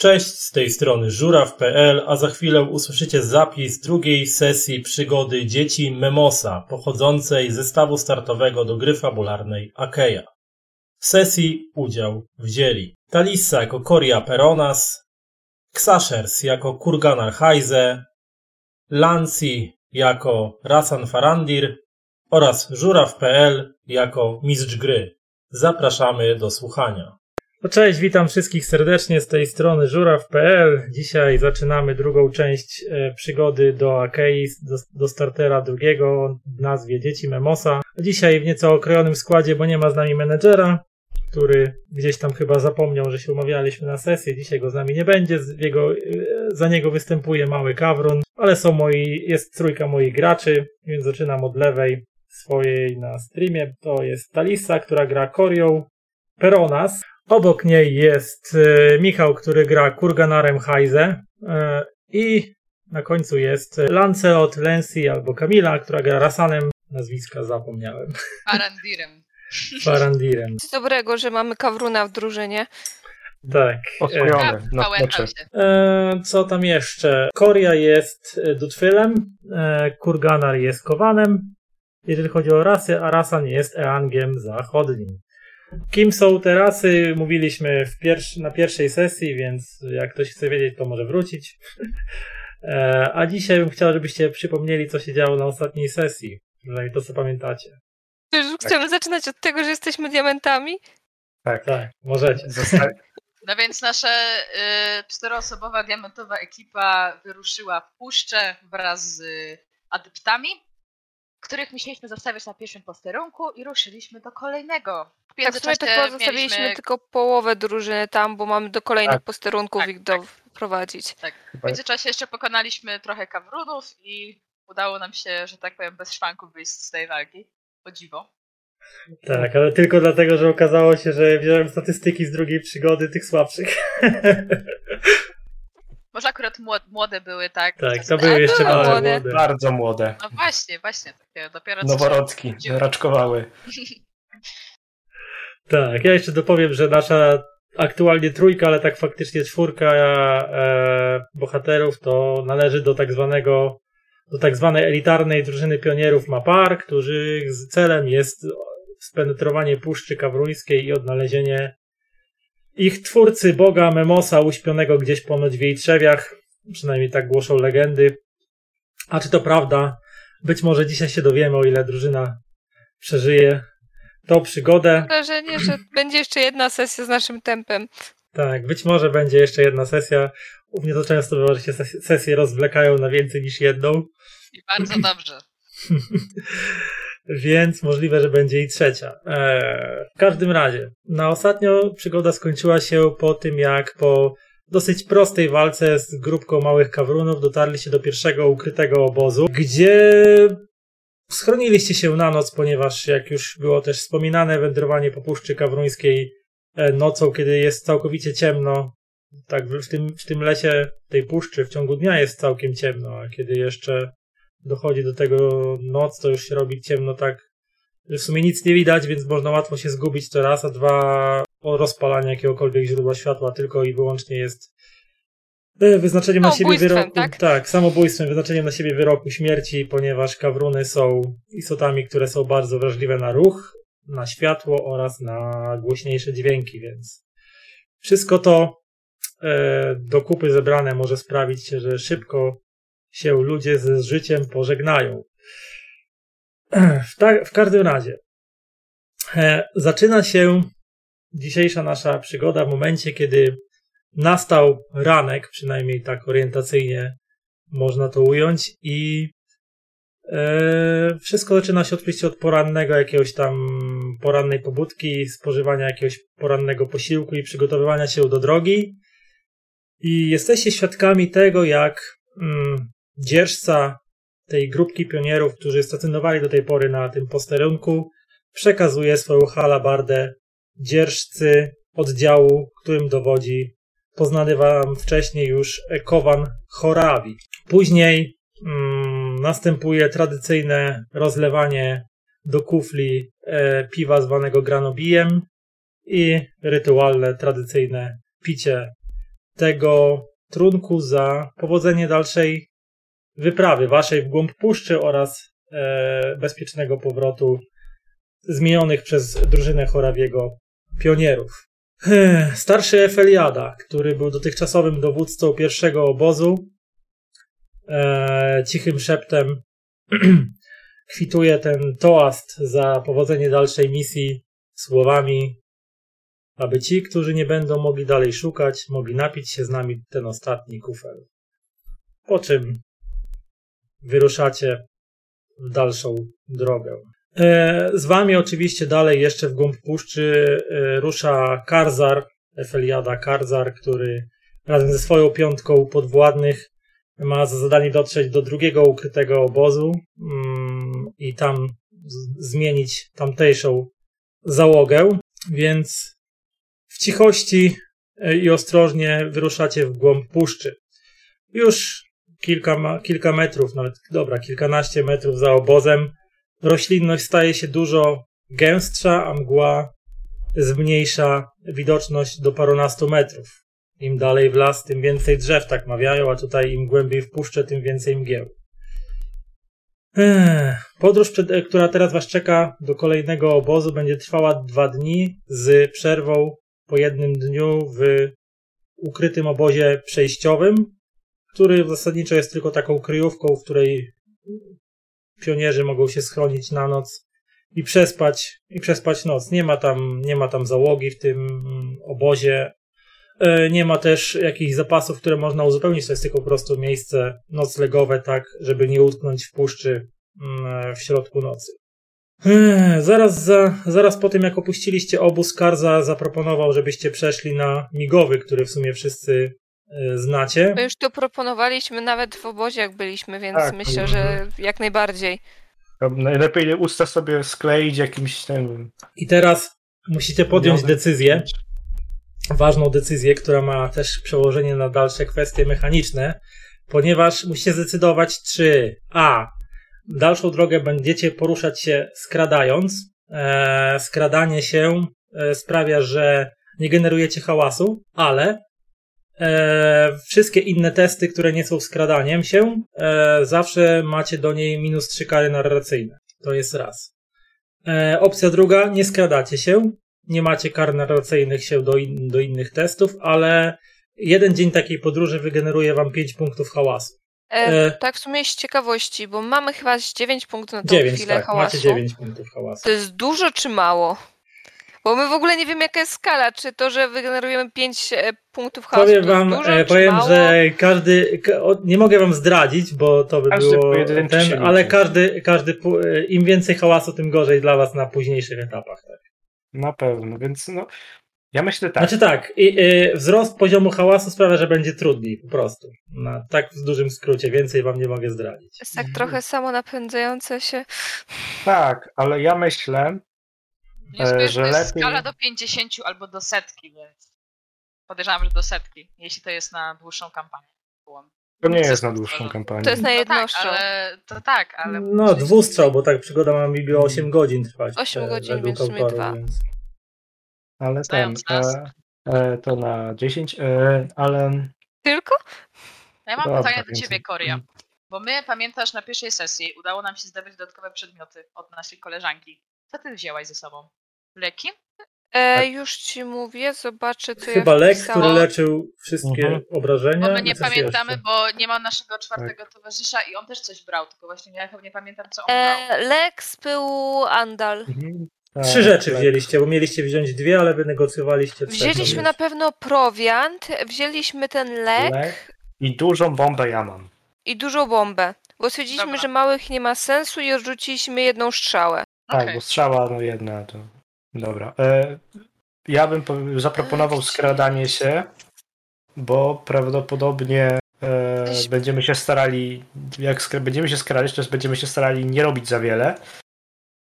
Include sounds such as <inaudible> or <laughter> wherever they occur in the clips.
Cześć, z tej strony żuraw.pl, a za chwilę usłyszycie zapis drugiej sesji przygody dzieci Memosa, pochodzącej z zestawu startowego do gry fabularnej Akeja. W sesji udział wzięli Talissa jako Koria Peronas, Xashers jako Kurganar Hajze, Lanci jako Rasan Farandir oraz żuraw.pl jako mistrz gry. Zapraszamy do słuchania. No cześć, witam wszystkich serdecznie z tej strony żuraw.pl. Dzisiaj zaczynamy drugą część e, przygody do Akei, do, do startera drugiego w nazwie Dzieci Memosa. Dzisiaj w nieco okrojonym składzie, bo nie ma z nami menedżera, który gdzieś tam chyba zapomniał, że się umawialiśmy na sesję. Dzisiaj go z nami nie będzie. Jego, e, za niego występuje mały kawrun, ale są moi, jest trójka moich graczy, więc zaczynam od lewej swojej na streamie. To jest Talisa, która gra Korią, Peronas. Obok niej jest e, Michał, który gra Kurganarem Hajze e, i na końcu jest Lancelot, Lensi albo Kamila, która gra Rasanem. Nazwiska zapomniałem. Farandirem. Farandirem. <laughs> Nic dobrego, że mamy Kawruna w drużynie. Tak. Oswojony na mecze. się. E, co tam jeszcze? Koria jest Dutfylem, e, Kurganar jest Kowanem, jeżeli chodzi o rasy, a Rasan jest Eangiem Zachodnim. Kim są te rasy? Mówiliśmy w pierwszy, na pierwszej sesji, więc jak ktoś chce wiedzieć, to może wrócić. <laughs> E, a dzisiaj bym chciał, żebyście przypomnieli, co się działo na ostatniej sesji. Przynajmniej to, co pamiętacie. Czy już chcemy zaczynać od tego, że jesteśmy diamentami? Tak. Tak, możecie. Zosta- <laughs> No więc nasza y, czteroosobowa diamentowa ekipa wyruszyła w puszczę wraz z y, adeptami, których musieliśmy zostawiać na pierwszym posterunku i ruszyliśmy do kolejnego. W Tak, w sumie to chyba zostawiliśmy mieliśmy, tylko połowę drużyny tam, bo mamy do kolejnych Tak. posterunków Tak, ich doprowadzić. w międzyczasie jeszcze pokonaliśmy trochę kawrunów i udało nam się, że tak powiem, bez szwanku wyjść z tej walki. O dziwo. Tak, ale tylko dlatego, że okazało się, że wziąłem statystyki z drugiej przygody tych słabszych. <laughs> Może akurat młode, były, tak? tak, to były jeszcze były młode. młode. Bardzo młode. No właśnie, właśnie, takie dopiero Noworodki. Raczkowały. <laughs> Tak, ja jeszcze dopowiem, że nasza aktualnie trójka, ale tak faktycznie czwórka e, bohaterów to należy do tak zwanego do tak zwanej elitarnej drużyny pionierów Mapar, których celem jest spenetrowanie Puszczy Kawruńskiej i odnalezienie ich twórcy boga Memosa uśpionego gdzieś ponoć w jej trzewiach. Przynajmniej tak głoszą legendy. A czy to prawda? Być może dzisiaj się dowiemy, o ile drużyna przeżyje tą przygodę. Mam wrażenie, że będzie jeszcze jedna sesja z naszym tempem. Tak, być może będzie jeszcze jedna sesja. U mnie to często bywa, że się ses- sesje rozwlekają na więcej niż jedną, I bardzo dobrze. <laughs> więc możliwe, że będzie i trzecia. Eee, w każdym razie, na ostatnio przygoda skończyła się po tym, jak po dosyć prostej walce z grupką małych kawrunów dotarliście do pierwszego ukrytego obozu, gdzie schroniliście się na noc, ponieważ jak już było też wspominane, wędrowanie po Puszczy Kawruńskiej e, nocą, kiedy jest całkowicie ciemno, tak w tym, w tym lesie tej puszczy w ciągu dnia jest całkiem ciemno, a kiedy jeszcze dochodzi do tego noc, to już się robi ciemno tak, że w sumie nic nie widać, więc można łatwo się zgubić to raz, a dwa o rozpalanie jakiegokolwiek źródła światła tylko i wyłącznie jest wyznaczeniem na siebie wyroku. tak? tak, samobójstwem, wyznaczeniem na siebie wyroku śmierci, ponieważ kawruny są istotami, które są bardzo wrażliwe na ruch, na światło oraz na głośniejsze dźwięki, więc wszystko to e, do kupy zebrane może sprawić, że szybko się ludzie ze życiem pożegnają. W, ta, w każdym razie, e, zaczyna się dzisiejsza nasza przygoda w momencie, kiedy nastał ranek, przynajmniej tak orientacyjnie można to ująć, i e, wszystko zaczyna się oczywiście od porannego jakiegoś tam porannej pobudki, spożywania jakiegoś porannego posiłku i przygotowywania się do drogi. I jesteście świadkami tego, jak mm, dzierżca tej grupki pionierów, którzy stacjonowali do tej pory na tym posterunku, przekazuje swoją halabardę dzierżcy oddziału, którym dowodzi poznany wam wcześniej już Kowan Chorawi. Później mm, następuje tradycyjne rozlewanie do kufli e, piwa zwanego granobijem i rytualne, tradycyjne picie tego trunku za powodzenie dalszej wyprawy waszej w głąb puszczy oraz e, bezpiecznego powrotu zmienionych przez drużynę Chorawiego pionierów. Starszy Efeliada, który był dotychczasowym dowódcą pierwszego obozu, e, cichym szeptem <clears throat> kwituje ten toast za powodzenie dalszej misji słowami, aby ci, którzy nie będą mogli dalej szukać, mogli napić się z nami ten ostatni kufel. Po czym wyruszacie w dalszą drogę. E, z wami oczywiście dalej jeszcze w głąb puszczy e, rusza Karzar, Efeliada Karzar, który razem ze swoją piątką podwładnych ma za zadanie dotrzeć do drugiego ukrytego obozu mm, i tam zmienić tamtejszą załogę, więc w cichości e, i ostrożnie wyruszacie w głąb puszczy. Już kilka, kilka metrów, nawet dobra, kilkanaście metrów za obozem roślinność staje się dużo gęstsza, a mgła zmniejsza widoczność do parunastu metrów. Im dalej w las, tym więcej drzew, tak mawiają, a tutaj im głębiej w puszczę, tym więcej mgieł. Podróż, która teraz Was czeka do kolejnego obozu, będzie trwała dwa dni z przerwą po jednym dniu w ukrytym obozie przejściowym, który zasadniczo jest tylko taką kryjówką, w której pionierzy mogą się schronić na noc i przespać, i przespać noc. Nie ma tam, nie ma tam załogi w tym obozie. E, nie ma też jakichś zapasów, które można uzupełnić. To jest tylko po prostu miejsce noclegowe, tak, żeby nie utknąć w puszczy mm, w środku nocy. E, zaraz, za, zaraz po tym, jak opuściliście obóz, Karza zaproponował, żebyście przeszli na migowy, który w sumie wszyscy E, znacie. My już to proponowaliśmy nawet w obozie, jak byliśmy, więc tak, myślę, że jak najbardziej. Najlepiej usta sobie skleić jakimś tym. I teraz musicie podjąć decyzję, ważną decyzję, która ma też przełożenie na dalsze kwestie mechaniczne, ponieważ musicie zdecydować, czy A. Dalszą drogę będziecie poruszać się skradając. E, skradanie się e, sprawia, że nie generujecie hałasu, ale E, wszystkie inne testy, które nie są skradaniem się, e, zawsze macie do niej minus 3 kary narracyjne. To jest raz. E, opcja druga, nie skradacie się, nie macie kar narracyjnych się do, in, do innych testów, ale jeden dzień takiej podróży wygeneruje wam 5 punktów hałasu. E, tak w sumie z ciekawości, bo mamy chyba 9 punktów na tą 9, chwilę tak, hałasu. macie 9 punktów hałasu. To jest dużo czy mało? Bo my w ogóle nie wiemy, jaka jest skala. Czy to, że wygenerujemy 5 e, punktów chaosu, powiem wam, dużo, e, powiem, mało? że każdy, nie mogę wam zdradzić, bo to by każdy było ten, ale każdy, każdy, e, im więcej hałasu, tym gorzej dla was na późniejszych etapach. Tak. Na pewno, więc no, ja myślę tak. Znaczy tak, i, y, wzrost poziomu hałasu sprawia, że będzie trudniej, po prostu. Na, tak w dużym skrócie, więcej wam nie mogę zdradzić. Jest tak trochę samo napędzające się. Tak, ale ja myślę, jest, e, że lepiej... skala do 50 albo do setki, więc podejrzewam, że do setki, jeśli to jest na dłuższą kampanię. To nie jest na dłuższą kampanię. To jest na jedną no tak, ale, to tak, ale... No, dwustrzał, bo tak przygoda ma mi 8 godzin trwać. 8 e, godzin, więc w sumie dwa. Więc... Ale ten, e, e, to na 10, e, ale... Tylko? Ja mam Dobra, pytanie do ciebie, Koria. Bo my, pamiętasz, na pierwszej sesji udało nam się zdobyć dodatkowe przedmioty od naszej koleżanki. Co ty wzięłaś ze sobą? Leki? E, tak. już ci mówię, zobaczę co Chyba ja lek, który leczył wszystkie mhm. obrażenia. Bo my nie pamiętamy, jeszcze? bo nie ma naszego czwartego tak. towarzysza i on też coś brał, tylko właśnie ja nie pamiętam co on e, brał. Lek z pyłu Andal. Mhm. Tak, Trzy rzeczy wzięliście, bo mieliście wziąć dwie, ale wynegocjowaliście trzech. Wzięliśmy na pewno prowiant, wzięliśmy ten lek. lek. I dużą bombę ja mam. I dużą bombę. Bo stwierdziliśmy, Dobra. że małych nie ma sensu i odrzuciliśmy jedną strzałę. Tak, okay. bo strzała no jedna to. Dobra. E, ja bym zaproponował skradanie się, bo prawdopodobnie e, będziemy się starali, jak będziemy się skradać, to będziemy się starali nie robić za wiele.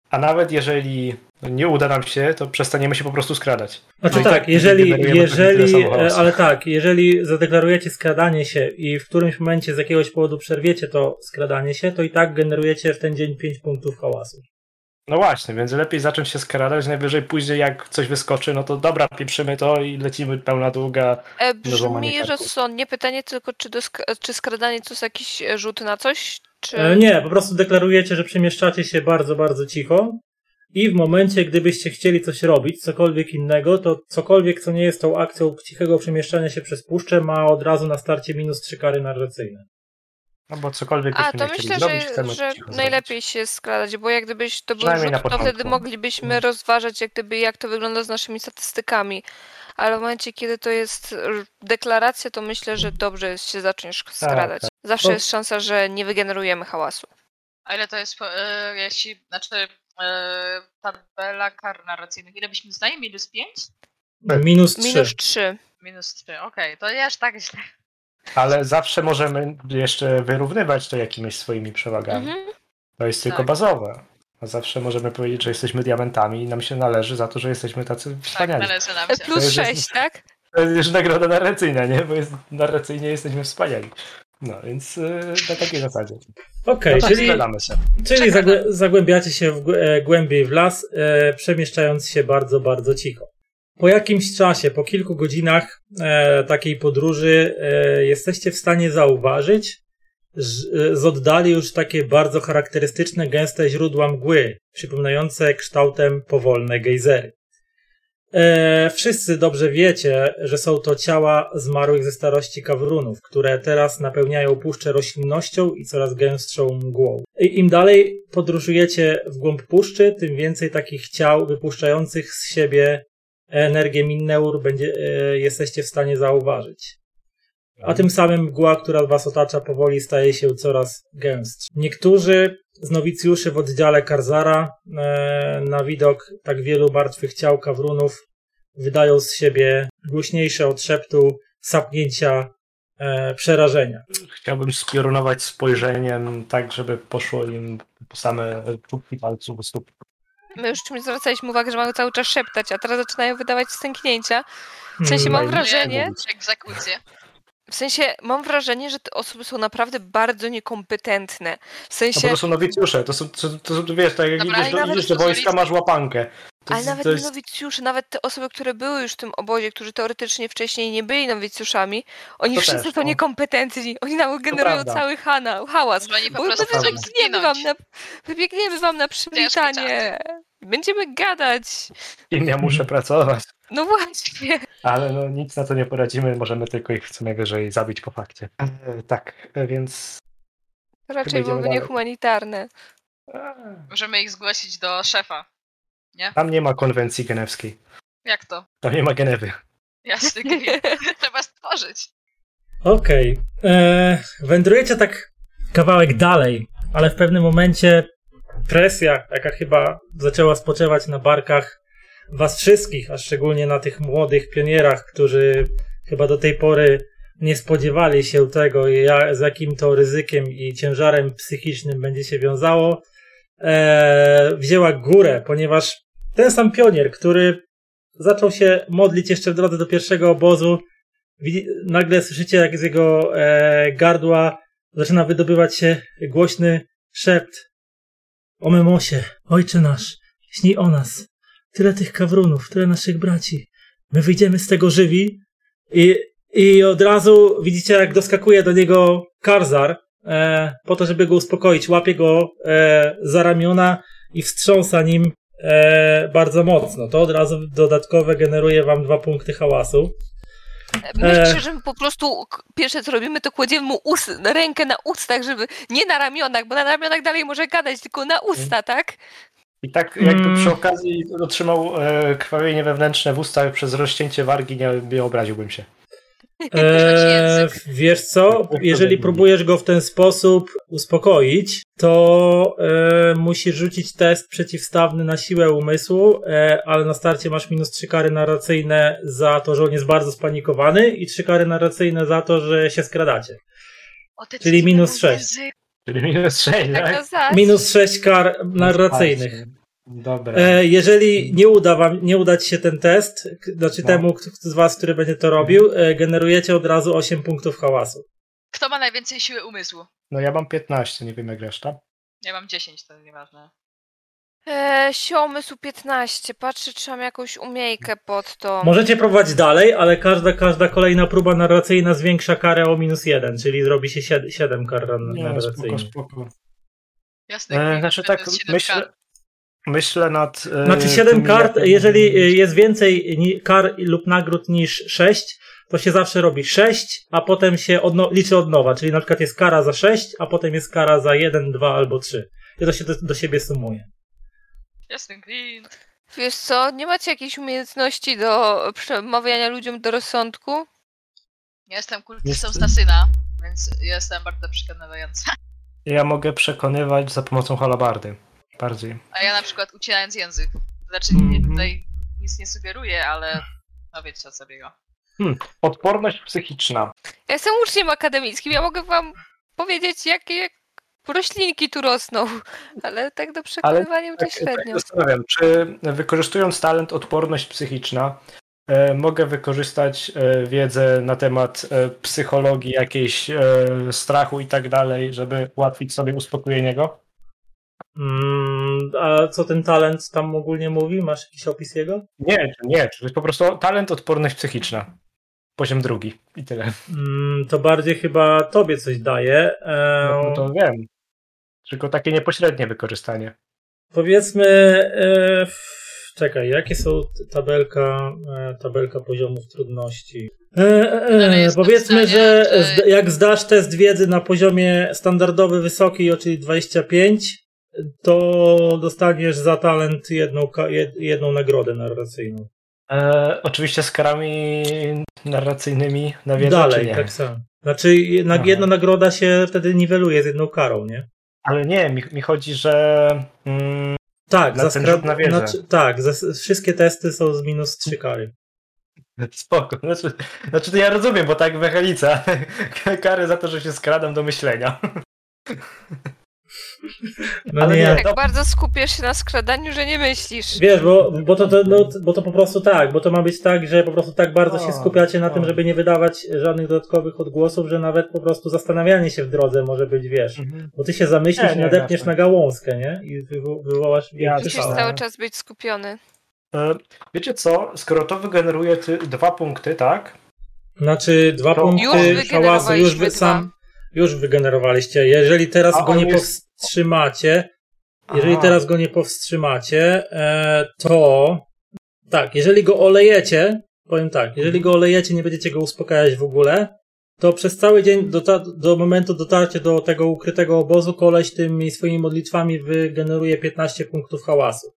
A nawet jeżeli nie uda nam się, to przestaniemy się po prostu skradać. Znaczy no tak, tak jeżeli, jeżeli e, ale tak, jeżeli zadeklarujecie skradanie się i w którymś momencie z jakiegoś powodu przerwiecie to skradanie się, to i tak generujecie w ten dzień 5 punktów hałasu. No właśnie, więc lepiej zacząć się skradać, najwyżej później jak coś wyskoczy, no to dobra, pieprzymy to i lecimy pełna długa. E, brzmi rozsądnie. Pytanie tylko, czy, do sk- czy skradanie to jest jakiś e, rzut na coś? Czy... E, Nie, po prostu deklarujecie, że przemieszczacie się bardzo, bardzo cicho i w momencie, gdybyście chcieli coś robić, cokolwiek innego, to cokolwiek, co nie jest tą akcją cichego przemieszczania się przez puszczę, ma od razu na starcie minus trzy kary narracyjne. No bo cokolwiek A, byśmy to myślę, zrobić, że, chcemy że cicho najlepiej się skradać, bo jak gdybyś to był rzut, to wtedy moglibyśmy Mhm. rozważać jak gdyby jak to wygląda z naszymi statystykami. Ale w momencie, kiedy to jest deklaracja, to myślę, że dobrze jest się zacząć skradać. tak. Zawsze To- jest szansa, że nie wygenerujemy hałasu. A ile to jest, e, jeśli, znaczy e, tabela kar narracyjnych, ile byśmy znali? Minus 5? Minus trzy. Minus 3. Minus 3, okej, to nie aż tak źle. Ale zawsze możemy jeszcze wyrównywać to jakimiś swoimi przewagami. Mhm. To jest tylko Tak. bazowe. A zawsze możemy powiedzieć, że jesteśmy diamentami i nam się należy za to, że jesteśmy tacy Tak, wspaniali. należy nam E, się. Plus jest- 6, tak? To jest już nagroda narracyjna, nie? Bo jest, narracyjnie jesteśmy wspaniali. No, więc yy, na takiej zasadzie. Okej, no tak, czyli, czyli zagłębiacie się w, e, głębiej w las, e, przemieszczając się bardzo, bardzo cicho. Po jakimś czasie, po kilku godzinach e, takiej podróży, e, jesteście w stanie zauważyć ż- e, z oddali już takie bardzo charakterystyczne, gęste źródła mgły, przypominające kształtem powolne gejzery. E, wszyscy dobrze wiecie, że są to ciała zmarłych ze starości kawrunów, które teraz napełniają puszczę roślinnością i coraz gęstszą mgłą. I im dalej podróżujecie w głąb puszczy, tym więcej takich ciał wypuszczających z siebie energię Minneur będzie, e, jesteście w stanie zauważyć. A tym samym mgła, która was otacza, powoli staje się coraz gęstsza. Niektórzy z nowicjuszy w oddziale Karzara e, na widok tak wielu martwych ciał kawrunów wydają z siebie głośniejsze od szeptu sapnięcia e, przerażenia. Chciałbym spiorunować spojrzeniem tak, żeby poszło im po same czubki palców u stóp. My już czymś zwracaliśmy uwagę, że mamy cały czas szeptać, a teraz zaczynają wydawać stęknięcia. W sensie mam Hmm, wrażenie, w sensie mam wrażenie, że te osoby są naprawdę bardzo niekompetentne. W No bo sensie, to są nowicjusze, to są, to, to są wiesz, tak jak Dobra, idziesz do, idziesz do to wojska, masz łapankę. To, ale jest- nawet to jest, nowicjusze, nawet te osoby, które były już w tym obozie, którzy teoretycznie wcześniej nie byli nowicjuszami, oni To wszyscy też, są no. niekompetentni. Oni nam generują prawda. cały hana, hałas. Oni po Bo my prostu chcą wybiegniemy wam, na, wybiegniemy wam na przywitanie. Będziemy gadać. kim ja muszę pracować. No właśnie. Ale no nic na to nie poradzimy, możemy tylko ich co najwyżej zabić po fakcie. E, tak, e, więc... To raczej byłoby niehumanitarne. e, Możemy ich zgłosić do szefa. Tam nie ma konwencji genewskiej. Jak to? Tam nie ma Genewy. Jasny. <laughs> Trzeba stworzyć. Okej. Okay. Wędrujecie tak kawałek dalej, ale w pewnym momencie presja, jaka chyba zaczęła spoczywać na barkach was wszystkich, a szczególnie na tych młodych pionierach, którzy chyba do tej pory nie spodziewali się tego, z jakim to ryzykiem i ciężarem psychicznym będzie się wiązało, e, wzięła górę, ponieważ ten sam pionier, który zaczął się modlić jeszcze w drodze do pierwszego obozu, nagle słyszycie, jak z jego e, gardła zaczyna wydobywać się głośny szept. O Memosie, ojcze nasz, śnij o nas. Tyle tych kawrunów, tyle naszych braci. My wyjdziemy z tego żywi i, i od razu widzicie, jak doskakuje do niego Karzar e, po to, żeby go uspokoić. Łapie go e, za ramiona i wstrząsa nim e, bardzo mocno. To od razu dodatkowe generuje wam dwa punkty hałasu. Myślę, że my po prostu pierwsze co robimy, to kładziemy mu ust, rękę na ustach, żeby nie na ramionach, bo na ramionach dalej może gadać, tylko na usta, tak? I tak jakby Mm. przy okazji otrzymał e, krwawienie wewnętrzne w ustach przez rozcięcie wargi, nie, nie obraziłbym się. <laughs> Eee, wiesz co, jeżeli próbujesz go w ten sposób uspokoić, to e, musisz rzucić test przeciwstawny na siłę umysłu, e, ale na starcie masz minus trzy kary narracyjne za to, że on jest bardzo spanikowany i trzy kary narracyjne za to, że się skradacie. Czyli minus sześć. Czyli minus 6, Tak tak? na zaś. Minus sześć kar narracyjnych. Dobra. E, jeżeli nie uda wam, nie uda ci się ten test, znaczy No. temu z was, który będzie to robił, e, generujecie od razu 8 punktów hałasu. Kto ma najwięcej siły umysłu? No ja mam 15, nie wiem jak reszta. Ja mam 10, to nieważne. E, siomysł 15. Patrzę, czy mam jakąś umiejkę pod to. Możecie próbować dalej, ale każda, każda kolejna próba narracyjna zwiększa karę o minus jeden, czyli zrobi się 7, 7 kar spoko, narracyjnych. spoko. Jasne. E, znaczy to tak, myślę. Myślę nad... e, Znaczy 7 tymi kart, jak- jeżeli y, jest więcej kar lub nagród niż 6, to się zawsze robi 6, a potem się odno- liczy od nowa, czyli na przykład jest kara za 6, a potem jest kara za 1, 2 albo 3. I to się do, do siebie sumuje. Jasny gwint. Wiesz co, nie macie jakiejś umiejętności do przemawiania ludziom do rozsądku? Ja jestem kultystą Jest- Stasyna, więc jestem bardzo przekonywająca. Ja mogę przekonywać za pomocą halabardy. Bardziej. A ja na przykład ucinając język. Znaczy Mhm. tutaj nic nie sugeruję, ale no wiecie o co biega. Odporność psychiczna. Ja jestem uczniem akademickim, ja mogę wam powiedzieć, jakie jak roślinki tu rosną, ale tak do przekonywania to Tak, tak średnio. zastanawiam, czy wykorzystując talent odporność psychiczna, e, mogę wykorzystać e, wiedzę na temat e, psychologii, jakiejś e, strachu i tak dalej, żeby ułatwić sobie uspokojenie go? Mm, a co ten talent tam ogólnie mówi? Masz jakiś opis jego? Nie, nie, to jest po prostu talent odporność psychiczna. Poziom drugi i tyle. Mm, to bardziej chyba tobie coś daje. No, Eee, to wiem. Tylko takie niepośrednie wykorzystanie. Powiedzmy, e, czekaj, jakie są tabelka, e, tabelka poziomów trudności? E, e, e, powiedzmy, że jak zdasz test wiedzy na poziomie standardowy wysoki, czyli 25, to dostaniesz za talent jedną, jedną nagrodę narracyjną. E, oczywiście z karami narracyjnymi na wiedzę, Dalej, tak samo. Znaczy, jedna, Aha. nagroda się wtedy niweluje z jedną karą, nie? Ale nie, mi, mi chodzi, że mm, Tak, za skra- na wiedzę. znaczy, tak, za, wszystkie testy są z minus 3 kary. <laughs> spoko. Znaczy, znaczy to ja rozumiem, bo tak Wechelica. <laughs> Kary za to, że się skradam do myślenia. <laughs> No Ale nie, nie, Tak to- bardzo skupiasz się na skradaniu, że nie myślisz. Wiesz, bo, bo, to, to, no, bo to po prostu tak, bo to ma być tak, że po prostu tak bardzo się O, skupiacie na o. tym, żeby nie wydawać żadnych dodatkowych odgłosów, że nawet po prostu zastanawianie się w drodze może być, wiesz, bo ty się zamyślisz Nie, i nie, nadepniesz na gałązkę, nie? I wywo- wywołasz Ja Musisz cały czas być skupiony. E, Wiecie co? Skoro to wygeneruje ty, dwa punkty, tak? Znaczy dwa To- punkty Już hałasu już wy, dwa. sam, już wygenerowaliście. Jeżeli teraz A go nie jest- powstrzymacie, jeżeli Aha. teraz go nie powstrzymacie, e, to tak, jeżeli go olejecie, powiem tak, jeżeli go olejecie, nie będziecie go uspokajać w ogóle, to przez cały dzień do, do momentu dotarcia do tego ukrytego obozu koleś tymi swoimi modlitwami wygeneruje 15 punktów hałasu.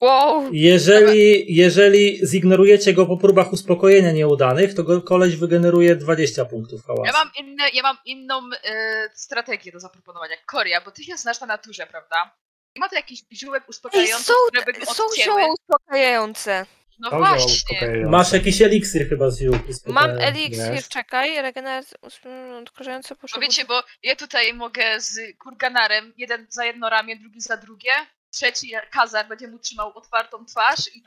Wow! Jeżeli, jeżeli zignorujecie go po próbach uspokojenia nieudanych, to go koleś wygeneruje 20 punktów hałasu. Ja mam, inne, ja mam inną e, strategię do zaproponowania. Koria, bo ty się znasz na naturze, prawda? I ma to jakiś ziółek Ej, uspokajający, są, które by go są odcięły. zioła uspokajające. No właśnie. uspokajające. Masz jakiś eliksir chyba z ziół. Mam uspokajający. eliksir, Jest. czekaj, regeneracja odkażająca Bo poszło. wiecie, bo ja tutaj mogę z kurganarem, jeden za jedno ramię, drugi za drugie, trzeci kazar będzie mu trzymał otwartą twarz i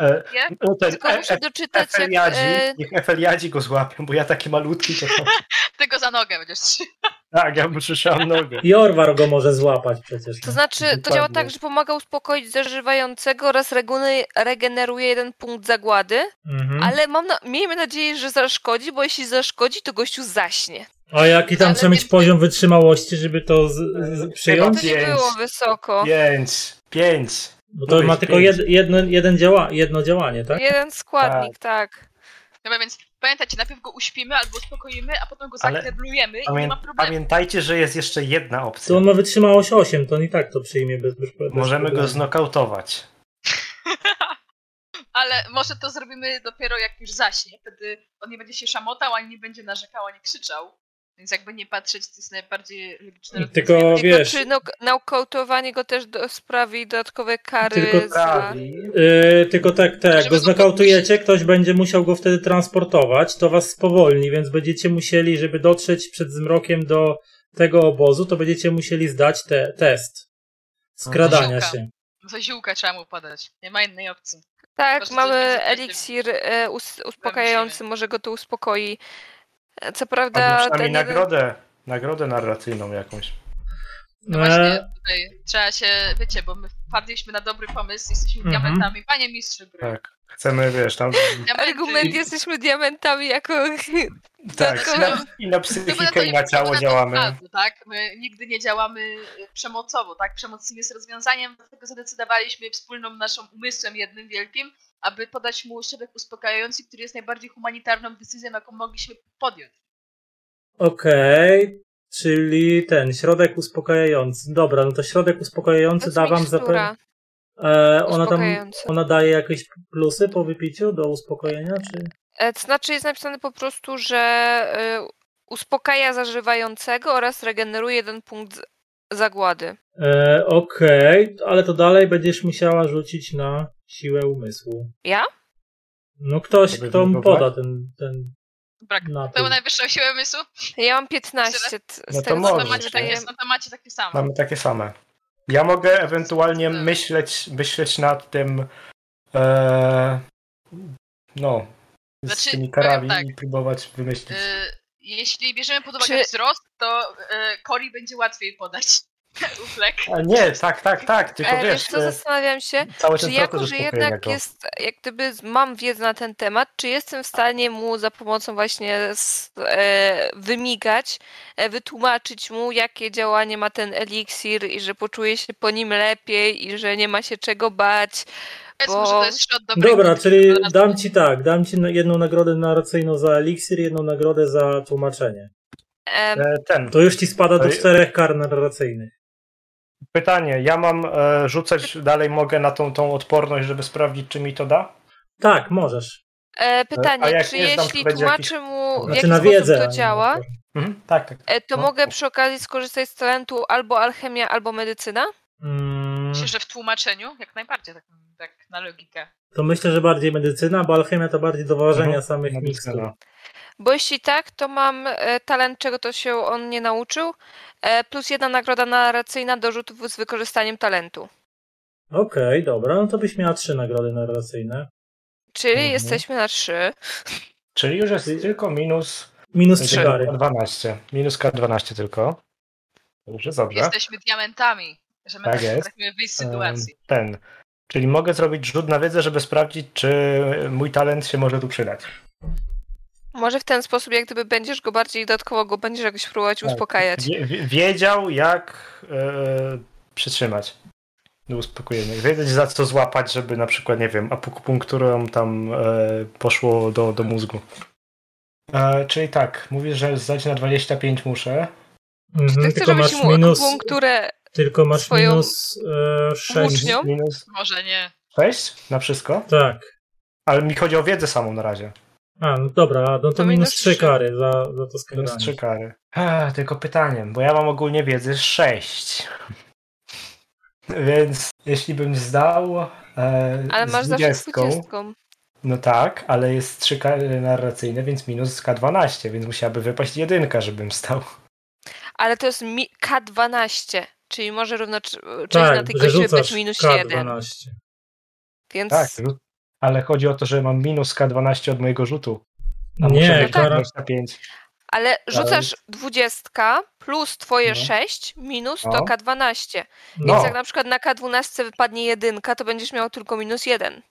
E, nie? no ten Tylko muszę e, doczytać. Efeliadzi, E, niech Efeliadzi go złapią, bo ja taki malutki, to, <laughs> to Tego za nogę będziesz trzymał. tak, ja przyszłam nogę. Jorwar go może złapać przecież. to no. znaczy, to działa tak, że pomaga uspokoić zażywającego oraz regune- regeneruje jeden punkt zagłady, Mhm. ale mam na- miejmy nadzieję, że zaszkodzi, bo jeśli zaszkodzi, to gościu zaśnie. A jaki tam Ale trzeba mieć nie- poziom wytrzymałości, żeby to z, z, przyjąć? To nie Pięć. było wysoko. Pięć, pięć. Bo to Mówię ma tylko jed, jedno, jeden działa, jedno działanie, tak? Jeden składnik, tak. Dobra, więc pamiętajcie, najpierw go uśpimy albo uspokoimy, a potem go Ale zakneblujemy i nie ma problemu. pamiętajcie, że jest jeszcze jedna To opcja. on ma wytrzymałość 8, to on i tak to przyjmie bez, bez, bez Możemy go problemu. znokautować. <laughs> Ale może to zrobimy dopiero jak już zaśnie. Wtedy on nie będzie się szamotał, ani nie będzie narzekał, ani krzyczał. Więc jakby nie patrzeć, to jest najbardziej logiczne Tylko rozwiązanie. Tylko wiesz- czy nok- naukautowanie go też do, sprawi dodatkowe kary Tylko za... Yy, tylko tak, tak, jak Żeby go znokautujecie, ktoś będzie musiał go wtedy transportować, to was spowolni, więc będziecie musieli, żeby dotrzeć przed zmrokiem do tego obozu, to będziecie musieli zdać te, test skradania się. Za ziółka trzeba mu podać. Nie ma innej opcji. Tak, prostu mamy eliksir e, us- uspokajający, może go to uspokoi. Co prawda Albo ten przynajmniej jeden... nagrodę, nagrodę narracyjną jakąś. No właśnie, tutaj trzeba się, wiecie, bo my wpadliśmy na dobry pomysł, jesteśmy Mhm. diamentami. Panie mistrzu gry. Tak. Chcemy, wiesz, tam... Argument, jesteśmy diamentami jako... <laughs> Tak, i na, i na No bo psychikę i nie na wygląda ciało działamy. razu, tak? My nigdy nie działamy y, przemocowo, tak? Przemoc nie jest rozwiązaniem, dlatego zadecydowaliśmy wspólną naszą umysłem jednym wielkim, aby podać mu środek uspokajający, który jest najbardziej humanitarną decyzją, jaką mogliśmy podjąć. Okej, czyli ten środek uspokajający. Dobra, no to środek uspokajający da wam zapewne. E, ona tam, ona daje jakieś plusy po wypiciu do uspokojenia, czy? E, To znaczy jest napisane po prostu, że e, uspokaja zażywającego oraz regeneruje jeden punkt z- zagłady. E, Okej, ale to dalej będziesz musiała rzucić na siłę umysłu. Ja? No ktoś, Żeby kto mu poda ten, ten Brak. napój. Pełną najwyższą siłę umysłu? Ja mam 15. t- No Z to tego, co możesz, mi macie wydaje. takie, no to macie takie same. Mamy takie same. Ja mogę ewentualnie Tak. myśleć, myśleć nad tym e, no z Znaczy, tymi karami tak. i próbować wymyślić. Y, jeśli bierzemy pod uwagę Czy- wzrost, to y, Cori będzie łatwiej podać <laughs> uflek. A nie, tak, tak, tak, tylko E, wiesz wiesz, co, e, zastanawiam się, cały czy ten jako, proces że uspokojenia jednak go. jest, jak gdyby mam wiedzę na ten temat, czy jestem w stanie mu za pomocą właśnie s- e, wymigać, e, wytłumaczyć mu, jakie działanie ma ten eliksir i że poczuje się po nim lepiej i że nie ma się czego bać. Jest Bo- może to jest shot dobrej Dobra, czyli dam ci tak, dam ci na- jedną nagrodę narracyjną za eliksir, jedną nagrodę za tłumaczenie. Em, E, ten, To już ci spada do czterech kar narracyjnych. Pytanie, ja mam e, rzucać dalej mogę na tą, tą odporność, żeby sprawdzić, czy mi to da? Tak, możesz. e, pytanie, jak czy jeśli będzie jakiś- mu, w Znaczy jaki sposób wiedzę. to działa. Mhm, tak, tak. e, to No. mogę przy okazji skorzystać z talentu albo alchemia, albo medycyna? Mm, Myślę, że w tłumaczeniu jak najbardziej, tak, tak na logikę. to myślę, że bardziej medycyna, bo alchemia to bardziej doważenia Mhm, samych mikstur. Bo jeśli tak, to mam e, talent, czego to się on nie nauczył, e, plus jedna nagroda narracyjna do rzutów z wykorzystaniem talentu. Okej, dobra, no to byś miała trzy nagrody narracyjne. Czyli Mhm. jesteśmy na trzy. Czyli już jest tylko minus Minus trzy kary. K12. Minus K12 tylko. To już jest dobrze. Jesteśmy diamentami, że my Tak jest. potrafimy wyjść z sytuacji. Ten. Czyli mogę zrobić rzut na wiedzę, żeby sprawdzić, czy mój talent się może tu przydać. Może w ten sposób, jak gdyby będziesz go bardziej dodatkowo go będziesz jakoś próbować Tak. uspokajać. Wie, wie- wiedział, jak e, przytrzymać do uspokojenia. Wiedzieć, za co złapać, żeby na przykład, nie wiem, akupunkturą tam e, poszło do, do mózgu. E, czyli tak, mówisz, że zdać na 25 muszę. Mhm, Ty chcesz, tylko żebyś masz mu minus, akupunkturę tylko masz swoją minus e, sześć. włócznią? Minus Może nie. 6 na wszystko? Tak. Ale mi chodzi o wiedzę samą na razie. A, no dobra, no to, To minus minus trzy trzy. kary za, za to Minus skradanie. 3 kary. A, tylko pytanie, bo ja mam ogólnie wiedzy 6. <laughs> Więc jeśli bym zdał e, Ale z masz zawsze 20, dwudziestką. no tak, ale jest 3 kary narracyjne, więc minus K12, więc musiałaby wypaść jedynka, żebym stał. Ale to jest mi- K12, czyli może równocześnie Tak, na tej rzucasz być minus 1. K12. Więc Tak, ale chodzi o to, że mam minus K12 od mojego rzutu. A muszę Nie, mieć kara, 25. Ale rzucasz dwudziestka plus twoje No. 6 minus to No. K12. No, Więc jak na przykład na K12 wypadnie jedynka, to będziesz miał tylko minus 1.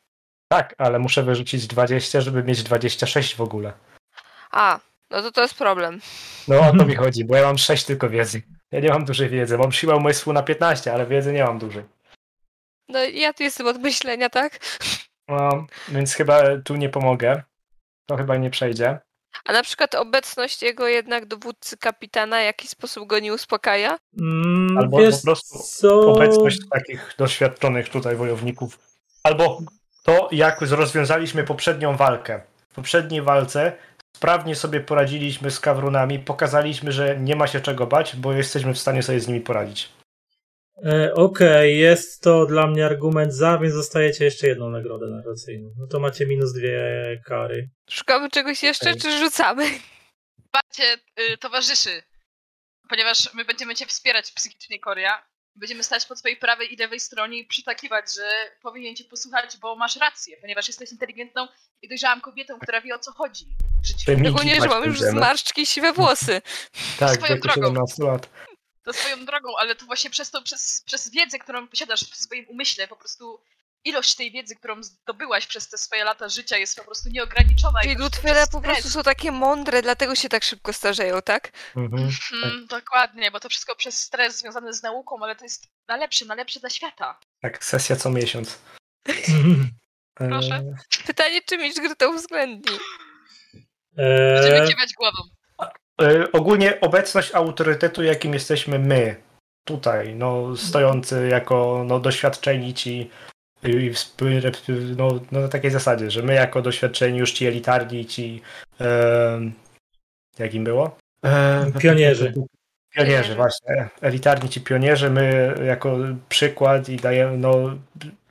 tak, ale muszę wyrzucić 20, żeby mieć 26 w ogóle. A, no to to jest problem. No o to mi <laughs> chodzi, bo ja mam 6 tylko wiedzy. Ja nie mam dużej wiedzy. Mam siłę umysłu na 15, ale wiedzy nie mam dużej. No ja tu jestem od myślenia, tak? No, więc chyba tu nie pomogę. To chyba nie przejdzie. A na przykład obecność jego jednak dowódcy kapitana w jakiś sposób go nie uspokaja? Mm, Albo po prostu co? Obecność takich doświadczonych tutaj wojowników. Albo to, jak rozwiązaliśmy poprzednią walkę. W poprzedniej walce sprawnie sobie poradziliśmy z kawrunami, pokazaliśmy, że nie ma się czego bać, bo jesteśmy w stanie sobie z nimi poradzić. E, Okej, jest to dla mnie argument za, więc dostajecie jeszcze jedną nagrodę narracyjną. No to macie minus dwie kary. Szukamy czegoś jeszcze, czy rzucamy? Bacie, y, towarzyszy, ponieważ my będziemy cię wspierać psychicznie, Korea. Będziemy stać po twojej prawej i lewej stronie i przytakiwać, że powinien cię posłuchać, bo masz rację, ponieważ jesteś inteligentną i dojrzałą kobietą, która wie o co chodzi w życiu. Szczególnie, że mam już zmarszczki i siwe włosy. Tak, Swoją drogą. 17 lat. To swoją drogą, ale to właśnie przez to, przez, przez wiedzę, którą posiadasz w swoim umyśle, po prostu ilość tej wiedzy, którą zdobyłaś przez te swoje lata życia jest po prostu nieograniczona. i Czyli po prostu Lutwele przez po prostu są takie mądre, dlatego się tak szybko starzeją, tak? Mhm. Mhm, dokładnie, bo to wszystko przez stres związany z nauką, ale to jest najlepsze, najlepsze dla świata. Tak, sesja co miesiąc. <laughs> E, Proszę. Pytanie, czy mieć gry to uwzględni. Będziemy Eee, kiwać głową. E, ogólnie obecność autorytetu, jakim jesteśmy my, tutaj, no, stojący jako no, doświadczeni ci i no, no, na takiej zasadzie, że my jako doświadczeni już ci elitarni, ci e, jak im było? E, Pionierzy. Pionierzy, właśnie. Elitarni ci pionierzy, my jako przykład i dajemy, no,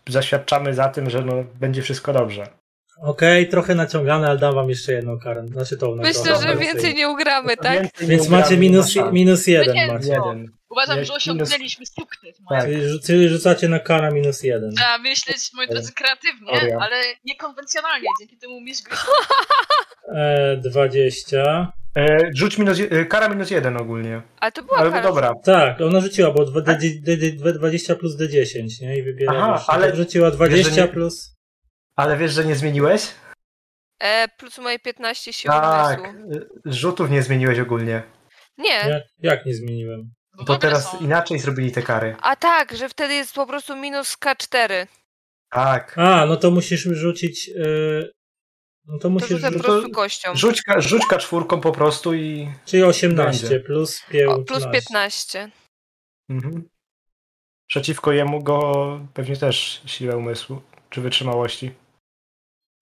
zaświadczamy za tym, że no, będzie wszystko dobrze. Okej, trochę naciągane, ale dam wam jeszcze jedną karę. Znaczy tą nagrodę. Myślę, że więcej nie ugramy, tak? Więcej Więc nie macie ugramy, minus, nie ma szans. minus jeden. Nie, Macie. Jeden. Uważam, Jak że minus- osiągnęliśmy sukces. Tak. Czyli, rzu- czyli rzucacie na kara minus jeden. Trzeba myśleć, moi drodzy, kreatywnie, Teoria. ale niekonwencjonalnie. Dzięki temu mistrz gry <laughs> E, 20. E, rzuć minus, e, kara minus jeden ogólnie. Ale to była Ale kara. dobra. Tak, ona rzuciła, bo dwa- D, D, D, D, 20 plus D10, nie? I wybiera. Aha, wyższe. ale Tak rzuciła wiesz, 20 że nie- plus. Ale wiesz, że nie zmieniłeś? E, plus moje 15 sił Tak. umysłu. e, Rzutów nie zmieniłeś ogólnie. Nie. Jak, jak nie zmieniłem? bo To dobre teraz są. inaczej zrobili te kary. A tak, że wtedy jest po prostu minus K4. Tak. A, no to musisz rzucić. E, no to To musisz rzucę po rzucić. prostu kością. Rzuć, ka- rzuć ka czwórką po prostu i. Czyli 18 Będzie. plus O, 15. plus 15. Mhm. Przeciwko jemu go pewnie też siłę umysłu czy wytrzymałości.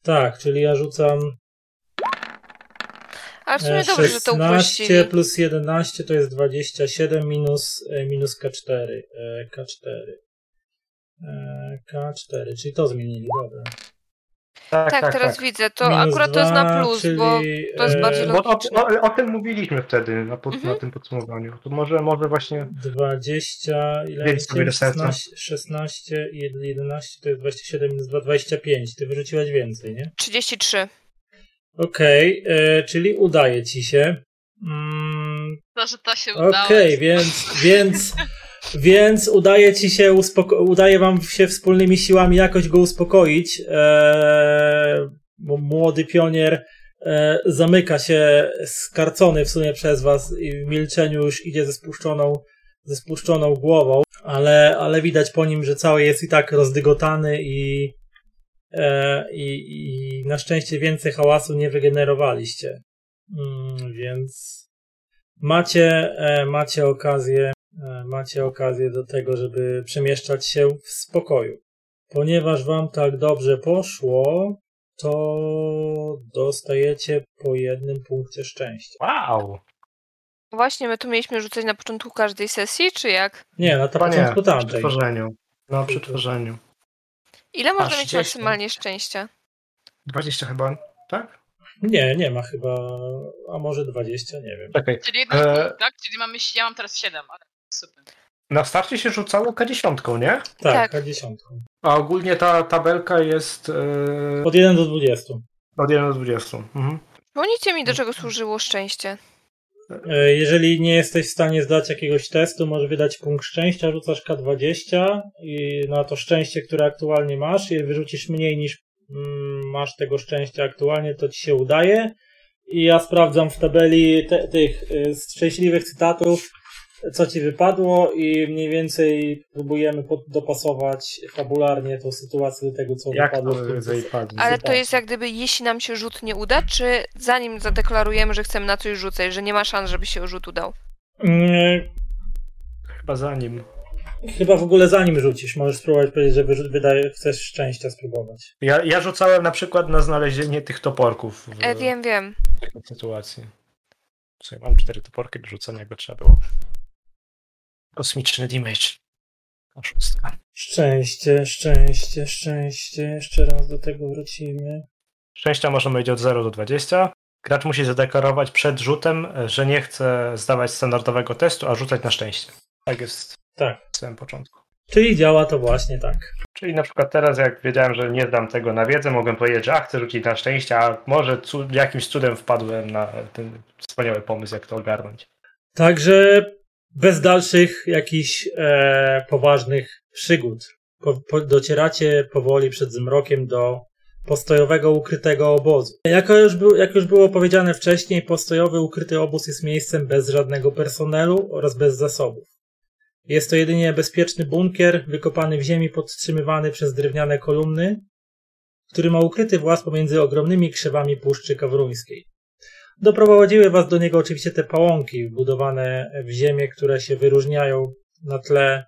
Tak, czyli ja rzucam. Ale w sumie e, dobrze, że to 16 uprościli. plus 11 to jest 27 minus, e, minus K4. e, K4. E, K4, czyli to zmienili, dobra. Tak, Tak, tak, teraz tak. widzę. To Minus akurat to jest na dwa, plus, czyli, bo to jest e, bardziej Bo o, logiczne. o, o tym mówiliśmy wtedy na, pod, Mhm. na tym podsumowaniu. To może, może właśnie. 20, ile jest? sobie do serca. 16, 16 i 11 to jest 27 minus 2, 25. Ty wyrzuciłaś więcej, nie? 33. Okej, e, czyli udaje ci się. Mm, To, że to się udało. Okej, więc, więc, <laughs> więc udaje ci się, udaje wam się wspólnymi siłami jakoś go uspokoić, e, bo młody pionier e, zamyka się skarcony w sumie przez was i w milczeniu już idzie ze spuszczoną, ze spuszczoną głową, ale, ale widać po nim, że cały jest i tak rozdygotany i, e, i, i na szczęście więcej hałasu nie wygenerowaliście. Mm, więc macie, e, macie okazję, macie okazję do tego, żeby przemieszczać się w spokoju. Ponieważ wam tak dobrze poszło, to dostajecie po jednym punkcie szczęścia. Wow! Właśnie, my tu mieliśmy rzucać na początku każdej sesji, czy jak? Nie, na nie, początku przy tamtej. tworzeniu. No, przy tworzeniu. Ile można mieć 10. maksymalnie szczęścia? 20 chyba, tak? Nie, nie ma chyba, a może 20, nie wiem. Czekaj. Czyli jeden E, tak? Czyli mamy, ja mam teraz 7, ale super. Na starcie się rzucało K10, nie? Tak, Tak. K10. A ogólnie ta tabelka jest e, Od 1 do 20. od 1 do 20. Mhm. Przypomnijcie mi, do czego służyło szczęście. E, Jeżeli nie jesteś w stanie zdać jakiegoś testu, możesz wydać punkt szczęścia, rzucasz K20 i na to szczęście, które aktualnie masz, i wyrzucisz mniej niż mm, masz tego szczęścia aktualnie, to ci się udaje. I ja sprawdzam w tabeli te, tych y, szczęśliwych cytatów, co ci wypadło i mniej więcej próbujemy pod, dopasować fabularnie tą sytuację do tego, co Jak wypadło to w tym wypadnie? Ale to jest jak gdyby, jeśli nam się rzut nie uda, czy zanim zadeklarujemy, że chcemy na coś rzucać, że nie ma szans, żeby się rzut udał? Mm, Chyba za nim. Chyba w ogóle zanim rzucisz, możesz spróbować powiedzieć, że wydaje, chcesz szczęścia spróbować. Ja, ja rzucałem na przykład na znalezienie tych toporków w E, wiem, wiem. takiej sytuacji. Słuchaj, mam cztery toporki do rzucenia, jakby trzeba było. Kosmiczny damage. Oszustka. Szczęście, szczęście, szczęście. Jeszcze raz do tego wrócimy. Szczęścia można mieć od 0 do 20. Gracz musi zadeklarować przed rzutem, że nie chce zdawać standardowego testu, a rzucać na szczęście. Tak jest Tak. w samym początku. Czyli działa to właśnie tak. Czyli na przykład teraz, jak wiedziałem, że nie zdam tego na wiedzę, mogłem powiedzieć, że a, chcę rzucić na szczęście, a może cu- jakimś cudem wpadłem na ten wspaniały pomysł, jak to ogarnąć. Także bez dalszych jakichś e, poważnych przygód. Po, po, docieracie powoli przed zmrokiem do postojowego ukrytego obozu. Jak już, był, jak już było powiedziane wcześniej, postojowy ukryty obóz jest miejscem bez żadnego personelu oraz bez zasobów. Jest to jedynie bezpieczny bunkier wykopany w ziemi, podtrzymywany przez drewniane kolumny, który ma ukryty włas pomiędzy ogromnymi krzewami Puszczy Kawruńskiej. Doprowadziły was do niego oczywiście te pałąki budowane w ziemię, które się wyróżniają na tle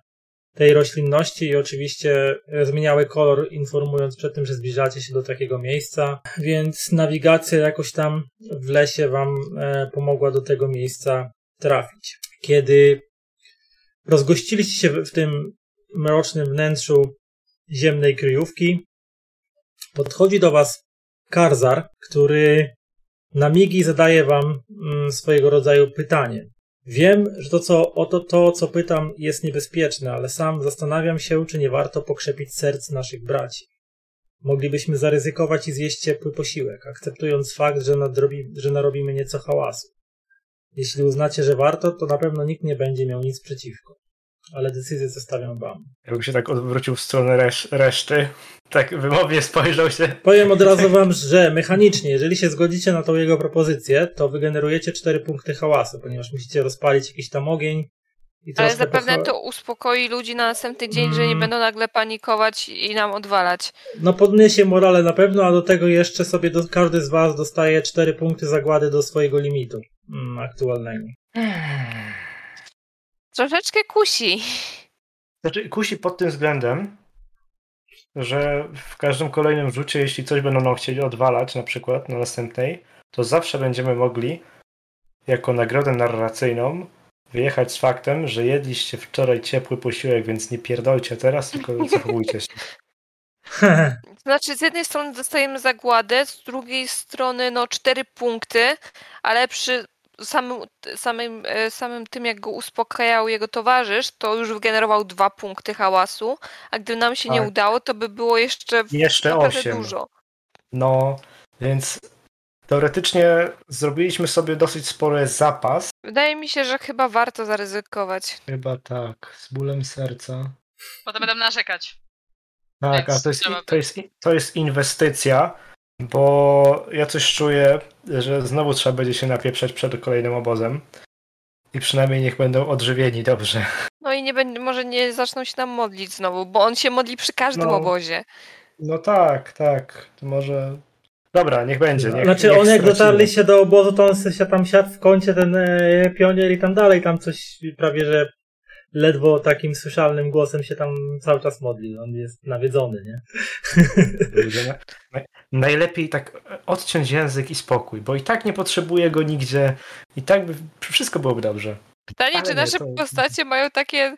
tej roślinności i oczywiście zmieniały kolor, informując przed tym, że zbliżacie się do takiego miejsca, więc nawigacja jakoś tam w lesie wam e, pomogła do tego miejsca trafić. Kiedy rozgościliście się w tym mrocznym wnętrzu ziemnej kryjówki, podchodzi do was Karzar, który na migi zadaje wam mm, swojego rodzaju pytanie. Wiem, że to, co, o to, to, co pytam, jest niebezpieczne, ale sam zastanawiam się, czy nie warto pokrzepić serc naszych braci. Moglibyśmy zaryzykować i zjeść ciepły posiłek, akceptując fakt, że, nadrobi, że narobimy nieco hałasu. Jeśli uznacie, że warto, to na pewno nikt nie będzie miał nic przeciwko ale decyzję zostawiam wam. Jakby się tak odwrócił w stronę resz reszty, tak wymownie spojrzał się. Powiem od razu wam, że mechanicznie, jeżeli się zgodzicie na tą jego propozycję, to wygenerujecie 4 punkty hałasu, ponieważ musicie rozpalić jakiś tam ogień. Ale zapewne to uspokoi ludzi na następny dzień, mm. że nie mm. będą nagle panikować i nam odwalać. No podniesie morale na pewno, a do tego jeszcze sobie do, każdy z was dostaje 4 punkty zagłady do swojego limitu mm, aktualnego. Hmm. Troszeczkę kusi. Znaczy, kusi pod tym względem, że w każdym kolejnym rzucie, jeśli coś będą nam chcieli odwalać, na przykład na następnej, to zawsze będziemy mogli jako nagrodę narracyjną wyjechać z faktem, że jedliście wczoraj ciepły posiłek, więc nie pierdolcie teraz, tylko <laughs> zachowujcie się. Znaczy, z jednej strony dostajemy zagładę, z drugiej strony no cztery punkty, ale przy samym, samym, e, samym tym, jak go uspokajał jego towarzysz, to już wygenerował dwa punkty hałasu, a gdyby nam się tak. nie udało, to by było jeszcze, jeszcze osiem. dużo. No, więc teoretycznie zrobiliśmy sobie dosyć spory zapas. Wydaje mi się, że chyba warto zaryzykować. Chyba tak, z bólem serca. Potem będę narzekać. Tak, a to jest, to, jest, to jest inwestycja, bo ja coś czuję, że znowu trzeba będzie się napieprzać przed kolejnym obozem. I przynajmniej niech będą odżywieni dobrze. No i nie będzie, może nie zaczną się tam modlić znowu, bo on się modli przy każdym no, obozie. No tak, tak. To może. Dobra, niech będzie. Niech, znaczy, niech on jak dotarli się do obozu, to on się tam siadł w kącie, ten e, pionier i tam dalej, tam coś prawie, że ledwo takim słyszalnym głosem się tam cały czas modli. On jest nawiedzony, nie? <laughs> Najlepiej tak odciąć język i spokój, bo i tak nie potrzebuje go nigdzie. I tak by wszystko byłoby dobrze. Pytanie, Ale czy nasze to... postacie mają takie.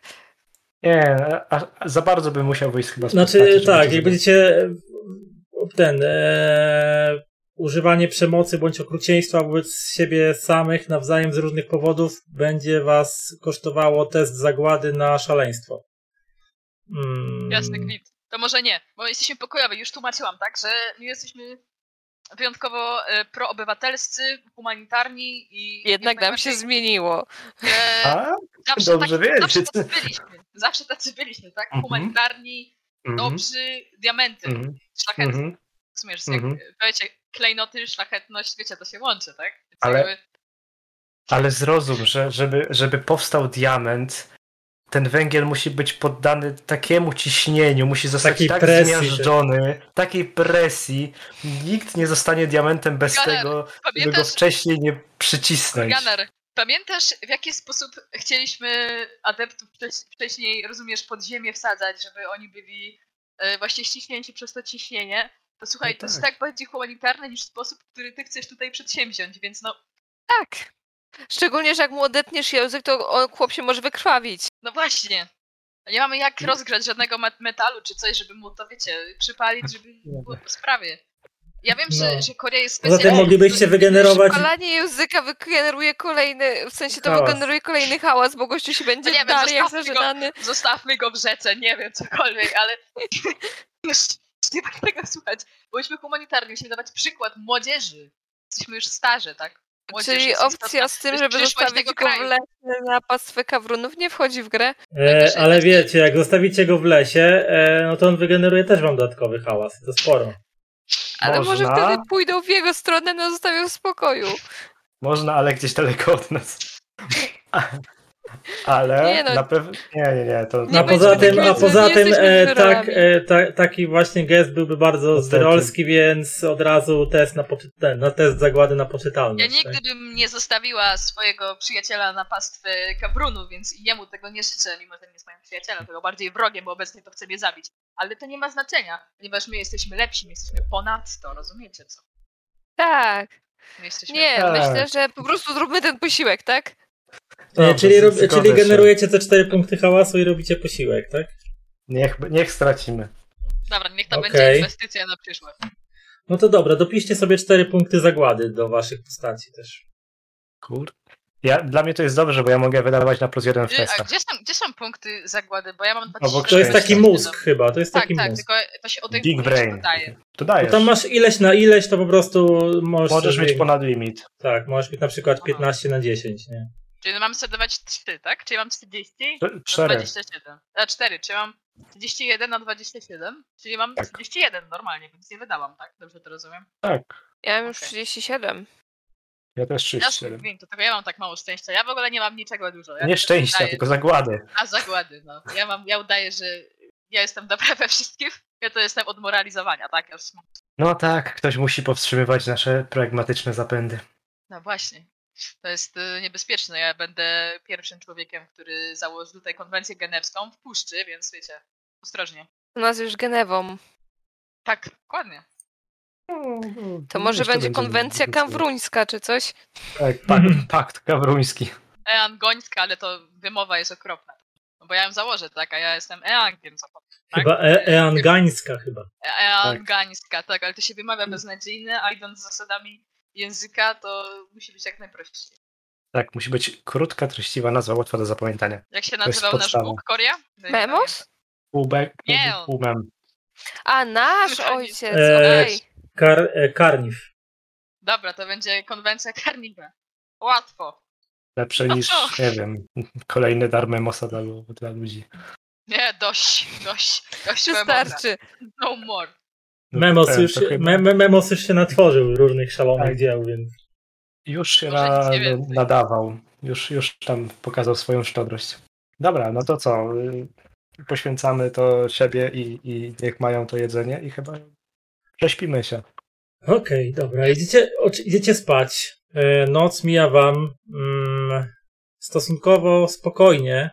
Nie, a, a za bardzo by musiał wyjść chyba z Znaczy, postaci, tak, jak będziecie ten. E, używanie przemocy bądź okrucieństwa wobec siebie samych nawzajem z różnych powodów będzie was kosztowało test zagłady na szaleństwo. Mm. Jasny kwit. To może nie, bo jesteśmy pokojowi. Już tłumaczyłam, tak, że my jesteśmy wyjątkowo e, proobywatelscy, humanitarni i... Jednak nam się zmieniło. E, A? Zawsze, Dobrze tak, zawsze tacy byliśmy. Zawsze tacy byliśmy, tak? Mhm. Humanitarni, mm -hmm. dobrzy, diamenty, mm -hmm. szlachetni. Mm -hmm. W sumie, że jak mm -hmm. powiecie klejnoty, szlachetność, wiecie, to się łączy, tak? Więc ale, jakby... ale zrozum, że żeby, żeby powstał diament, ten węgiel musi być poddany takiemu ciśnieniu, musi zostać takiej tak presji, zmiażdżony, takiej presji. Nikt nie zostanie diamentem bez Gunner, tego, żeby go wcześniej nie przycisnąć. Gunner, pamiętasz w jaki sposób chcieliśmy adeptów wcześniej, rozumiesz, pod ziemię wsadzać, żeby oni byli e, właśnie ściśnięci przez to ciśnienie? To słuchaj, no to jest tak. tak bardziej humanitarne niż sposób, który ty chcesz tutaj przedsięwziąć, więc no... Tak. Szczególnie, że jak mu odetniesz język, to chłop się może wykrwawić. No właśnie. Nie mamy jak rozgrzać żadnego metalu czy coś, żeby mu to, wiecie, przypalić, żeby <laughs> było po sprawie. Ja wiem, no. że, że Korea jest specjalna. Zatem moglibyście wygenerować... Przypalanie języka wygeneruje kolejny, w sensie to hałas. wygeneruje kolejny hałas, bo gościu się będzie no nie dalej wiem, jak. Go, zostawmy go w rzece, nie wiem, cokolwiek, ale <laughs> nie tak tego słuchać. Byliśmy humanitarni, musimy dawać przykład młodzieży. Jesteśmy już starzy, tak? Młodzież Czyli opcja z tym, żeby zostawić go w lesie na pastwę kawrunów nie wchodzi w grę. E, ale wiecie, jak zostawicie go w lesie, e, no to on wygeneruje też wam dodatkowy hałas. To sporo. Ale może Można. wtedy pójdą w jego stronę, no zostawią w spokoju. Można, ale gdzieś daleko od nas. <laughs> Ale Nie no. na pewno. Nie, nie, nie. To Nie a poza tym, a poza tym e, tak, e, ta, taki właśnie gest byłby bardzo zdrolski, więc od razu test na, poczy- ten, na test zagłady na Ja poczytalność. nigdy tak? bym nie zostawiła swojego przyjaciela na pastwę kabrunu, więc jemu tego nie życzę, mimo że nie jest moim przyjacielem, tylko bardziej wrogiem, bo obecnie to chce mnie zabić. Ale to nie ma znaczenia, ponieważ my jesteśmy lepsi, my jesteśmy ponad to, rozumiecie co? Tak. My jesteśmy Nie, Tak. myślę, że po prostu zróbmy ten posiłek, tak? E, Dobrze, czyli, rob, czyli generujecie te 4 punkty hałasu i robicie posiłek, tak? Niech, niech stracimy. Dobra, niech to Okej. będzie inwestycja na przyszłość. No to dobra, dopiszcie sobie 4 punkty zagłady do waszych postaci też. Kur. Ja, dla mnie to jest dobrze, bo ja mogę wydawać na plus jeden w Gdzie, a testach. gdzie są, gdzie są punkty zagłady? Bo ja mam Obok 27. To jest taki mózg chyba, to jest Tak, taki tak, mózg. tylko to się odejmuje, Big brain. dodaje. To dajesz. tam masz ileś na ileś, to po prostu możesz Możesz sobie, mieć ponad limit. Tak, możesz mieć na przykład 15 na 10, nie? Czyli mam sobie dawać 3, tak? Czyli mam 40 na Cztery. 27. A 4, czyli mam 31 na 27, czyli mam Tak. 31 normalnie, więc nie wydałam, tak? Dobrze to rozumiem? Tak. Ja mam już Okej. 37. Ja też Ja 37. wiem, to tego ja mam tak mało szczęścia. Ja w ogóle nie mam niczego dużo. Ja Nie szczęścia, udaję- tylko zagłady. A zagłady, no. Ja mam, ja udaję, że ja jestem dobra we wszystkim. Ja to jestem od moralizowania, tak? Ja już. No tak, ktoś musi powstrzymywać nasze pragmatyczne zapędy. No właśnie. To jest y, niebezpieczne. Ja będę pierwszym człowiekiem, który założy tutaj konwencję generską w puszczy, więc wiecie, ostrożnie. U nas już Genewą. Tak, dokładnie. To może Jeszcze będzie konwencja kawruńska czy coś? Tak, pakt, pakt kawruński. Ean Gońska, ale to wymowa jest okropna. No bo ja ją założę, tak? A ja jestem Eangiem zapomnę. Tak? Chyba e Eangańska chyba. Eangańska, tak, ale to się wymawia beznadziejnie, a idąc zasadami języka, to musi być jak najprościej. Tak, musi być krótka, treściwa nazwa, łatwa do zapamiętania. Jak się nazywał nasz. Bóg, Korea? Memos? Półbek, Nie. półmem. A, nasz ojciec, Eee, okej. Kar, e, karniw. Dobra, to będzie konwencja Karniwa. Łatwo. Lepsze niż, nie wiem, kolejny dar Memosa dla, dla ludzi. Nie, dość, dość, dość Memosa. Wystarczy. No more. No, Memos ten, już, chyba- me, me- Memos już się natworzył różnych szalonych Tak. dzieł, więc Już się na, więcej. nadawał. Już, już tam pokazał swoją szczodrość. Dobra, no to co? y, Poświęcamy to siebie i, i niech mają to jedzenie i chyba prześpimy się. Okej, dobra. Idziecie, idziecie spać. E, Noc mija wam mm, stosunkowo spokojnie.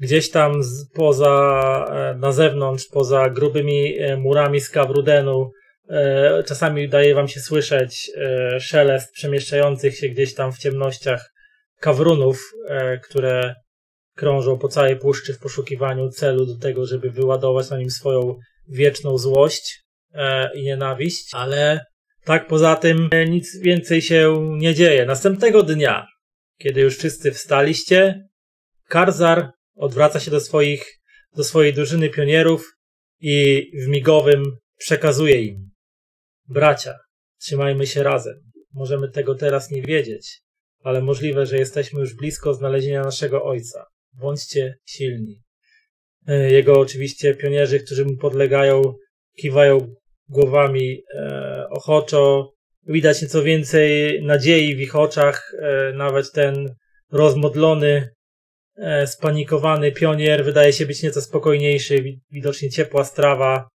Gdzieś tam z, poza, e, na zewnątrz, poza grubymi e, murami z kawrudenu, e, czasami daje wam się słyszeć szelest przemieszczających się gdzieś tam w ciemnościach kawrunów, które krążą po całej puszczy w poszukiwaniu celu do tego, żeby wyładować na nim swoją wieczną złość i nienawiść, ale tak poza tym nic więcej się nie dzieje. Następnego dnia, kiedy już wszyscy wstaliście, Karzar odwraca się do swoich, do swojej drużyny pionierów i w migowym przekazuje im. Bracia, trzymajmy się razem. Możemy tego teraz nie wiedzieć, ale możliwe, że jesteśmy już blisko znalezienia naszego ojca. Bądźcie silni. E, Jego oczywiście pionierzy, którzy mu podlegają, kiwają głowami e, ochoczo. Widać nieco więcej nadziei w ich oczach. E, nawet ten rozmodlony, spanikowany pionier wydaje się być nieco spokojniejszy. Wi- Widocznie ciepła strawa,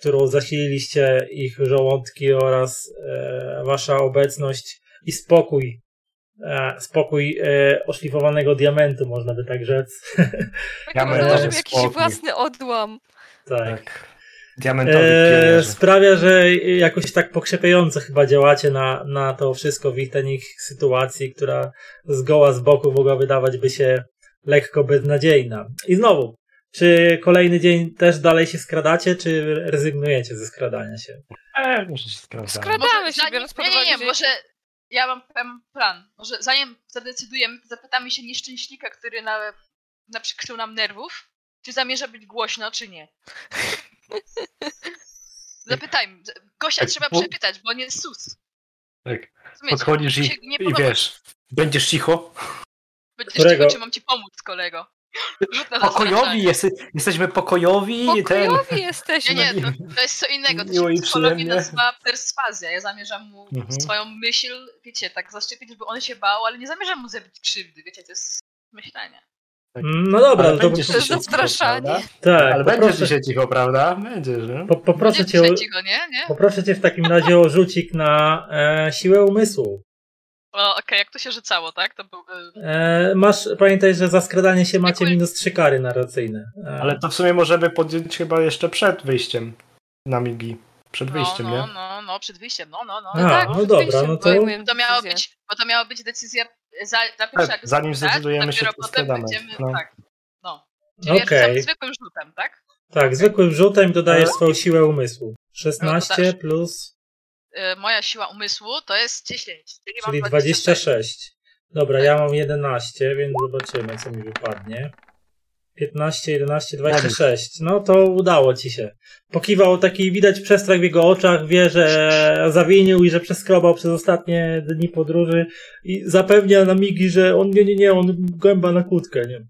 którą zasililiście ich żołądki oraz e, wasza obecność i spokój. E, spokój e, oszlifowanego diamentu, można by tak rzec. Znalazłem nowy jakiś spokój. własny odłam. tak. Tak. Diamentowy E, sprawia, że jakoś tak pokrzepiająco chyba działacie na, na to wszystko w ich sytuacji, która zgoła z boku mogła wydawać by się lekko beznadziejna. I znowu, czy kolejny dzień też dalej się skradacie, czy rezygnujecie ze skradania się? E, może się sprawdzamy. Skradamy się, biorąc pod Nie, nie, uwagę, nie, że... może ja mam pewien plan. Może zanim zadecydujemy, zapytamy się nieszczęśnika, który na, naprzykrzył nam nerwów, czy zamierza być głośno, czy nie. <laughs> Zapytajmy. Gościa Tak, trzeba bo- przepytać, bo on jest sus. Tak. Podchodzisz i, nie i wiesz, będziesz cicho. Będziesz Którego? czy mam ci pomóc, kolego? <laughs> Pokojowi, jest, jesteśmy pokojowi. ten. Pokojowi Nie, jesteśmy. nie, to, <laughs> to jest co innego. To się psychologii nazywa perswazja. Ja zamierzam mu Mhm. swoją myśl, wiecie, tak zaszczepić, żeby on się bał, ale nie zamierzam mu zrobić krzywdy, wiecie, to jest myślenie. No dobra, Ale to będziesz To cicho, zastraszanie. prawda? tak, Ale będziesz poproszę, dzisiaj cicho, prawda? Będziesz, no. po, poproszę, Będzie cię cicho, nie? nie? poproszę cię w takim razie o rzucik na e, siłę umysłu. O, okej, jak to się rzucało, tak? To był... y, E, masz, pamiętaj, że za skradanie się macie Dziękuję. minus trzy kary narracyjne. E, Ale to w sumie możemy podjąć chyba jeszcze przed wyjściem na Migi. Przed No, wyjściem, no, nie? no, no, przed wyjściem, no, no, no. A, tak, no dobra, no to- podejmujemy To miało być, bo to miała być decyzja za, za pierwsza Tak, zanim tak? zdecydujemy się, Dopiero to potem składamy, będziemy, no. tak, no. Czyli ja Okej. rzucam zwykłym rzutem, tak? Tak, zwykłym rzutem dodajesz swoją siłę umysłu. 16 dodasz. plus, moja siła umysłu to jest 10, czyli, czyli mam 26. Dobra, ja Tak. mam 11, więc zobaczymy, co mi wypadnie. 15, 11, 26. No to udało ci się. Pokiwał taki, widać przestrach w jego oczach, wie, że zawinił i że przeskrobał przez ostatnie dni podróży i zapewnia na migi, że on nie, nie, nie, on gęba na kłódkę, nie?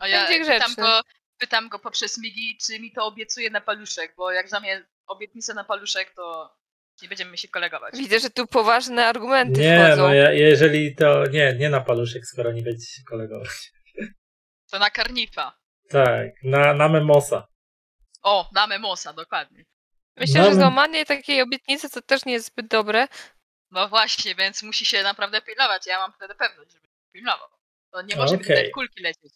A ja pytam go, pytam go poprzez migi, czy mi to obiecuje na paluszek, bo jak za mnie obietnicę na paluszek, to nie będziemy się kolegować. Widzę, że tu poważne argumenty Nie, wchodzą. no ja, jeżeli to, nie, nie na paluszek, skoro nie będziecie się kolegować. To na karnifa. Tak, na, na memosa. O, na memosa, dokładnie. Myślę, Mamy- że złamanie takiej obietnicy to też nie jest zbyt dobre. No właśnie, więc musi się naprawdę pilnować. Ja mam wtedy pewność, żeby się pilnował. To nie może mi Okej. tutaj kulki lecieć.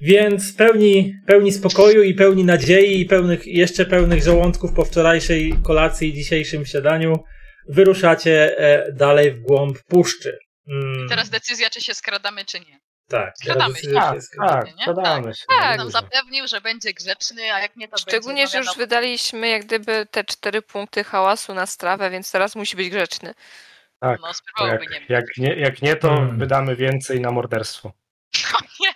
Więc pełni, pełni spokoju i pełni nadziei i pełnych, jeszcze pełnych żołądków po wczorajszej kolacji i dzisiejszym śniadaniu wyruszacie e, dalej w głąb puszczy. Mm, Teraz decyzja, czy się skradamy, czy nie. tak, skradamy się. Tak, jest- tak, nie? podamy się. Tak. Nam zapewnił, że będzie grzeczny, a jak nie, to Szczególnie, będzie... że już wydaliśmy jak gdyby te cztery punkty hałasu na strawę, więc teraz musi być grzeczny. Tak, No, jak, nie jak, nie, jak nie, to Hmm. wydamy więcej na morderstwo. Nie!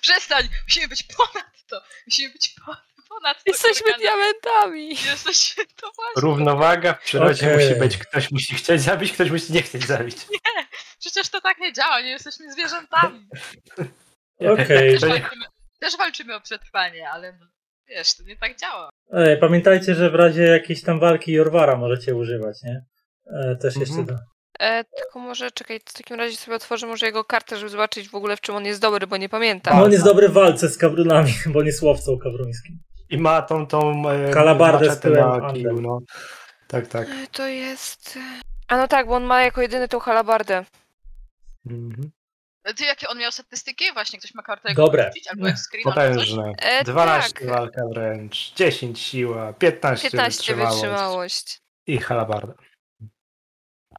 Przestań! Musimy być ponad to! Musimy być po- ponad to. Jesteśmy diamentami! Jesteśmy to właśnie. Równowaga w przyrodzie Okej. musi być. Ktoś musi chcieć zabić, ktoś musi nie chcieć zabić. Przecież to tak nie działa, nie jesteśmy zwierzętami. <laughs> Okej. Też nie- walczymy, też walczymy o przetrwanie, ale no, wiesz, to nie tak działa. E, Pamiętajcie, że w razie jakiejś tam walki Jorwara możecie używać, nie? E, Też jeszcze Mhm. da. E, tylko może, czekaj, w takim razie sobie otworzę może jego kartę, żeby zobaczyć w ogóle w czym on jest dobry, bo nie pamiętam. No on jest dobry w walce z kawrunami, <laughs> bo on jest łowcą kawruńskim. I ma tą, tą e, Kalabardę z tyłem na kiju, no. Tak, tak. E, To jest... A no tak, bo on ma jako jedyny tą halabardę. Mhm. Ty jakie on miał statystyki? Właśnie ktoś ma kartę Dobre. albo jak screen? Potężne. E, 12 tak. walka wręcz, 10 siła, 15, 15 wytrzymałość. wytrzymałość. I halabarda.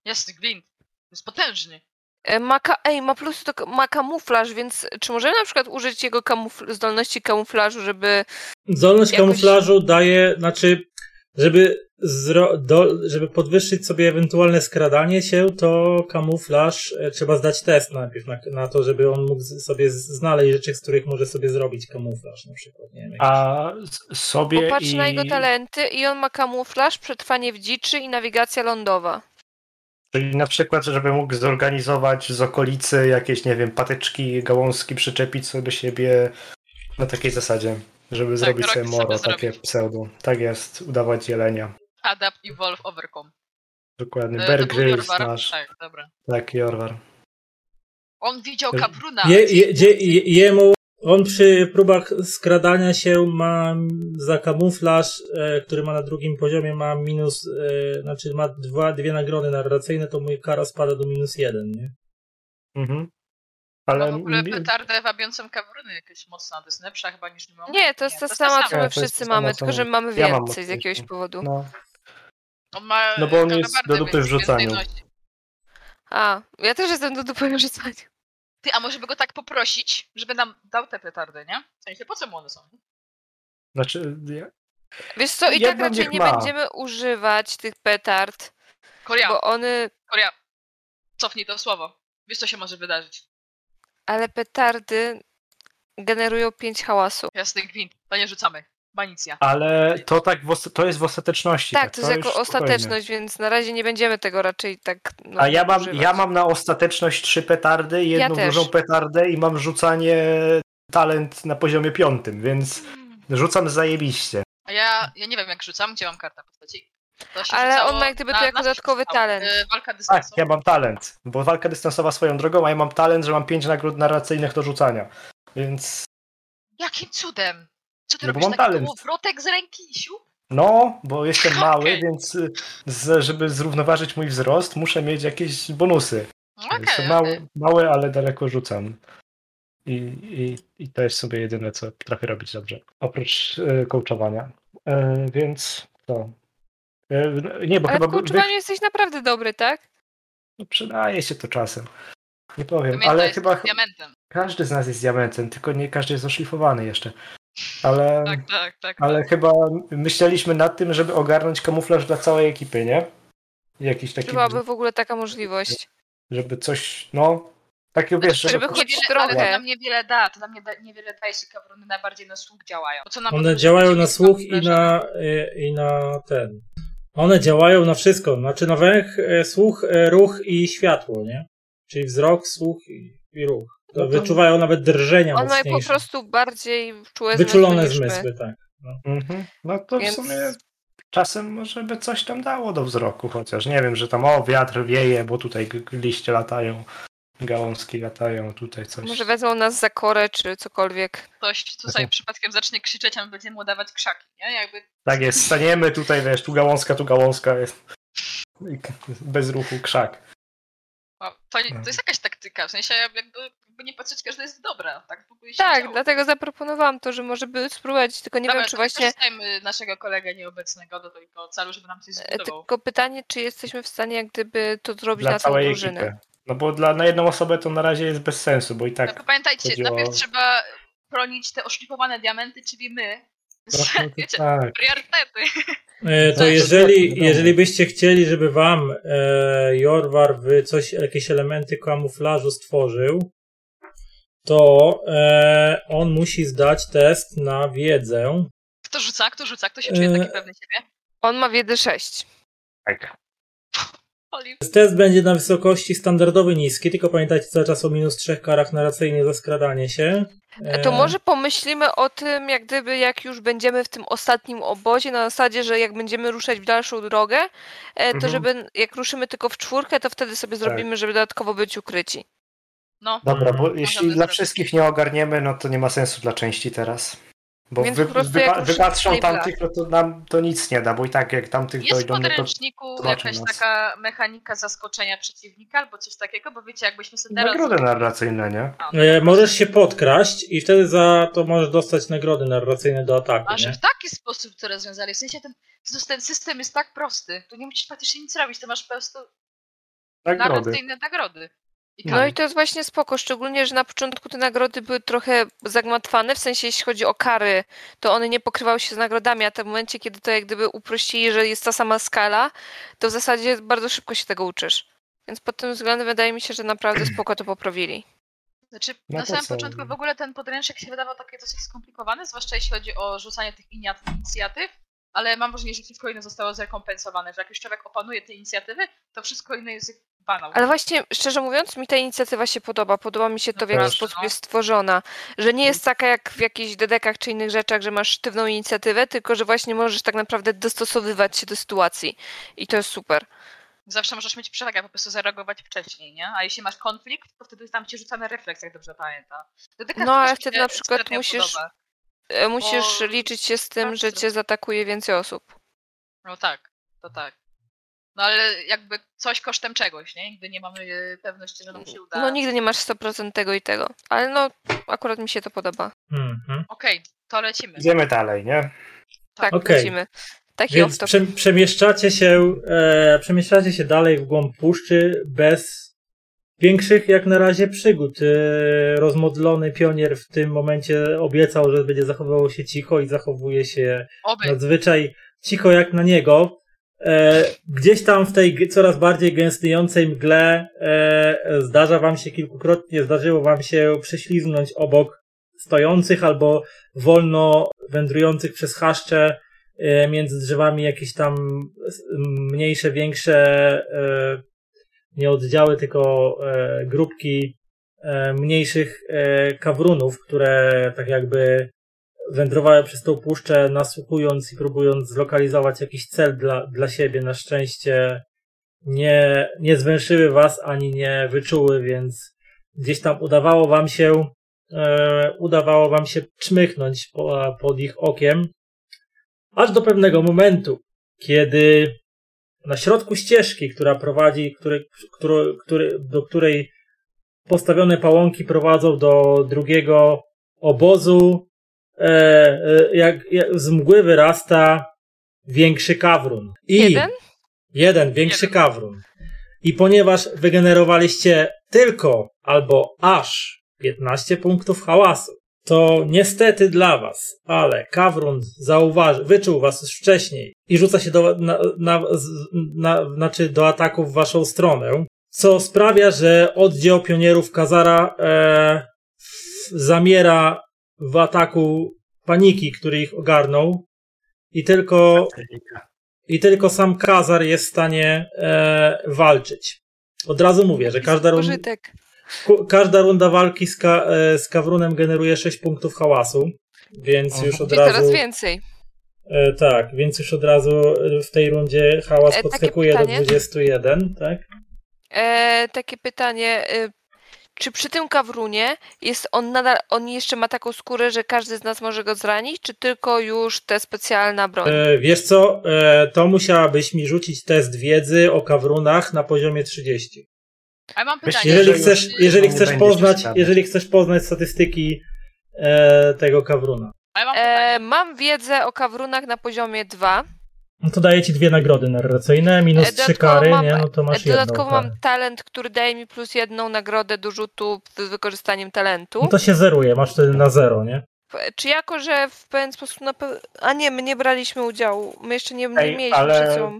Jasny glint. Jest potężny. E, Ma ka- Ej, ma plus to ma kamuflaż, więc czy możemy na przykład użyć jego kamufl- zdolności kamuflażu, żeby. Zdolność Jakoś- kamuflażu daje, znaczy, żeby, zro, do, żeby podwyższyć sobie ewentualne skradanie się, to kamuflaż e, trzeba zdać test najpierw na, na to, żeby on mógł z- sobie z- znaleźć rzeczy, z których może sobie zrobić kamuflaż na przykład. Nie wiem, A s- sobie Popatrz i... na jego talenty i on ma kamuflaż, przetrwanie w dziczy i nawigacja lądowa. Czyli na przykład, żeby mógł zorganizować z okolicy jakieś, nie wiem, patyczki, gałązki, przyczepić sobie do siebie na takiej zasadzie, żeby zrobić roki sobie sobie moro, takie zrobić. pseudo. Tak jest, udawać jelenia. Adapt, evolve, overcome. Dokładnie. E, Bear Grylls Jorvar? nasz. Tak, dobra. Tak, Jorwar. On widział kapruna. Je, je, je, je, jemu, on przy próbach skradania się ma za kamuflaż, e, który ma na drugim poziomie, ma minus, e, znaczy ma dwa, dwie nagrody narracyjne, to mój kara spada do minus jeden, nie? Mhm. Ale Ale w ogóle petardę wabiącą kawruny jakieś mocna, to jest lepsza chyba niż my mamy. Nie, to jest ta sama, co Nie, my wszyscy mamy, tylko my- że mamy ja mam więcej z jakiegoś powodu. no, On ma No bo on jest do dupy w rzucaniu. więcej. A, ja też jestem do dupy rzucania. Ty, a może by go tak poprosić, żeby nam dał te petardy, nie? W sensie, po co mu one są? znaczy, ja, Wiesz co, i tak Jedną raczej niech nie ma. będziemy używać tych petard, Korea, bo one, Korea, cofnij to słowo. Wiesz, co się może wydarzyć. ale petardy generują 5 hałasu. Jasny gwint, to nie rzucamy. Banicja. Ale to tak w to jest w ostateczności. Tak, to jest już jako spokojnie. ostateczność, więc na razie nie będziemy tego raczej tak. No, A ja mam, używać. ja mam na ostateczność trzy petardy, jedną też. dużą petardę i mam rzucanie talent na poziomie piątym, więc rzucam zajebiście. A ja, ja nie wiem jak rzucam, gdzie mam kartę postaci. To Ale on ma jak gdyby to jako dodatkowy rzucało? talent. Y, Walka Tak, ja mam talent, bo walka dystansowa swoją drogą, a ja mam talent, że mam pięć nagród narracyjnych do rzucania. Więc Jakim cudem? Co ty No bo robisz? mam Taki talent. kołowrotek z ręki, siup? no, bo jestem mały, Okej. więc y, z, żeby zrównoważyć mój wzrost, muszę mieć jakieś bonusy. Okej, Jestem okej. mały, mały, ale daleko rzucam. I, i, I to jest sobie jedyne, co potrafię robić dobrze. Oprócz e, coachowania. E, więc to. E, nie, bo Ale chyba w coachowaniu jesteś naprawdę dobry, tak? no, przydaje się to czasem. Nie powiem, Pamiętaj, ale chyba diamentem. każdy z nas jest diamentem, tylko nie każdy jest oszlifowany jeszcze. Ale, Tak, tak, tak. ale chyba myśleliśmy nad tym, żeby ogarnąć kamuflaż dla całej ekipy, nie? Jakiś taki, Byłaby w ogóle taka możliwość. żeby coś, no, takie wiesz, Żeby choć niewiele, trochę. Ale to nam niewiele da, to nam nie da, niewiele da, jeśli kawrony najbardziej na słuch działają. Bo co nam One działają na słuch i na, i na ten. One działają na wszystko. Znaczy na węch, y, słuch, y, ruch i światło, nie? Czyli wzrok, słuch i, i ruch. To No to- wyczuwają nawet drżenia On ma po prostu bardziej czułe Wyczulone zmysły zmysły, tak. Mhm. No to Więc- w sumie czasem może by coś tam dało do wzroku, chociaż nie wiem, że tam o wiatr wieje, bo tutaj liście latają, gałązki latają, tutaj coś. Może wezmą nas za korę czy cokolwiek. Ktoś tutaj przypadkiem zacznie krzyczeć, a my będziemy mu dawać krzaki, nie? Jakby Tak jest, staniemy tutaj, wiesz, tu gałązka, tu gałązka jest. Bez ruchu krzak. To, No. to jest jakaś taktyka, w sensie jakby, jakby nie patrzeć, każda jest dobra. Tak, Tak, działo. dlatego zaproponowałam to, że może by spróbować, tylko nie Dobra, wiem, czy właśnie. wykorzystajmy naszego kolegę nieobecnego do tego celu, żeby nam coś e, zbudował. Tylko pytanie, czy jesteśmy w stanie jak gdyby to zrobić Dla na całą całej drużynę. ekipy. No bo dla, na jedną osobę to na razie jest bez sensu, bo i Tylko tak. pamiętajcie, chodziło- najpierw trzeba bronić te oszlifowane diamenty, czyli my. <laughs> Wiecie, tak. priorytety. E, To Tak, jeżeli, wiadomo. jeżeli byście chcieli, żeby wam e, Jorwar w coś, jakieś elementy kamuflażu stworzył, to e, on musi zdać test na wiedzę. Kto rzuca, kto rzuca, kto się czuje Eee. taki pewny siebie? On ma wiedzę 6. tak. Test będzie na wysokości standardowej niskiej, tylko pamiętajcie cały czas o minus trzech karach narracyjnych za skradanie się. E, To może pomyślimy o tym, jak gdyby jak już będziemy w tym ostatnim obozie, na zasadzie, że jak będziemy ruszać w dalszą drogę, e, to Mhm. żeby jak ruszymy tylko w czwórkę, to wtedy sobie zrobimy, żeby dodatkowo być ukryci. No, Dobra, bo Mhm. jeśli Możemy dla zrobić. wszystkich nie ogarniemy, no to nie ma sensu dla części teraz. Bo Więc wy, wypa- wypatrzą tamtych, no to nam to nic nie da, bo i tak jak tamtych jest w dojdą, no to podręczniku zobaczą jakaś nas. taka mechanika zaskoczenia przeciwnika albo coś takiego, bo wiecie, jakbyśmy sobie teraz... nagrody narracyjne, nie? A, no, E, możesz się podkraść i wtedy za to możesz dostać nagrody narracyjne do ataku. A że Nie? w taki sposób to rozwiązali, w sensie ten, ten system jest tak prosty, tu nie musisz praktycznie nic robić, to masz po prostu Nagrody. narracyjne nagrody. No i to jest właśnie spoko, szczególnie, że na początku te nagrody były trochę zagmatwane, w sensie jeśli chodzi o kary, to one nie pokrywały się z nagrodami, a w tym momencie, kiedy to jak gdyby uprościli, że jest ta sama skala, to w zasadzie bardzo szybko się tego uczysz. Więc pod tym względem wydaje mi się, że naprawdę <clears throat> spoko to poprawili. Znaczy, No na to samym początku w ogóle ten podręcznik się wydawał taki dosyć skomplikowany, zwłaszcza jeśli chodzi o rzucanie tych inicjatyw, ale mam wrażenie, że wszystko inne zostało zrekompensowane, że jak już człowiek opanuje te inicjatywy, to wszystko inne jest banał. Ale właśnie, szczerze mówiąc, mi ta inicjatywa się podoba. Podoba mi się to, w jaki sposób no. jest stworzona. Że nie jest taka jak w jakichś dedekach czy innych rzeczach, że masz sztywną inicjatywę, tylko że właśnie możesz tak naprawdę dostosowywać się do sytuacji. I to jest super. Zawsze możesz mieć przewagę, po prostu zareagować wcześniej, nie? A jeśli masz konflikt, to wtedy tam ci rzucamy refleks, jak dobrze pamiętam. Dedyka No, ale wtedy na przykład musisz- podoba. E, Musisz Bo- liczyć się z tym, tak, że cię zaatakuje więcej osób. No tak, to tak. No ale jakby coś kosztem czegoś, nie? Nigdy nie mamy e, pewności, że nam się uda. No nigdy nie masz 100% tego i tego. Ale no, akurat mi się to podoba. Mhm. Okej, to lecimy. Idziemy dalej, nie? Tak, Okej. lecimy. Taki Więc prze, przemieszczacie się, e, przemieszczacie się dalej w głąb puszczy bez większych jak na razie przygód. E, rozmodlony pionier w tym momencie obiecał, że będzie zachowywał się cicho i zachowuje się Oby. nadzwyczaj cicho jak na niego. E, gdzieś tam w tej coraz bardziej gęstniejącej mgle e, zdarza wam się kilkukrotnie, zdarzyło wam się prześliznąć obok stojących albo wolno wędrujących przez chaszcze między drzewami jakieś tam mniejsze, większe nie oddziały, tylko e, grupki mniejszych kawrunów, które tak jakby wędrowały przez tą puszczę, nasłuchując i próbując zlokalizować jakiś cel dla, dla siebie. Na szczęście nie, nie zwęszyły was ani nie wyczuły, więc gdzieś tam udawało wam się e, udawało wam się czmychnąć po, pod ich okiem, aż do pewnego momentu, kiedy na środku ścieżki, która prowadzi, który, który, który, do której postawione pałąki prowadzą do drugiego obozu, e, e, jak, jak z mgły wyrasta większy kawrun. I jeden? Jeden, większy jeden. kawrun. I ponieważ wygenerowaliście tylko albo aż 15 punktów hałasu, to niestety dla was, ale Kawrun zauważy, wyczuł was już wcześniej i rzuca się do, na, na, na, znaczy do ataku w waszą stronę, co sprawia, że oddział pionierów Kazara e, zamiera w ataku paniki, który ich ogarnął i tylko i tylko sam Kazar jest w stanie e, walczyć. Od razu mówię, że każda runda, każda runda walki z, ka, e, z Kawrunem generuje 6 punktów hałasu, więc już od razu... teraz więcej. E, tak, więc już od razu w tej rundzie hałas e, podskakuje do 21, tak? E, takie pytanie, e, czy przy tym kawrunie jest on nadal, on jeszcze ma taką skórę, że każdy z nas może go zranić, czy tylko już te specjalna broń? E, wiesz co, e, to musiałabyś mi rzucić test wiedzy o kawrunach na poziomie 30. A mam pytanie. Jeżeli chcesz, jeżeli chcesz poznać, jeżeli chcesz poznać statystyki e, tego kawruna. Mam, e, mam wiedzę o kawrunach na poziomie 2. No to daje ci dwie nagrody narracyjne, minus e, trzy kary, mam, nie? No to masz Dodatkowo jedną, mam tak. talent, który daje mi plus jedną nagrodę do rzutu z wykorzystaniem talentu. No to się zeruje, masz wtedy na zero, nie? Czy jako, że w pewien sposób na pe... A nie, my nie braliśmy udziału. My jeszcze nie, nie Ej, mieliśmy ale... przed sobą.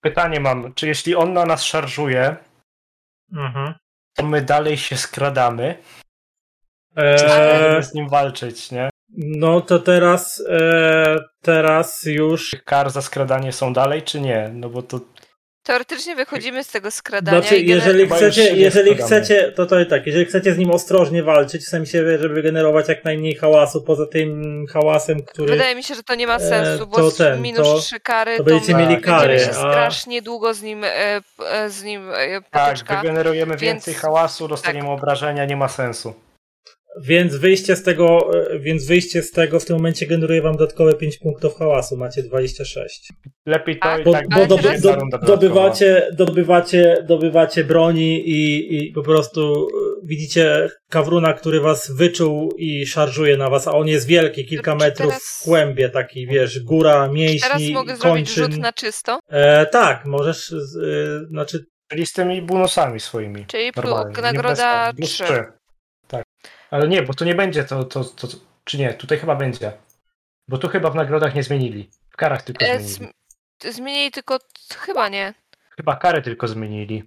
Pytanie mam, czy jeśli on na nas szarżuje, mhm. to my dalej się skradamy? Eee... Z nim walczyć, nie? No to teraz, e, teraz już. Kar za skradanie są dalej, czy nie? No bo to. Teoretycznie wychodzimy z tego skradania. Znaczy, jeżeli chcecie, jeżeli chcecie, to to i tak, jeżeli chcecie z nim ostrożnie walczyć, w sensie, żeby generować jak najmniej hałasu, poza tym hałasem, który. Wydaje mi się, że to nie ma e, sensu, bo ten, minus to, trzy kary, to będziecie to mieli kary. Się a... strasznie długo z nim, e, z nim potyczka, Tak, wygenerujemy więc... więcej hałasu, dostaniemy tak. obrażenia, nie ma sensu. Więc wyjście z tego, e, więc wyjście z tego w tym momencie generuje wam dodatkowe 5 punktów hałasu, macie 26. Lepiej to i bo, tak bo doby, do, dobywacie, dobywacie, dobywacie broni i, i po prostu e, widzicie kawruna, który was wyczuł i szarżuje na was, a on jest wielki, kilka metrów teraz... w kłębie, taki wiesz, góra, mięśni, Teraz mogę kończyn. zrobić rzut na czysto? E, tak, możesz, e, znaczy... Czyli z tymi bonusami swoimi. Czyli nagroda 3. 3. Ale nie, bo tu nie będzie to, to, to, to, czy nie, tutaj chyba będzie. Bo tu chyba w nagrodach nie zmienili. W karach tylko e, zmienili. zmienili tylko, chyba nie. Chyba karę tylko zmienili.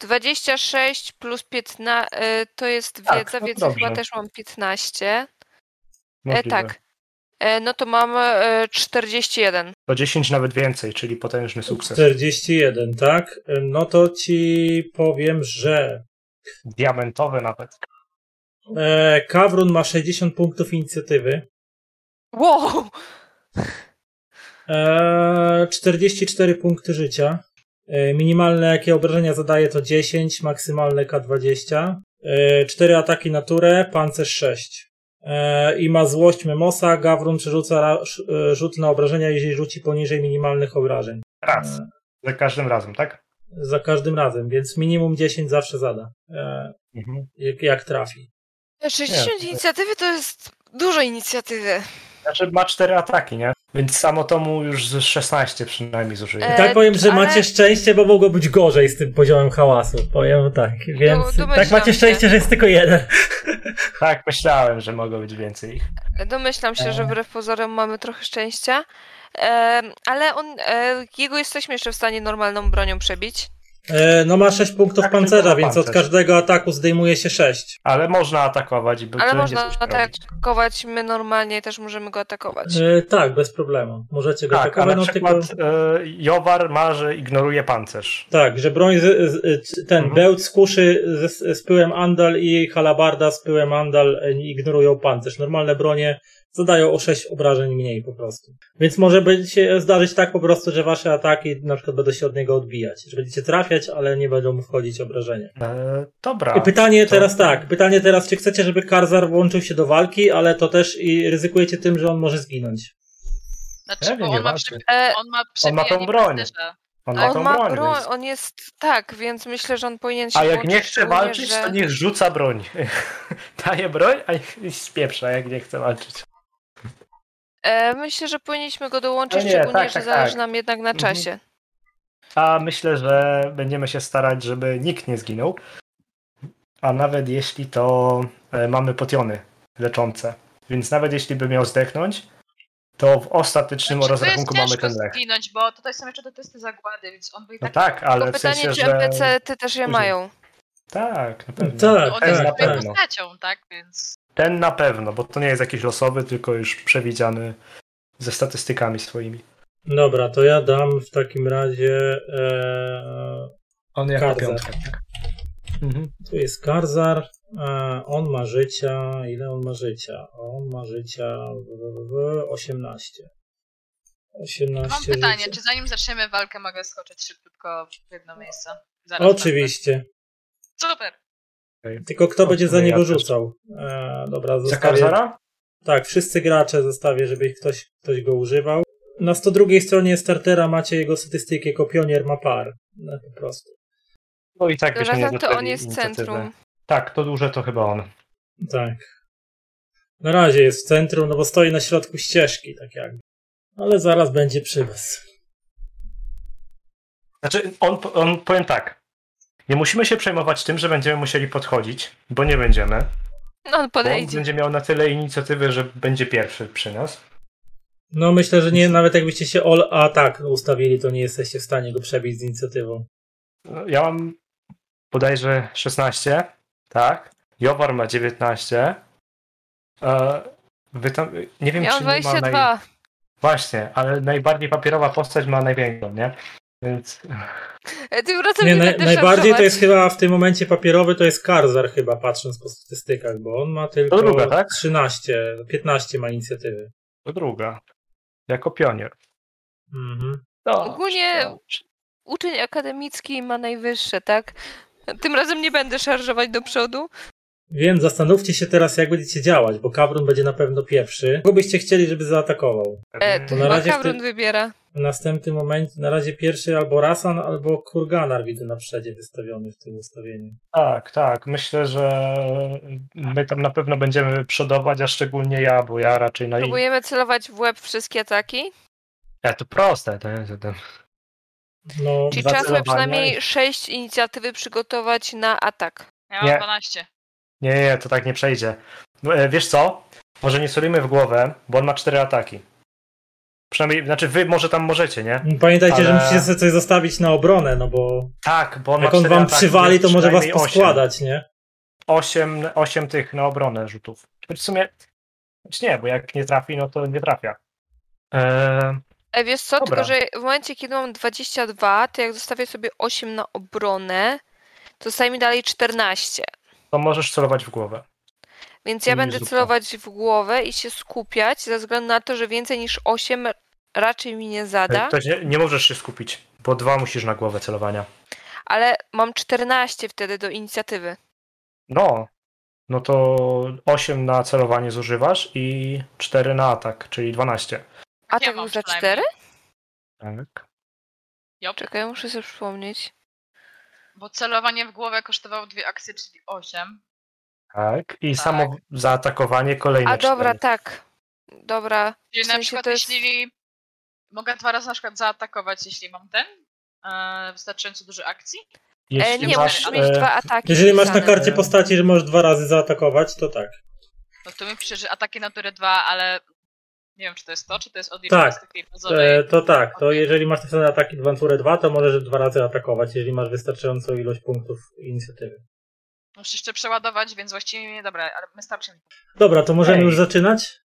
26 plus 15, e, to jest tak, wiedza, no wiedza chyba też mam 15. E, tak. E, no to mam e, 41. To 10 nawet więcej, czyli potężny sukces. 41, tak? E, no to ci powiem, że. Diamentowy nawet. E, Kawrun ma 60 punktów inicjatywy. Wow! E, 44 punkty życia. E, minimalne jakie obrażenia zadaje to 10, maksymalne K20. E, 4 ataki na turę, pancerz 6. E, I ma złość Memosa. Gawrun przerzuca e, rzut na obrażenia, jeżeli rzuci poniżej minimalnych obrażeń. Raz. E, za każdym razem, tak? Za każdym razem, więc minimum 10 zawsze zada. Mhm. Jak, jak trafi. 60 nie. inicjatywy to jest dużo inicjatywy. Znaczy ma cztery ataki, nie? Więc samo to mu już z 16 przynajmniej zużyje. E, tak powiem, że ale... macie szczęście, bo mogło być gorzej z tym poziomem hałasu. Powiem tak. Więc Do, tak macie szczęście, się. że jest tylko jeden. <laughs> Tak, myślałem, że mogło być więcej ich. Domyślam się, e... że wbrew pozorom mamy trochę szczęścia. E, ale on, e, jego jesteśmy jeszcze w stanie normalną bronią przebić. E, no ma 6 punktów Tak, pancerza, tylko więc od pancerz. każdego ataku zdejmuje się 6. Ale można atakować. Bo Ale można atakować, my normalnie też możemy go atakować. E, tak, bez problemu. Możecie go Tak, a atakować, na no tylko... przykład e, Jowar ma, że ignoruje pancerz. Tak, że broń, z, z, ten Mhm. bełt z kuszy z, z pyłem Andal i halabarda z pyłem Andal ignorują pancerz. Normalne bronie zadają o 6 obrażeń mniej po prostu. Więc może być się zdarzyć tak po prostu, że wasze ataki na przykład będą się od niego odbijać. Że będziecie trafiać, ale nie będą mu wchodzić obrażenia. E, dobra. I pytanie to- teraz tak, pytanie teraz, czy chcecie, żeby Karzar włączył się do walki, ale to też i ryzykujecie tym, że on może zginąć. Znaczy, bo on ma, przy, E, on ma On ma tą broń. On ma tą on ma broń, broń, więc... on jest tak, więc myślę, że on powinien się A jak nie chce walczyć, że... to niech rzuca broń. <laughs> Daje broń, a niech spieprza, jak nie chce walczyć. E, myślę, że powinniśmy go dołączyć, No nie, szczególnie, tak, że tak, zależy tak. nam jednak na Mhm. czasie. A myślę, że będziemy się starać, żeby nikt nie zginął. A nawet jeśli to e, mamy potiony leczące. Więc nawet jeśli by miał zdechnąć, to w ostatecznym Znaczy, rozrachunku to jest mamy ten lek. zginąć, bo tutaj są jeszcze te testy zagłady, więc on by i No tak... tak, ale w pytanie, sensie, czy że... NPC ty też je później. mają. Tak, na pewno. Tak, on ten jest tak, tak. postacią, tak? Więc Ten na pewno, bo to nie jest jakiś losowy, tylko już przewidziany ze statystykami swoimi. Dobra, to ja dam w takim razie. E, On jako piątka, piątka. Mhm. tu jest Karzar. E, on ma życia. Ile on ma życia? On ma życia w, w 18. 18 mam pytanie, życia. czy zanim zaczniemy walkę mogę skoczyć szybciutko w jedno miejsce? Zaraz Oczywiście. Super! Tylko kto O, będzie za ja niego też. rzucał? E, dobra, Za. Karzara? Tak, wszyscy gracze zostawię, żeby ktoś, ktoś go używał. Na 102 stronie startera macie jego statystyki jako pionier ma par. No, po prostu. No i tak byśmy nie to on jest inicjatywy. centrum. Tak, to duże to chyba on. Tak. Na razie jest w centrum, no bo stoi na środku ścieżki, tak jakby. Ale zaraz będzie przy was. Znaczy, on, on powiem tak. Nie musimy się przejmować tym, że będziemy musieli podchodzić, bo nie będziemy. No on Bo on podejdzie. będzie miał na tyle inicjatywy, że będzie pierwszy przy nas. No myślę, że nie, nawet jakbyście się all atak ustawili, to nie jesteście w stanie go przebić z inicjatywą. No, Ja mam bodajże 16, tak? Jowar ma 19. E, wy tam, nie wiem, Miał czy nie ma naj... 22. Właśnie, ale najbardziej papierowa postać ma największą, nie? Więc E, Tym razem Nie, nie, naj, najbardziej to jest chyba w tym momencie papierowy, to jest Karzar chyba, patrząc po statystykach, bo on ma tylko druga, tak? 13, 15 ma inicjatywy. to druga. Jako pionier. Mhm. No, Ogólnie- Uczeń akademicki ma najwyższe, tak? Tym razem nie będę szarżować do przodu. Wiem, zastanówcie się teraz, jak będziecie działać, bo Kawrun będzie na pewno pierwszy. Kogo byście chcieli, żeby zaatakował? E, to na chyba razie w Kawrun tym- wybiera. W następnym momencie, na razie pierwszy albo Rasan, albo Kurganar widzę na przodzie wystawiony w tym ustawieniu. Tak, tak. Myślę, że my tam na pewno będziemy przodować, a szczególnie ja, bo ja raczej na Próbujemy celować w łeb wszystkie ataki. Ja to proste, to jest ten. No, Czyli trzeba sobie przynajmniej 6 inicjatywy przygotować na atak. Ja mam Nie. 12. Nie, nie, to tak nie przejdzie. E, Wiesz co? Może nie solimy w głowę, bo on ma cztery ataki. Przynajmniej, znaczy wy może tam możecie, nie? pamiętajcie, że Ale- musicie sobie coś zostawić na obronę, no bo Tak, bo on jak on wam ataki, przywali, to może was poskładać, nie? Osiem, osiem tych na obronę rzutów. Choć w sumie. choć nie, bo jak nie trafi, no to nie trafia. Eee, E, wiesz co, Dobra. tylko że w momencie, kiedy mam 22, to jak zostawię sobie 8 na obronę, to zostaje mi dalej 14. to możesz celować w głowę. Więc ja będę celować w głowę i się skupiać, ze względu na to, że więcej niż 8 raczej mi nie zada, To nie, nie możesz się skupić, bo dwa musisz na głowę celowania. ale mam 14 wtedy do inicjatywy. No, no to 8 na celowanie zużywasz i 4 na atak, czyli 12. A Ja był za przynajmniej. 4? Tak. Jop. Czekaj, muszę sobie przypomnieć. Bo celowanie w głowę kosztowało dwie akcje, czyli 8. Tak. I Tak. samo zaatakowanie kolejne A dobra, 4. tak. Dobra. Czyli W na sensie przykład to jest- jeśli mogę dwa razy na przykład zaatakować, jeśli mam ten e, wystarczająco dużo akcji. E, Jeśli nie, masz, musisz mieć e, dwa ataki. Jeżeli masz na karcie postaci, że możesz dwa razy zaatakować, to tak. No to mi pisze, że ataki natury 2, ale Nie wiem, czy to jest to, czy to jest odliczenie Tak. z takiej bazowej. E, to tak, to jeżeli masz te same ataki w turę 2, to możesz dwa razy atakować, jeżeli masz wystarczającą ilość punktów inicjatywy. Muszę jeszcze przeładować, więc właściwie nie, dobra, ale wystarczy mi. Dobra, to możemy Ej. już zaczynać?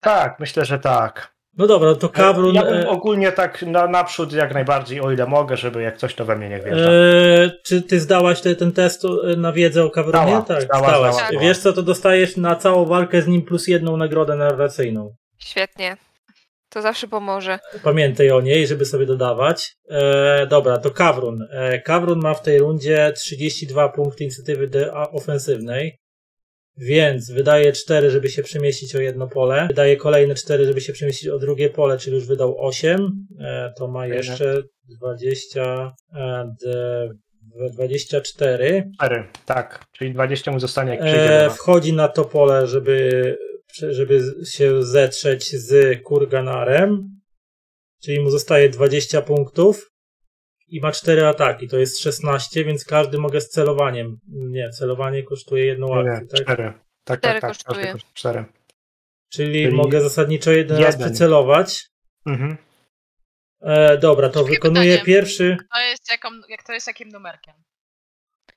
Tak, myślę, że tak. No dobra, to Kawrun... Ja bym e, ogólnie tak na, naprzód jak najbardziej, o ile mogę, żeby jak coś to we mnie nie wjeżdża. E, czy ty zdałaś te, ten test e, na wiedzę o Kawrunie? Zdała, tak, zdała, zdałaś. zdała, zdała. Wiesz co, to dostajesz na całą walkę z nim plus jedną nagrodę narracyjną. Świetnie. To zawsze pomoże. Pamiętaj o niej, żeby sobie dodawać. E, dobra, to Kawrun. E, Kawrun ma w tej rundzie 32 punkty inicjatywy ofensywnej, więc wydaje 4, żeby się przemieścić o jedno pole. Wydaje kolejne 4, żeby się przemieścić o drugie pole, czyli już wydał 8. E, to ma jeszcze 20, e, d- 24. Cztery, tak. Czyli 20 mu zostanie jak przyjdzie. E, wchodzi na to pole, żeby, żeby się zetrzeć z Kurganarem, czyli mu zostaje 20 punktów i ma 4 ataki, to jest 16, więc każdy mogę z celowaniem. Nie, celowanie kosztuje jedną Nie, akcję, tak? cztery. Tak, Cztery tak, tak. kosztuje. każdy kosztuje Cztery. Czyli, Czyli mogę zasadniczo jeden, raz jeden. przycelować. Mhm. E, dobra, to Szybkie wykonuję pytanie. pierwszy. To jest jaką, jak to jest jakim numerkiem?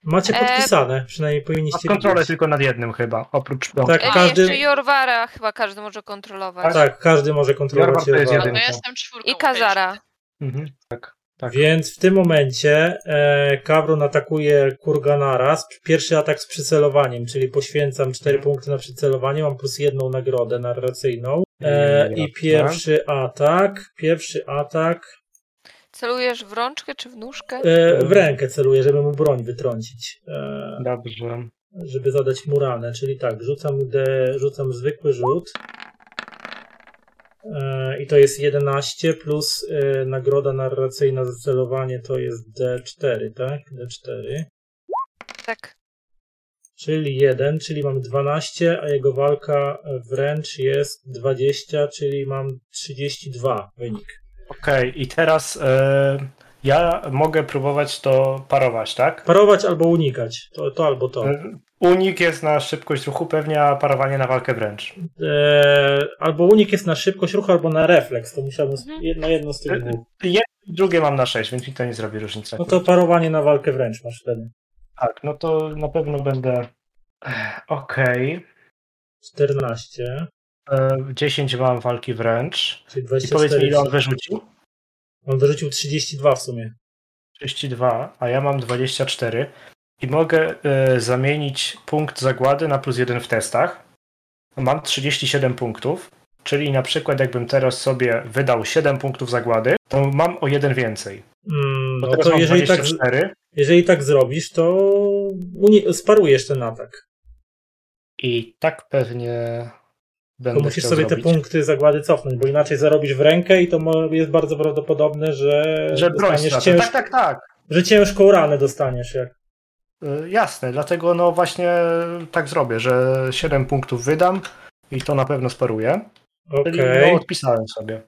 Macie E, podpisane, przynajmniej Masz powinniście kontrolę tylko nad jednym chyba, oprócz Tak, piątki. E, każdy- Jeszcze Jorwara chyba każdy może kontrolować. Tak, każdy może kontrolować Jorwar Jorwara. No to jedynka. ja jestem czwórką. I Kazara. Mhm. Tak, tak. Więc w tym momencie e, Kawron atakuje Kurganara. Pierwszy atak z przycelowaniem, czyli poświęcam 4 punkty na przycelowanie, mam plus jedną nagrodę narracyjną. E, I Jasne. pierwszy atak, pierwszy atak Celujesz w rączkę czy w nóżkę? e, w rękę celuję, żeby mu broń wytrącić. E, Dobrze. żeby zadać mu ranę, czyli tak, rzucam, D, rzucam zwykły rzut. E, I to jest 11 plus e, nagroda narracyjna za celowanie to jest D4, tak? D4. Tak. Czyli 1, czyli mam 12, a jego walka wręcz jest 20, czyli mam 32 wynik. Okej, i teraz e, ja mogę próbować to parować, tak? Parować albo unikać. To, to albo to. E, Unik jest na szybkość ruchu pewnie, a parowanie na walkę wręcz. E, albo unik jest na szybkość ruchu, albo na refleks. To musiałbym Mhm. jedno, jedno z tych dwóch. Jedno i drugie mam na 6, więc mi to nie zrobi różnicy. No to parowanie na walkę wręcz masz wtedy. Tak, no to na pewno będę. Okej. 14, E, 10 mam walki wręcz. czyli I powiedz mi, 24. ile on wyrzucił? On wyrzucił 32 w sumie. 32, a ja mam 24. I mogę e, zamienić punkt zagłady na plus 1 w testach. Mam 37 punktów, czyli na przykład jakbym teraz sobie wydał 7 punktów zagłady, to mam o jeden więcej. Mm, no to jeżeli tak, 24 jeżeli tak zrobisz, to sparujesz ten atak. i tak pewnie będę To musisz sobie zrobić. te punkty zagłady cofnąć, bo inaczej zarobisz w rękę i to jest bardzo prawdopodobne, że, Że broń dostaniesz cięż... Tak, tak, tak. że ciężką ranę dostaniesz. Jak... Y, Jasne, dlatego no właśnie tak zrobię, że 7 punktów wydam i to na pewno sparuję. Okej. Czyli no, odpisałem sobie.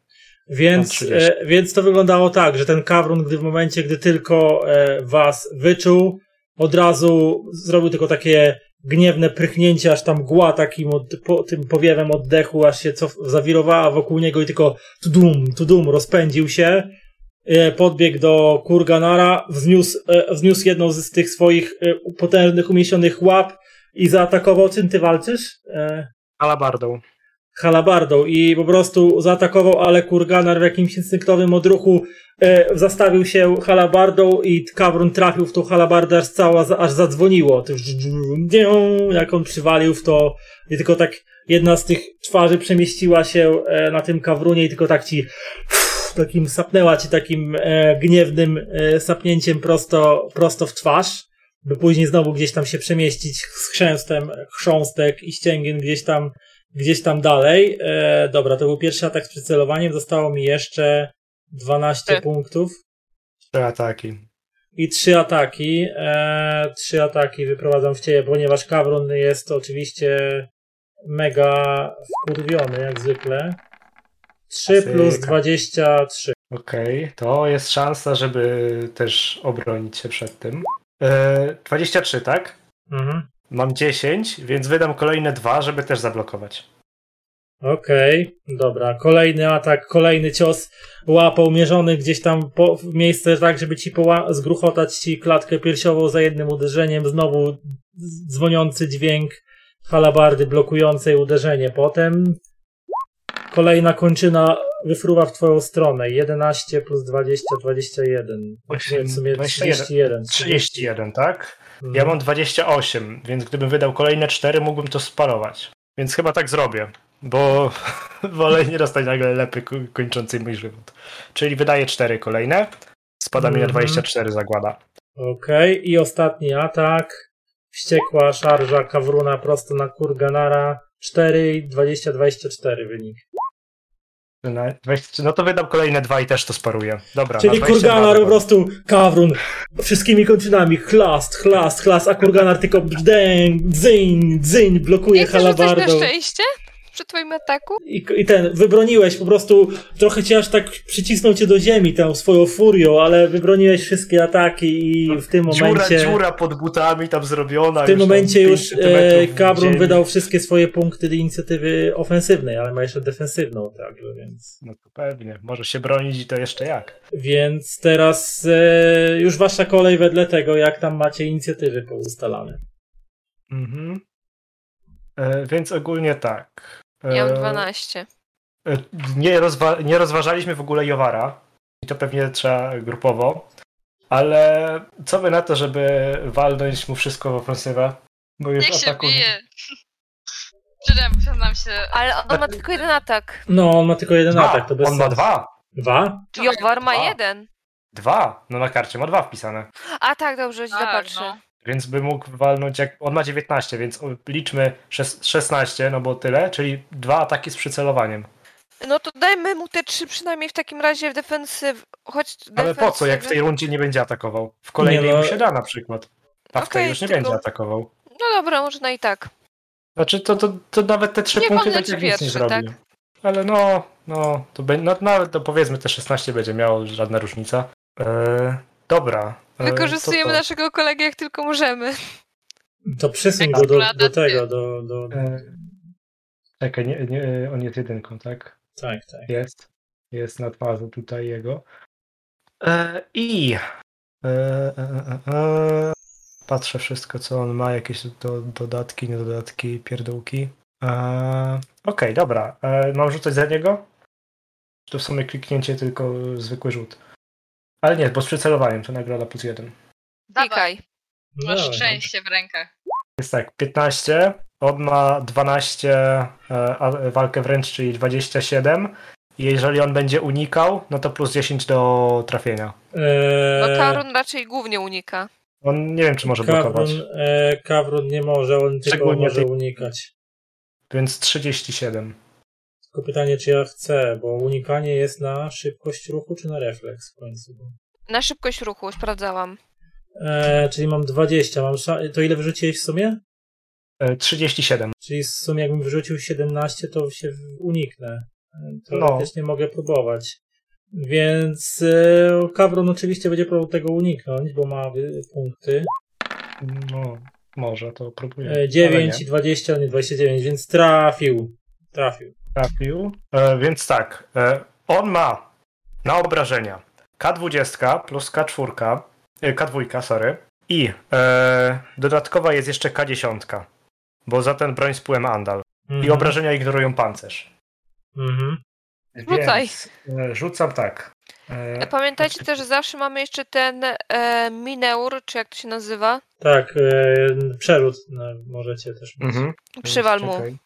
Więc, 30. e, więc to wyglądało tak, że ten kawrun, gdy w momencie, gdy tylko e, was wyczuł, od razu zrobił tylko takie gniewne prychnięcie, aż tam mgła takim od, po, tym powiewem oddechu, aż się cof, zawirowała wokół niego i tylko tudum, tudum, rozpędził się, e, podbiegł do Kurganara, wzniósł, e, wzniósł jedną z tych swoich e, potężnych, umieśnionych łap i zaatakował. Czym ty walczysz? Alabardą. Halabardą i po prostu zaatakował, ale Kurganar w jakimś instynktowym odruchu e, zastawił się halabardą i Kawrun trafił w tą halabardę, aż cała, aż zadzwoniło. Jak on przywalił w to i tylko tak jedna z tych twarzy przemieściła się e, na tym Kawrunie i tylko tak ci takim sapnęła ci takim e, gniewnym e, sapnięciem prosto, prosto w twarz, by później znowu gdzieś tam się przemieścić z chrzęstem, chrząstek i ścięgien gdzieś tam gdzieś tam dalej. E, dobra, to był pierwszy atak z przycelowaniem. Zostało mi jeszcze 12 Ty. punktów Trzy ataki. i trzy ataki. E, trzy ataki wyprowadzam w ciebie, ponieważ Kawron jest oczywiście mega wkurwiony, jak zwykle. 3 plus Klasyka. 23. Okej, to jest szansa, żeby też obronić się przed tym. E, 23, tak? Mhm. Mam 10, więc wydam kolejne dwa, żeby też zablokować. Okej, dobra. Kolejny atak, kolejny cios łapą mierzony gdzieś tam po, w miejsce tak, żeby ci poła- zgruchotać ci klatkę piersiową za jednym uderzeniem. Znowu dzwoniący dźwięk halabardy blokującej uderzenie. Potem kolejna kończyna wyfruwa w twoją stronę. 11 plus 20, 21. Nie, w sumie 21. 31. 31, tak? Mhm. Ja mam 28, więc gdybym wydał kolejne 4, mógłbym to sparować. Więc chyba tak zrobię, bo <laughs> wolę nie dostać nagle lepy ko- kończącej mój żywot. Czyli wydaję 4 kolejne, spada mi na Mhm. 24 zagłada. Okej, i ostatni atak. Wściekła szarża Kawruna prosto na Kurganara. 4 i 20-24 wynik. Na 20, no to wydam kolejne 2 i też to sparuję. Dobra, Czyli na 22 Kurganar po prostu Kawrun wszystkimi kończynami chlast, chlast, chlast, a Kurganar tylko bdęk, dzyń, dzyń, blokuje Nie chcesz halabardą. szczęście przy twoim ataku? I, I ten, wybroniłeś po prostu, trochę cię aż tak przycisnął cię do ziemi tą swoją furią, ale wybroniłeś wszystkie ataki i w tym momencie... Dziura, dziura pod butami tam zrobiona. W tym już momencie już e, wydał wszystkie swoje punkty do inicjatywy ofensywnej, ale ma jeszcze defensywną także, więc... No to pewnie, może się bronić i to jeszcze jak. Więc teraz e, już wasza kolej wedle tego, jak tam macie inicjatywy poustalane. Mhm. E, więc ogólnie tak. Ja mam 12. e, Nie, rozwa- nie rozważaliśmy w ogóle Jowara. I to pewnie trzeba grupowo. Ale co by na to, żeby walnąć mu wszystko w ofensywę? Bo już Niech się ataku... bije. Przydam, przyznam się. Ale on ma tylko jeden atak. No, on ma tylko jeden Dwa. atak, to bez On ma dwa. Dwa? Jowar ma Dwa. jeden. Dwa. No na karcie ma dwa wpisane. A tak, dobrze, źle Tak, patrzę. no. Więc by mógł walnąć jak. On ma 19, więc liczmy szes- 16, no bo tyle, czyli dwa ataki z przycelowaniem. No to dajmy mu te trzy przynajmniej w takim razie w defensyw. Choć Ale po co, jak w tej rundzie nie będzie atakował? W kolejnej Nie no. mu się da na przykład. A w tej już nie tylko- będzie atakował. No dobra, można i tak. Znaczy to, to, to nawet te trzy Niech punkty tak jak nic nie zrobi. tak? Ale no, no, to będzie, no, nawet to powiedzmy te 16 będzie miało żadna różnica. Eee, dobra. Wykorzystujemy to to. naszego kolegę jak tylko możemy. To przesuń Jak go do, do tego, do... do. Eee, czekaj, nie, nie, on jest jedynką, tak? Tak, tak. Jest. Jest na twarzy tutaj jego. E, I. E, e, e, e, patrzę wszystko, co on ma, jakieś do, dodatki, niedodatki, pierdółki. E, Okej, dobra. E, mam rzucać za niego? To w sumie kliknięcie tylko zwykły rzut? Ale nie, bo z przycelowaniem to nagroda plus jeden. Dawaj, Klikaj. No masz dawaj. szczęście w rękach. Jest tak, 15, on ma 12 e, a, walkę wręcz, czyli 27. I jeżeli on będzie unikał, no to plus 10 do trafienia. No Eee, Karun raczej głównie unika. On nie wiem, czy może blokować. Kawrun, e, Kawrun nie może, on tylko Szczególnie może ty- unikać. Więc 37. Tylko pytanie, czy ja chcę, bo unikanie jest na szybkość ruchu, czy na refleks w końcu? Na szybkość ruchu, sprawdzałam. E, czyli mam 20, mam sza- to ile wyrzuciłeś w sumie? E, 37. Czyli w sumie jakbym wyrzucił 17, to się uniknę. E, No. Teoretycznie mogę próbować. Więc e, Kawron oczywiście będzie próbował tego uniknąć, bo ma punkty. No, może to próbuję. E, Ale 9 nie. i 20, nie 29, więc trafił. Trafił. Trafił. E, więc tak, e, on ma na obrażenia K20 plus K4, e, K2, sorry, i e, dodatkowa jest jeszcze K10, bo za ten broń z pyłem Andal. I Mhm. obrażenia ignorują pancerz. Mhm. Rzucaj. Więc, e, rzucam tak. E, Pamiętajcie też, że zawsze mamy jeszcze ten e, Mineur, czy jak to się nazywa? Tak, e, przerzut no, możecie też mieć. mhm. Przywal mu. Czekaj.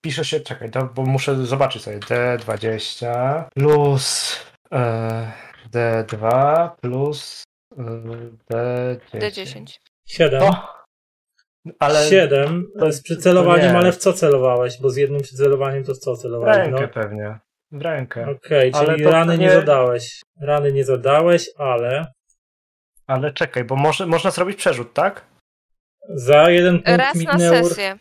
Pisze się, czekaj, to, bo muszę zobaczyć sobie. D20 plus e, D2 plus e, D10. D10. 7. O! Ale 7 to- z przycelowaniem, ale w co celowałeś? Bo z jednym przycelowaniem to w co w celowałeś? rękę No. pewnie. W rękę. Okej, Ale czyli rany nie nie- zadałeś. Rany nie zadałeś, ale Ale czekaj, bo może, można zrobić przerzut, tak? za jeden punkt Raz na sesję.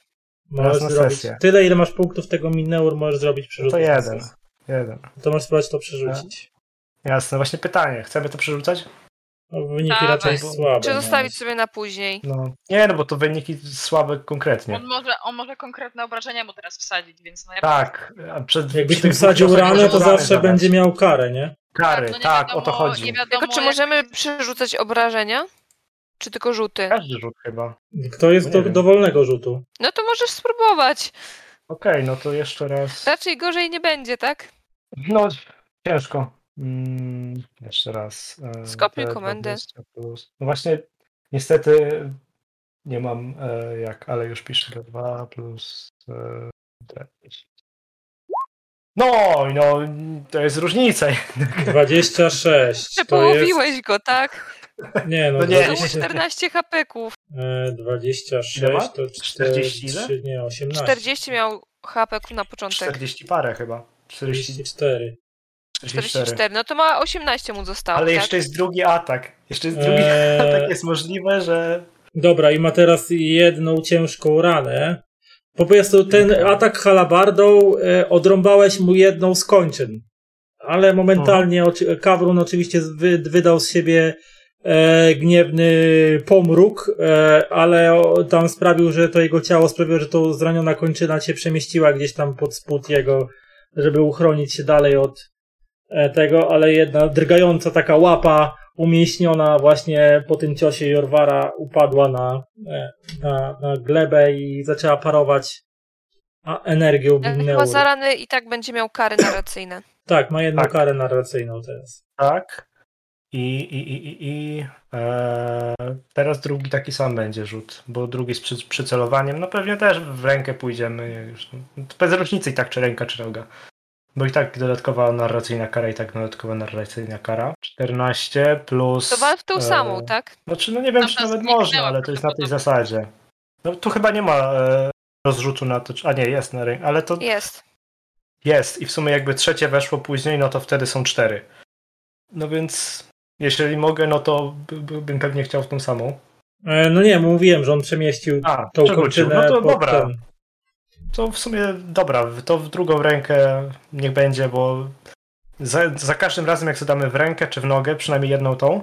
Możesz Raz na zrobić. sesję. Tyle, ile masz punktów tego Midneur, możesz zrobić przerzut. To na jeden. Jeden. To możesz spróbować to przerzucić. Jasne, właśnie pytanie. Chcemy to przerzucać? No, Wyniki Dawaj. raczej słabe. Czy no. zostawić sobie na później? No. Nie, no bo to wyniki słabe konkretnie. On może, on może konkretne obrażenia mu teraz wsadzić, więc no ja Tak, a przed Jakbyś wsadził ranę, to zawsze będzie miał karę, nie? Kary, no nie tak, wiadomo, o to chodzi. Nie wiadomo, Tylko czy jak- możemy przerzucać obrażenia? Czy tylko rzuty? Każdy rzut chyba. Kto jest No do dowolnego rzutu? No to możesz spróbować. Okej, no to jeszcze raz. Raczej gorzej nie będzie, tak? No, ciężko. Mm, jeszcze raz. e, Skopiuj komendę. 20 Plus. No właśnie, niestety nie mam e, jak, ale już piszę 2 plus e, 20. No, no, to jest różnica. 26. To jest... Połowiłeś go, tak? Nie, no, No nie. To 20, 14 hapeków. e, Ile 26 ma? to 40 ile? 4, nie, 18. 40 miał hapeków na początek. 40 parę chyba. 40, 44. 44. 44. No to ma 18 mu zostało, Ale tak? jeszcze jest drugi atak. Jeszcze jest drugi Eee. <laughs> atak. Jest możliwe, że. Dobra, i ma teraz jedną ciężką ranę. Po prostu ten atak halabardą e, odrąbałeś mu jedną z kończyn. Ale momentalnie oczy, Kawrun oczywiście wy, wydał z siebie e, gniewny pomruk, e, ale o, tam sprawił, że to jego ciało sprawiło, że to zraniona kończyna się przemieściła gdzieś tam pod spód jego, żeby uchronić się dalej od e, tego, ale jedna drgająca taka łapa umieśniona właśnie po tym ciosie Jorwara upadła na, e, na, na glebę i zaczęła parować a energią Ale Binneur. chyba za rany i tak będzie miał kary narracyjne. Tak, ma jedną Tak. karę narracyjną teraz. Tak. I, i, i, i, e, teraz drugi taki sam będzie rzut, bo drugi z przy, przycelowaniem, no pewnie też w rękę pójdziemy. Już, no, bez różnicy i tak, czy ręka, czy noga. Bo i tak dodatkowa narracyjna kara, i tak dodatkowa narracyjna kara. 14 plus. To wal w tą e, samą, tak? Znaczy, no nie wiem, Tam czy nawet można, ale to jest na tej zasadzie. No tu chyba nie ma e, rozrzutu na to, a nie, jest na rękę, ale to Jest. jest i w sumie jakby trzecie weszło później, no to wtedy są cztery. No więc jeżeli mogę, no to by, by, bym pewnie chciał w tą samą. E, no nie, mówiłem, że on przemieścił A, tą kończynę No to dobra. ten. To w sumie dobra, to w drugą rękę niech będzie, bo za, za każdym razem jak zadamy w rękę czy w nogę, przynajmniej jedną tą,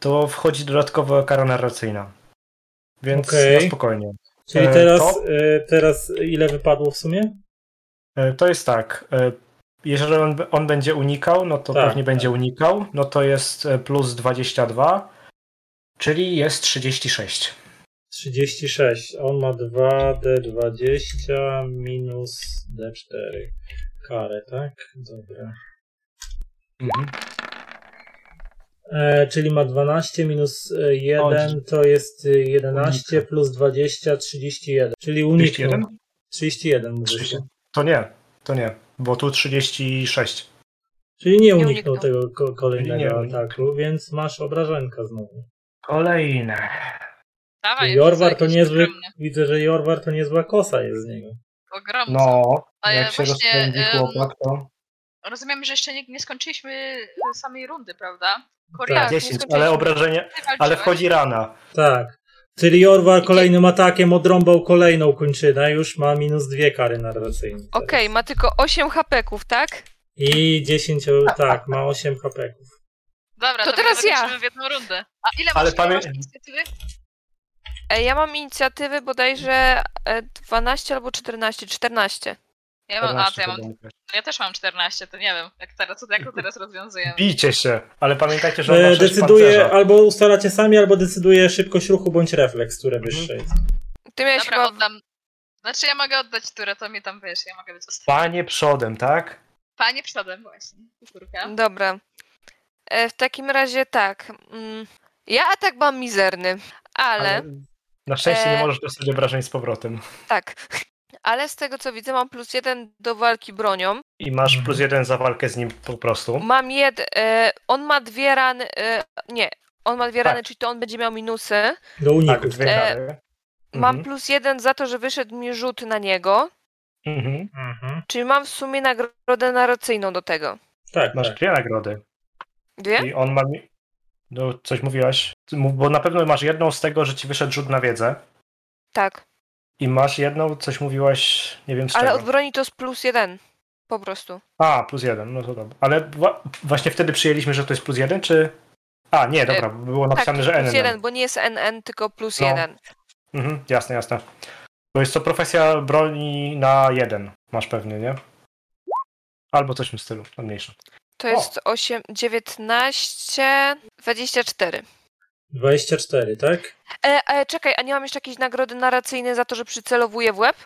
to wchodzi dodatkowa kara narracyjna. Więc na spokojnie. Czyli E, teraz, to- e, teraz ile wypadło w sumie? To jest tak. E, Jeżeli on, on będzie unikał, no to Tak, pewnie będzie unikał. No to jest e, plus 22, czyli jest 36. 36. On ma 2D20 minus D4. Karę, tak? Dobra. Mhm. E, czyli ma 12 minus e, 1 Chodzi. to jest e, 11 Unika. plus 20, 31. Czyli uniknął. 31? 31 mówisz. 30. To nie, to nie, bo tu 36. Czyli nie Nie uniknął tego ko- kolejnego Nie uniknął. ataku, więc masz obrażenka znowu. Kolejne. Dawaj, Jorwar to niezły, ogromne. widzę, że Jorwar to niezła kosa jest z niego. Ogromne. No, A jak się rozpędzi chłopak, to Rozumiem, że jeszcze nie, nie skończyliśmy e, samej rundy, prawda? Tak, Korea, nie 10, skończyliśmy. ale obrażenie, ale wchodzi rana. Tak. Czyli Jorwar kolejnym atakiem odrąbał kolejną kończynę, już ma minus dwie kary narracyjne. Okej, ma tylko 8 hapeków, tak? I 10, tak, ma 8 hapeków. Dobra, To to, teraz ja. w jedną rundę. A ile Ale masz, pamię- masz inicjatywy? E, Ja mam inicjatywy bodajże e, 12 albo 14. 14. Ja mam, a, to 14 ja, mam, ja też mam 14, to nie wiem, jak, teraz, jak to teraz rozwiązujemy. Bijcie się, ale pamiętajcie, że on ma E, decyduje, pancerza. albo ustalacie sami, albo decyduje szybkość ruchu bądź refleks, które wyższe jest. Ty miałeś Dobra, chyba... oddam. Znaczy ja mogę oddać turę, to mi tam wiesz, ja mogę być ostatnia. Panie przodem, tak? Panie przodem właśnie, turka. Dobra. E, W takim razie tak. mm, Ja atak mam mizerny, ale Na szczęście nie E, możesz dostać obrażeń z powrotem. tak. Ale z tego co widzę, mam plus jeden do walki bronią. I masz Mhm. plus jeden za walkę z nim po prostu. Mam jed. E, on ma dwie rany. E, nie, on ma dwie Tak. rany, czyli to on będzie miał minusy. Do Tak, uników. dwie E. Mam Mhm. plus jeden za to, że wyszedł mi rzut na niego. Mhm. Mhm. Czyli mam w sumie nagrodę narracyjną do tego. Tak, Masz tak. dwie nagrody. Dwie? I on ma. No, coś mówiłaś? Mów- Bo na pewno masz jedną z tego, że ci wyszedł rzut na wiedzę. Tak. I masz jedną, coś mówiłaś, nie wiem z Ale czego. od broni to jest plus jeden. Po prostu. A, plus jeden, no to dobra. Ale wła- właśnie wtedy przyjęliśmy, że to jest plus jeden, czy A, nie, dobra, było napisane, tak, że plus NN. jeden, bo nie jest NN, tylko plus No. jeden. Mhm, jasne, jasne. To jest to profesja broni na jeden. Masz pewnie, nie? Albo coś w tym stylu, to mniejsze. To O. jest 8, 19, 24. 24, tak? E, e, czekaj, a nie mam jeszcze jakiejś nagrody narracyjnej za to, że przycelowuję w łeb?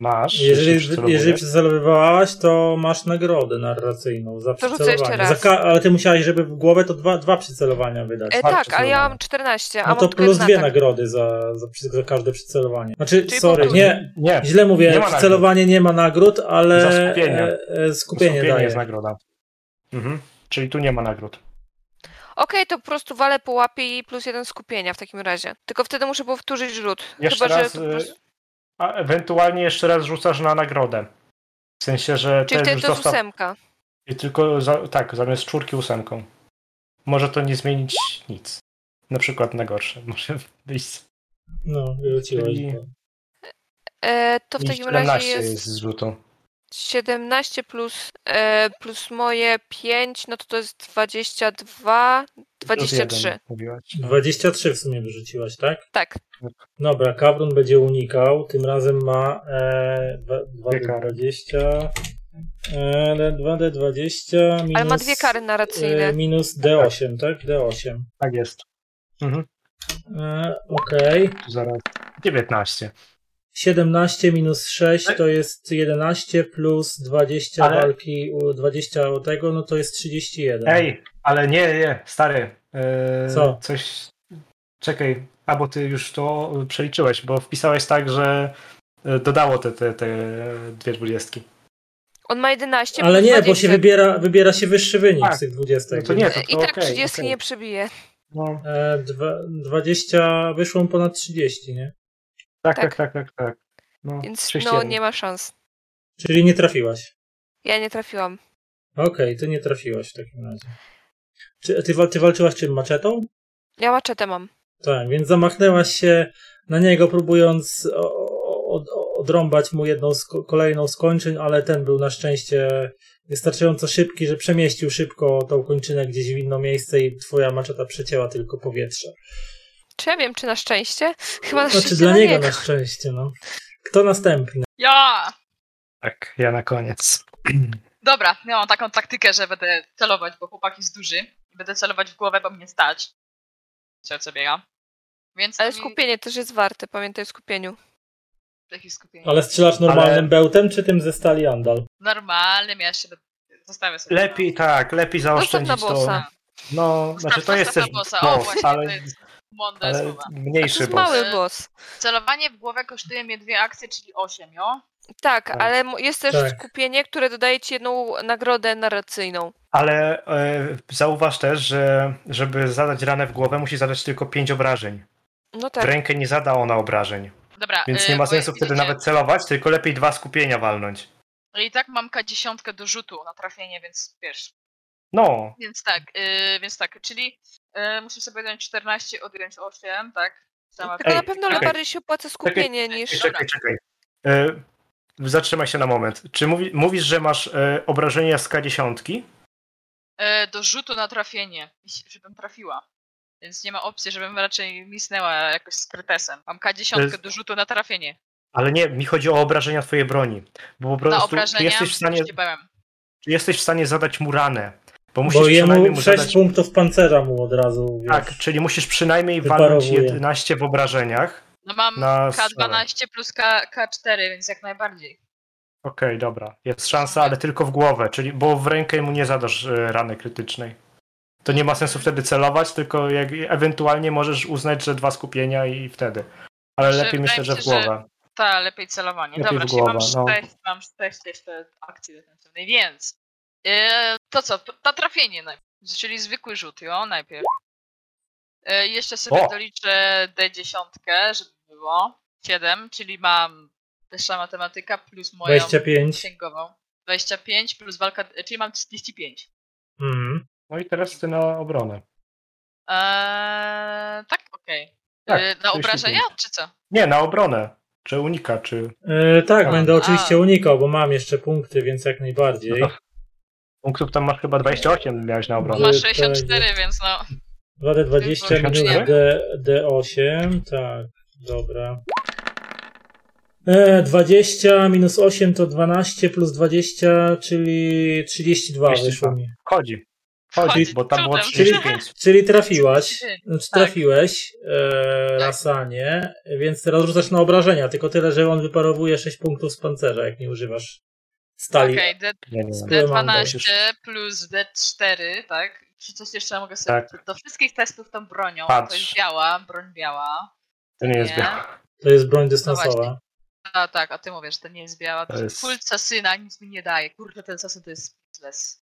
Masz. Jeżeli, jeżeli przycelowywałaś, to masz nagrodę narracyjną za To przycelowanie. jeszcze raz. Za ka- ale ty musiałaś, żeby w głowę to dwa, dwa przycelowania wydać. E, tak, ale ja mam 14, a No to plus dwie atak. nagrody za, za, za każde przycelowanie. Znaczy, Czyli sorry, po- nie, Nie, źle mówię, Nie przycelowanie nie ma nagród, ale Za skupienie. e, e, skupienie, skupienie daje. jest nagroda. Mhm. Czyli tu nie ma nagród. Okej, to po prostu walę po łapie i plus jeden skupienia w takim razie. Tylko wtedy muszę powtórzyć rzut. Jeszcze Chyba, raz, że to po y, prostu... A ewentualnie jeszcze raz rzucasz na nagrodę. W sensie, że Czyli wtedy to jest ósemka. I tylko, za, tak, zamiast czwórki ósemką. Może to nie zmienić nic. Na przykład na gorsze. <laughs> Może wyjść. No, wyrzuciłaś. Czyli-. E, to w takim 17 razie jest, jest z rzutu. 17 plus, e, plus moje 5, no to to jest 22, Plus 23. jeden, mówiłaś. 23 w sumie wyrzuciłaś, tak? Tak. Dobra, Kawrun będzie unikał. Tym razem ma e, dwa- Dwie kary. 2D20. E, 2D20 minus, Ale ma dwie kary narracyjne. e, minus D8, tak? D8. Tak jest. Mhm. E, Okej. Tu zaraz. 19. 17 minus 6 to jest 11 plus 20 Ale- walki, u- 20 o tego, no to jest 31. Ej, ale nie, nie, stary. Eee, Co? Coś. Czekaj, a bo ty już to przeliczyłeś, bo wpisałeś tak, że e, dodało te, te, te dwie dwudziestki. On ma 11 Ale nie, 20. bo się wybiera, wybiera się wyższy wynik Tak. z tych 20. No to nie, to, I to tak okej, 30 okej. nie przebije. No, E, dwa, 20 wyszło ponad 30, nie? Tak, Tak. tak, tak, tak, tak. No, Więc no 31. nie ma szans. Czyli nie trafiłaś. Ja nie trafiłam. Okej, to nie trafiłaś w takim razie. Czy, ty, ty walczyłaś czym? Maczetą? Ja maczetę mam. Tak, więc zamachnęłaś się na niego, próbując od, odrąbać mu jedną z ko- kolejną z kończyn, ale ten był na szczęście wystarczająco szybki, że przemieścił szybko tą kończynę gdzieś w inne miejsce i twoja maczeta przecięła tylko powietrze. Czy ja wiem, czy na szczęście? Chyba na Znaczy szczęście dla na niego niego. na szczęście, no. Kto następny? Ja! Tak, ja na koniec. <clears throat> Dobra, ja mam taką taktykę, że będę celować, bo chłopak jest duży. I będę celować w głowę, bo mnie stać. Co co biega. Więc Ale mi- skupienie też jest warte, pamiętaj o skupieniu. Skupienie. Ale strzelasz normalnym Ale- bełtem, czy tym ze stali Andal? Normalnym, ja będę- zostawię sobie. Lepiej tak, lepiej zaoszczędzić to. No, znaczy to jest też bossa. Boss, właśnie, ale, to jest mądre ale słowa. A to mniejszy jest boss. mały boss. Celowanie w głowę kosztuje mnie dwie akcje, czyli 8, jo? Tak, Tak. ale jest też Tak. skupienie, które dodaje ci jedną nagrodę narracyjną. Ale e, zauważ też, że żeby zadać ranę w głowę, musi zadać tylko 5 obrażeń. No W tak. rękę nie zada ona obrażeń. Dobra. Więc y, nie ma sensu wtedy nawet celować, tylko lepiej dwa skupienia walnąć. I tak mam K10 do rzutu na trafienie, więc wiesz. No, Więc tak, y, więc tak, czyli y, muszę sobie dać 14, odjąć 8, tak? Sama Tylko Ej, na pewno czekaj. bardziej się opłaca skupienie niż... czekaj, czekaj. E, zatrzymaj się na moment. Czy mówi, mówisz, że masz e, obrażenia z K10? y, do rzutu na trafienie, żebym trafiła. Więc nie ma opcji, żebym raczej misnęła jakoś z krytesem. Mam K10 To jest- do rzutu na trafienie. Ale nie, mi chodzi o obrażenia twojej broni. Bo po Na prostu ty obrażenia jesteś w stanie, ty jesteś w stanie zadać mu ranę. Bo musisz Bo jemu mu 6 zadać... punktów pancerza mu od razu. wiesz. Tak, czyli musisz przynajmniej walnąć Wyparowuje. 11 w obrażeniach. No mam Na K12 plus K, K4, więc jak najbardziej. Okej, dobra. Jest szansa, ale tylko w głowę, czyli bo w rękę mu nie zadasz e, rany krytycznej. To nie ma sensu wtedy celować, tylko jak ewentualnie możesz uznać, że dwa skupienia i wtedy. Ale Że lepiej myślę, że w że- głowę. Tak, lepiej celowanie. Lepiej Dobra, czyli mam głowę, no. 6, mam 6 jeszcze akcji defensywnej, więc yy, to co, na trafienie najpierw, czyli zwykły rzut, jo, najpierw. Yy, jeszcze sobie O! doliczę D10, żeby było. 7, czyli mam wyższa matematyka plus moją 25. księgową. 25 plus walka, czyli mam 35. Mhm. No i teraz ty na obronę. Eee, tak, okej. Tak, na 35. obrażenia, czy co? Nie, na obronę. Czy unika, czy. E, tak, A, będę oczywiście unikał, bo mam jeszcze punkty, więc jak najbardziej. <laughs> Punktów tam masz chyba 28, miałeś na obronę. Ma Że- 64, więc no. 2D20 minus. D, D8, tak, dobra. E, 20 minus 8 to 12 plus 20, czyli 32 wyszło 32. mi. Chodzi. Chodzi, bo tam było cudem. 35. Czyli trafiłaś, znaczy Tak. trafiłeś e, Rasanie, więc teraz rzucasz na obrażenia, tylko tyle, że on wyparowuje 6 punktów z pancerza, jak nie używasz stali. Okej, nie. D12 plus D4, tak? Czy coś jeszcze mogę sobie... Tak. Do wszystkich testów tą bronią. Patrz. To jest biała, broń biała. To nie jest Nie. białe. To jest broń No dystansowa. A tak, a ty mówisz, że to nie jest biała. To To jest jest- kult Sasyna, nic mi nie daje. Kurde, ten Sasyn to jest useless.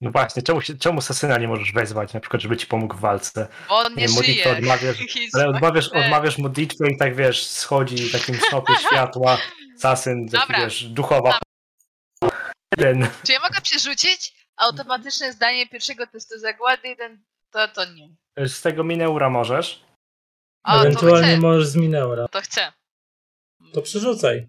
No właśnie, czemu, czemu Sasyna nie możesz wezwać, na przykład, żeby ci pomógł w walce? Bo on nie, Nie, żyje. odmawiasz, <laughs> Ale odmawiasz, odmawiasz modlitwę i tak wiesz, schodzi takim snopie światła, <laughs> Sasyn, taki Dobra. wiesz, duchowa. Jeden. Czy ja mogę przerzucić automatyczne zdanie pierwszego testu zagłady i ten... To, to nie. Z tego Mineura możesz. To Ewentualnie chcę. możesz z Mineura. To chcę. To przerzucaj.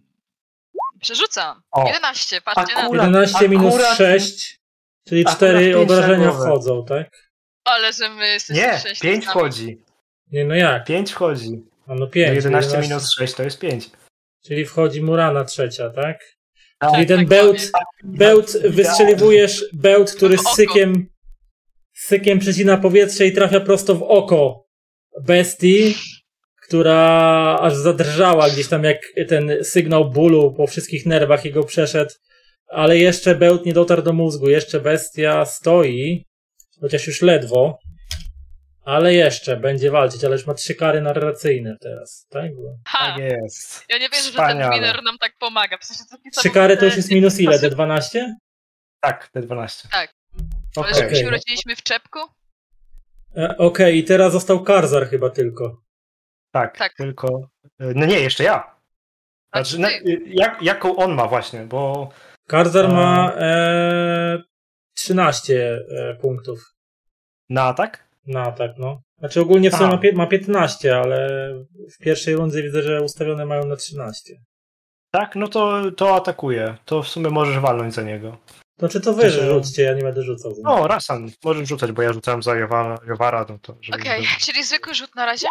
Przerzucam. O. 11, patrzcie na. Akurat- 11 minus akurat- 6, czyli akurat 4 pięć na obrażenia wchodzą, tak? Ale że my jesteśmy Nie, sześć 5 testami. wchodzi. Nie, no jak? 5 wchodzi. A no No 5. 11 minus 6 to jest 5. Czyli wchodzi Murana trzecia, tak? Tak, Czyli ten tak bełt, bełt wystrzeliwujesz, bełt, który z sykiem, sykiem przecina powietrze i trafia prosto w oko bestii, która aż zadrżała gdzieś tam jak ten sygnał bólu po wszystkich nerwach jego przeszedł, ale jeszcze bełt nie dotarł do mózgu, jeszcze bestia stoi, chociaż już ledwo, ale jeszcze będzie walczyć, ale już ma trzy kary narracyjne teraz, tak? Bo Ha! Tak jest. Ja nie wierzę, że Wspaniale. ten miner nam tak pomaga. Przecież to takie Trzy kary to już jest minus ile? D12? Tak, te 12. Tak. Ale że my Okej. się urodziliśmy w czepku? E, Okej, i teraz został Karzar chyba tylko. Tak, Tak. tylko. No nie, jeszcze ja. Znaczy, na, jak, jaką on ma właśnie, bo Karzar ma e, 13 e, punktów na atak? Na atak, no. Znaczy ogólnie w sumie ma, pie- ma 15, ale w pierwszej rundzie widzę, że ustawione mają na 13. Tak, no to, to atakuje. To w sumie możesz walnąć za niego. To czy to wy Znaczy- rzućcie, ja nie będę rzucał. O, Rasan, możesz rzucać, bo ja rzucałem za Jowara, Jowara no to żeby Okej, czyli zwykły rzut na razie?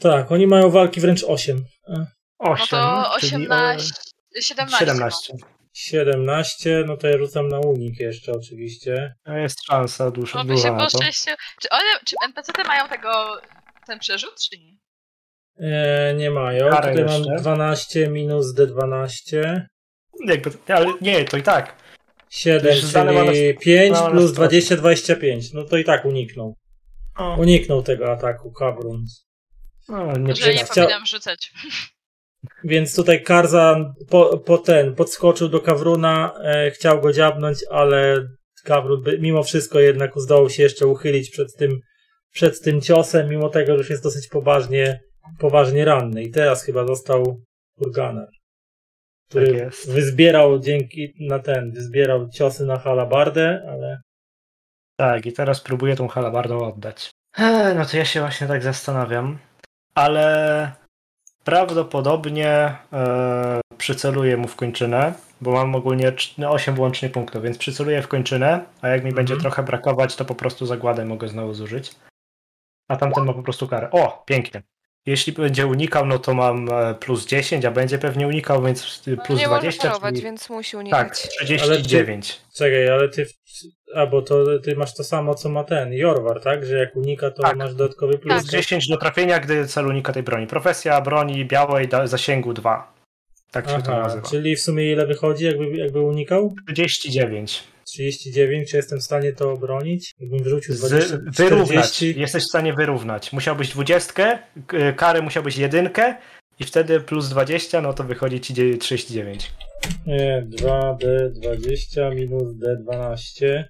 Tak, oni mają walki wręcz 8. E, No 8, to czyli 18, 17. 17. 17, no to ja rzucam na unik jeszcze oczywiście. To Jest szansa dusza, Bo by duża się na to. poszczęścił. Czy one, czy NPC-ty mają tego, ten przerzut, czy nie? E, nie mają. Karę Tutaj mam jeszcze. 12 minus D12. Jakby, ale nie, to i tak. 7, Już zdane ma na- czyli 5 ma na plus stronę. 20, 25. No to i tak uniknął. O, Uniknął tego ataku Kabrun. no, nie nie powinnam rzucać. <laughs> Więc tutaj Karzan po, po ten podskoczył do Kawruna, e, chciał go dziabnąć, ale Kawrun by- mimo wszystko jednak zdołał się jeszcze uchylić przed tym, przed tym ciosem, mimo tego, że już jest dosyć poważnie, poważnie ranny. I teraz chyba został Kurganer, który Tak wyzbierał dzięki na ten, wyzbierał ciosy na halabardę, ale Tak, i teraz próbuję tą halabardą oddać. Eee, no to ja się właśnie tak zastanawiam. Ale prawdopodobnie e, przyceluję mu w kończynę, bo mam ogólnie cz- no, 8 łącznie punktów, więc przyceluję w kończynę, a jak mi będzie Mhm. trochę brakować, to po prostu zagładę mogę znowu zużyć. A tamten ma po prostu karę. O, pięknie. Jeśli będzie unikał, no to mam e, plus 10, a będzie pewnie unikał, więc No, plus nie 20. może parować, czyli... więc musi unikać. Tak, 39. czekaj, ale ty, a bo to ty masz to samo, co ma ten, Jorwar, tak? Że jak unika, to Tak. masz dodatkowy plus. Plus 10 do trafienia, gdy cel unika tej broni. Profesja broni białej zasięgu 2. Tak się to Aha, nazywa. czyli w sumie ile wychodzi, jakby, jakby unikał? 39. 39, czy jestem w stanie to obronić? Jakbym wyrzucił Z, 20, wyrównać. 40, Jesteś w stanie wyrównać. Musiałbyś 20, k- karę musiałbyś jedynkę i wtedy plus 20, no to wychodzi ci dzie- 39. nie, 2D20 minus D12.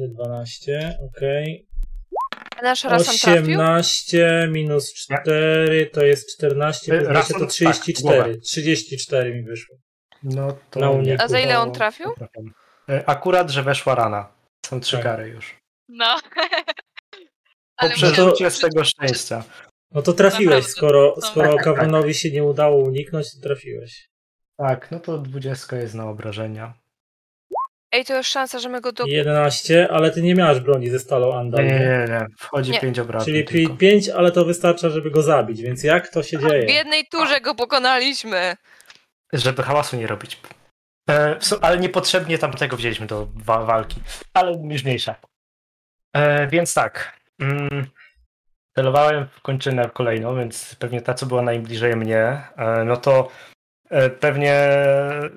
D12, okej. A nasz Rasan trafił? 18 minus 4 to jest 14, plus 20 Rasan, to tak, 34. głowę. 34 mi wyszło. No to Na nie. uniku. A za ile on trafił? E, Akurat, że weszła rana. Są trzy Tak. kary już. No. <laughs> Po przerzucie z tego szczęścia. No to trafiłeś, skoro, skoro Tak, tak, Kawunowi się nie udało uniknąć, to trafiłeś. Tak, no to 20 jest na obrażenia. Ej, to jest szansa, że my go do... 11, ale ty nie miałaś broni ze stalą Andal. Nie, nie, nie? Wchodzi Nie. pięć obrazów. Czyli tylko. 5, ale to wystarcza, żeby go zabić, więc jak to się W dzieje? jednej turze go pokonaliśmy. Żeby hałasu nie robić. E, ale niepotrzebnie tamtego wzięliśmy do wa- walki. Ale już mniejsza. E, więc tak. Mm, celowałem w kończynę kolejną, więc pewnie ta, co była najbliżej mnie, e, no to e, pewnie e,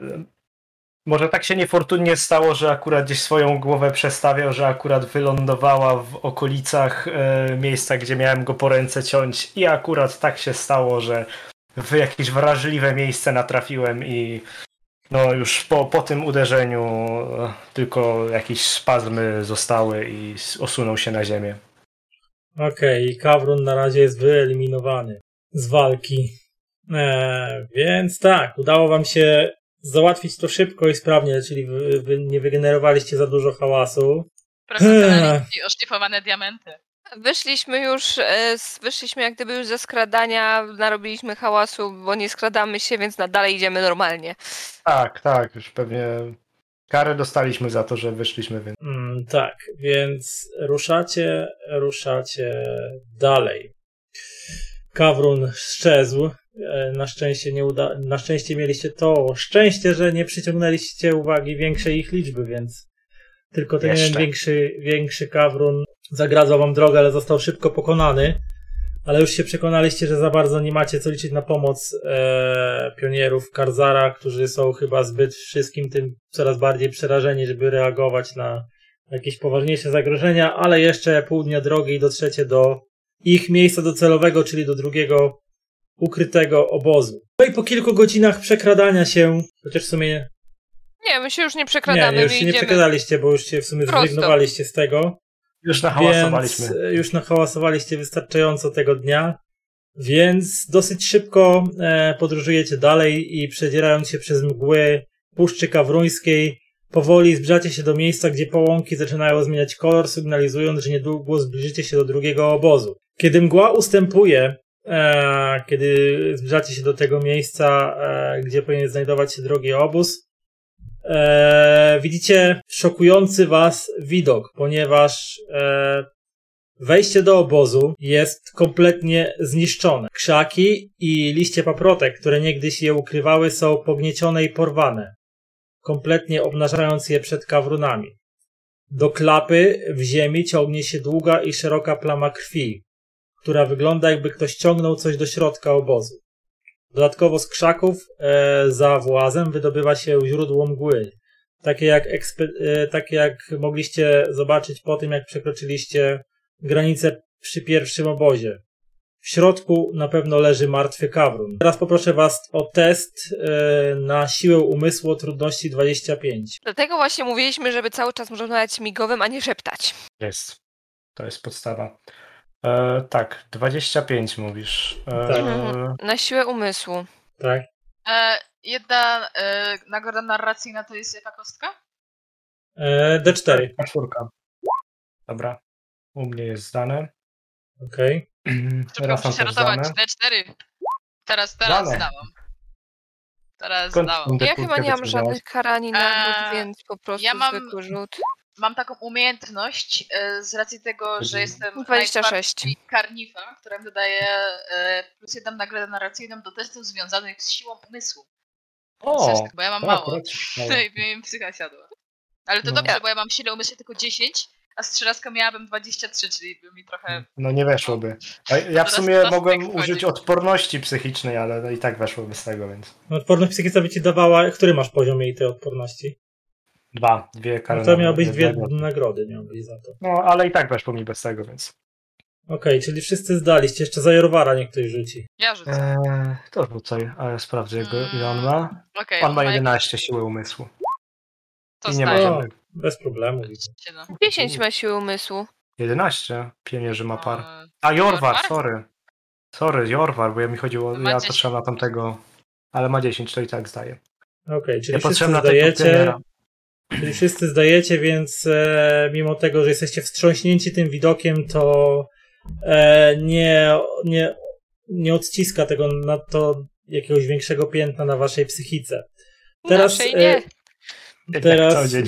może tak się niefortunnie stało, że akurat gdzieś swoją głowę przestawiał, że akurat wylądowała w okolicach e, miejsca, gdzie miałem go po ręce ciąć i akurat tak się stało, że w jakieś wrażliwe miejsce natrafiłem i no już po, po tym uderzeniu e, tylko jakieś spazmy zostały i osunął się na ziemię. Okej, Kawrun na razie jest wyeliminowany z walki. Eee, więc tak, udało wam się załatwić to szybko i sprawnie, czyli wy, wy nie wygenerowaliście za dużo hałasu. Profesjonalnie i oszlifowane diamenty. Wyszliśmy już, e, wyszliśmy jak gdyby już ze skradania, narobiliśmy hałasu, bo nie skradamy się, więc na dalej idziemy normalnie. Tak, tak, już pewnie karę dostaliśmy za to, że wyszliśmy, więc Mm, tak, więc ruszacie, ruszacie dalej. Kawrun szczezł. E, Na szczęście, nie uda... na szczęście mieliście to szczęście, że nie przyciągnęliście uwagi większej ich liczby, więc tylko ten jeden większy, większy Kawrun zagradzał wam drogę, ale został szybko pokonany. Ale już się przekonaliście, że za bardzo nie macie co liczyć na pomoc e, pionierów Karzara, którzy są chyba zbyt wszystkim tym coraz bardziej przerażeni, żeby reagować na jakieś poważniejsze zagrożenia, ale jeszcze pół dnia drogi i dotrzecie do ich miejsca docelowego, czyli do drugiego ukrytego obozu. No i po kilku godzinach przekradania się, chociaż w sumie Nie, my się już nie przekradamy, nie już my się nie przekradaliście, bo już się w sumie zrezygnowaliście z tego. już nahałasowaliśmy. Więc e, już nahałasowaliście wystarczająco tego dnia, więc dosyć szybko e, podróżujecie dalej i przedzierając się przez mgły Puszczy Kawruńskiej, powoli zbliżacie się do miejsca, gdzie połąki zaczynają zmieniać kolor, sygnalizując, że niedługo zbliżycie się do drugiego obozu. Kiedy mgła ustępuje, e, kiedy zbliżacie się do tego miejsca, e, gdzie powinien znajdować się drugi obóz, e, widzicie szokujący was widok, ponieważ e, wejście do obozu jest kompletnie zniszczone. Krzaki i liście paprotek, które niegdyś je ukrywały, są pogniecione i porwane, kompletnie obnażając je przed kawrunami. Do klapy w ziemi ciągnie się długa i szeroka plama krwi, która wygląda jakby ktoś ciągnął coś do środka obozu. Dodatkowo z krzaków e, za włazem wydobywa się źródło mgły, takie jak, ekspe- e, takie jak mogliście zobaczyć po tym, jak przekroczyliście granicę przy pierwszym obozie. W środku na pewno leży martwy kawrun. Teraz poproszę Was o test e, na siłę umysłu o trudności 25. Dlatego właśnie mówiliśmy, żeby cały czas można dać migowym, a nie szeptać. Jest. To jest podstawa. E, tak, 25 mówisz. E, Tak. Mhm. Na siłę umysłu. Tak? E, jedna e, nagroda narracyjna to jest jaka kostka? E, D4. A czwórka. Dobra. U mnie jest zdane. Okej. Szybko Raz mam muszę się też ratować. zdane. D4. Teraz, teraz Dane. zdałam. Teraz Skąd zdałam. Ja D4 chyba nie mam żadnych karani nagród, Eee, więc po prostu ja mam- zwykły rzut. Mam taką umiejętność e, z racji tego, że jestem 26. najbardziej karnifa, która mi dodaje plus jedną nagrodę narracyjną do testów związanych z siłą umysłu. O! bo ja mam to mało. Tutaj <laughs> mi psycha siadła. Ale to No. dobrze, bo ja mam siłę umysłu tylko 10, a strzelaską miałabym 23, czyli by mi trochę... No nie weszłoby. A ja w Teraz sumie mogłem tak użyć odporności psychicznej, ale no i tak weszłoby z tego, więc. No, Odporność psychiczna by ci dawała. Który masz poziom jej tej odporności? Dwa, dwie No kary. to miały być dwie nagrody. nagrody, miały być za to. No, ale i tak weszło mi bez tego, więc. Okej, czyli wszyscy zdaliście. Jeszcze za Jorwara niech ktoś rzuci. Ja rzucę. Eee, to rzucaj, ale sprawdzę, jego, ile on ma. Okej, On ma jak- 11 siły umysłu. To I nie zdaję. ma żadnych. bez problemu. widzę. 27. 10 ma siły umysłu. 11? Pionierzy ma par. A, Jorwar, sorry. Sorry, Jorwar, bo ja mi chodziło, Ma ja 10. patrzyłem na tamtego, ale ma 10, to i tak zdaje. Okej, czyli Ja wszyscy patrzyłem na zdajecie. Czyli wszyscy zdajecie, więc e, mimo tego, że jesteście wstrząśnięci tym widokiem, to e, nie, nie, nie odciska tego na to jakiegoś większego piętna na waszej psychice. Teraz, e, Teraz- dzień.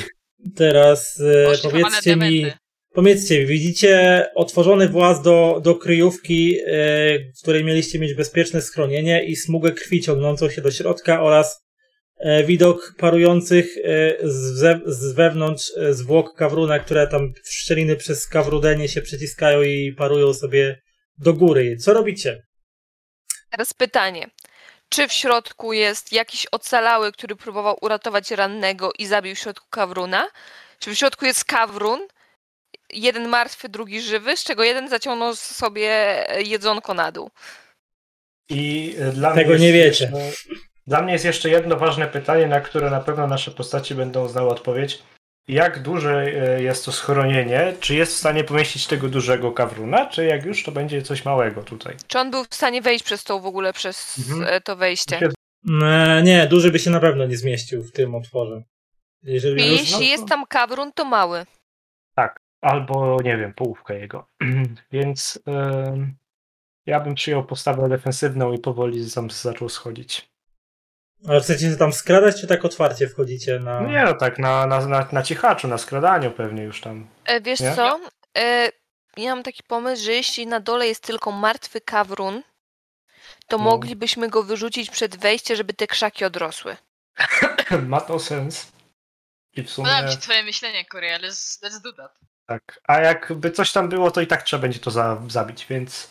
Teraz e, Oszlifowane powiedzcie mi, powiedzcie mi, widzicie otworzony właz do, do kryjówki, e, w której mieliście mieć bezpieczne schronienie i smugę krwi ciągnącą się do środka oraz e, widok parujących e, z, ze, z wewnątrz e, zwłok kawruna, które tam w szczeliny przez kawrudenie się przyciskają i parują sobie do góry. Co robicie? Teraz pytanie. Czy w środku jest jakiś ocalały, który próbował uratować rannego i zabił w środku kawruna? Czy w środku jest kawrun, jeden martwy, drugi żywy, z czego jeden zaciągnął sobie jedzonko na dół? I e, dla Tego mnie nie wiecie. Dla mnie jest jeszcze jedno ważne pytanie, na które na pewno nasze postaci będą znały odpowiedź. Jak duże e, jest to schronienie? Czy jest w stanie pomieścić tego dużego kawruna, czy jak już to będzie coś małego tutaj? Czy on był w stanie wejść przez to w ogóle, przez Mhm. e, to wejście? Się- E, nie, duży by się na pewno nie zmieścił w tym otworze. Jeżeli I już, jeśli no to- jest tam kawrun, to mały. Albo, nie wiem, połówkę jego. <clears throat> Więc em, ja bym przyjął postawę defensywną i powoli tam zaczął schodzić. Ale chcecie się tam skradać, czy tak otwarcie wchodzicie na... Nie no tak, na, na, na, na cichaczu, na skradaniu pewnie już tam. E, wiesz Nie? co? E, ja mam taki pomysł, że jeśli na dole jest tylko martwy kawrun, to No. moglibyśmy go wyrzucić przed wejście, żeby te krzaki odrosły. <coughs> Ma to sens. I w sumie Podoba mi się twoje myślenie, Corey, ale let's, let's do that. tak. A jakby coś tam było, to i tak trzeba będzie to za, zabić, więc.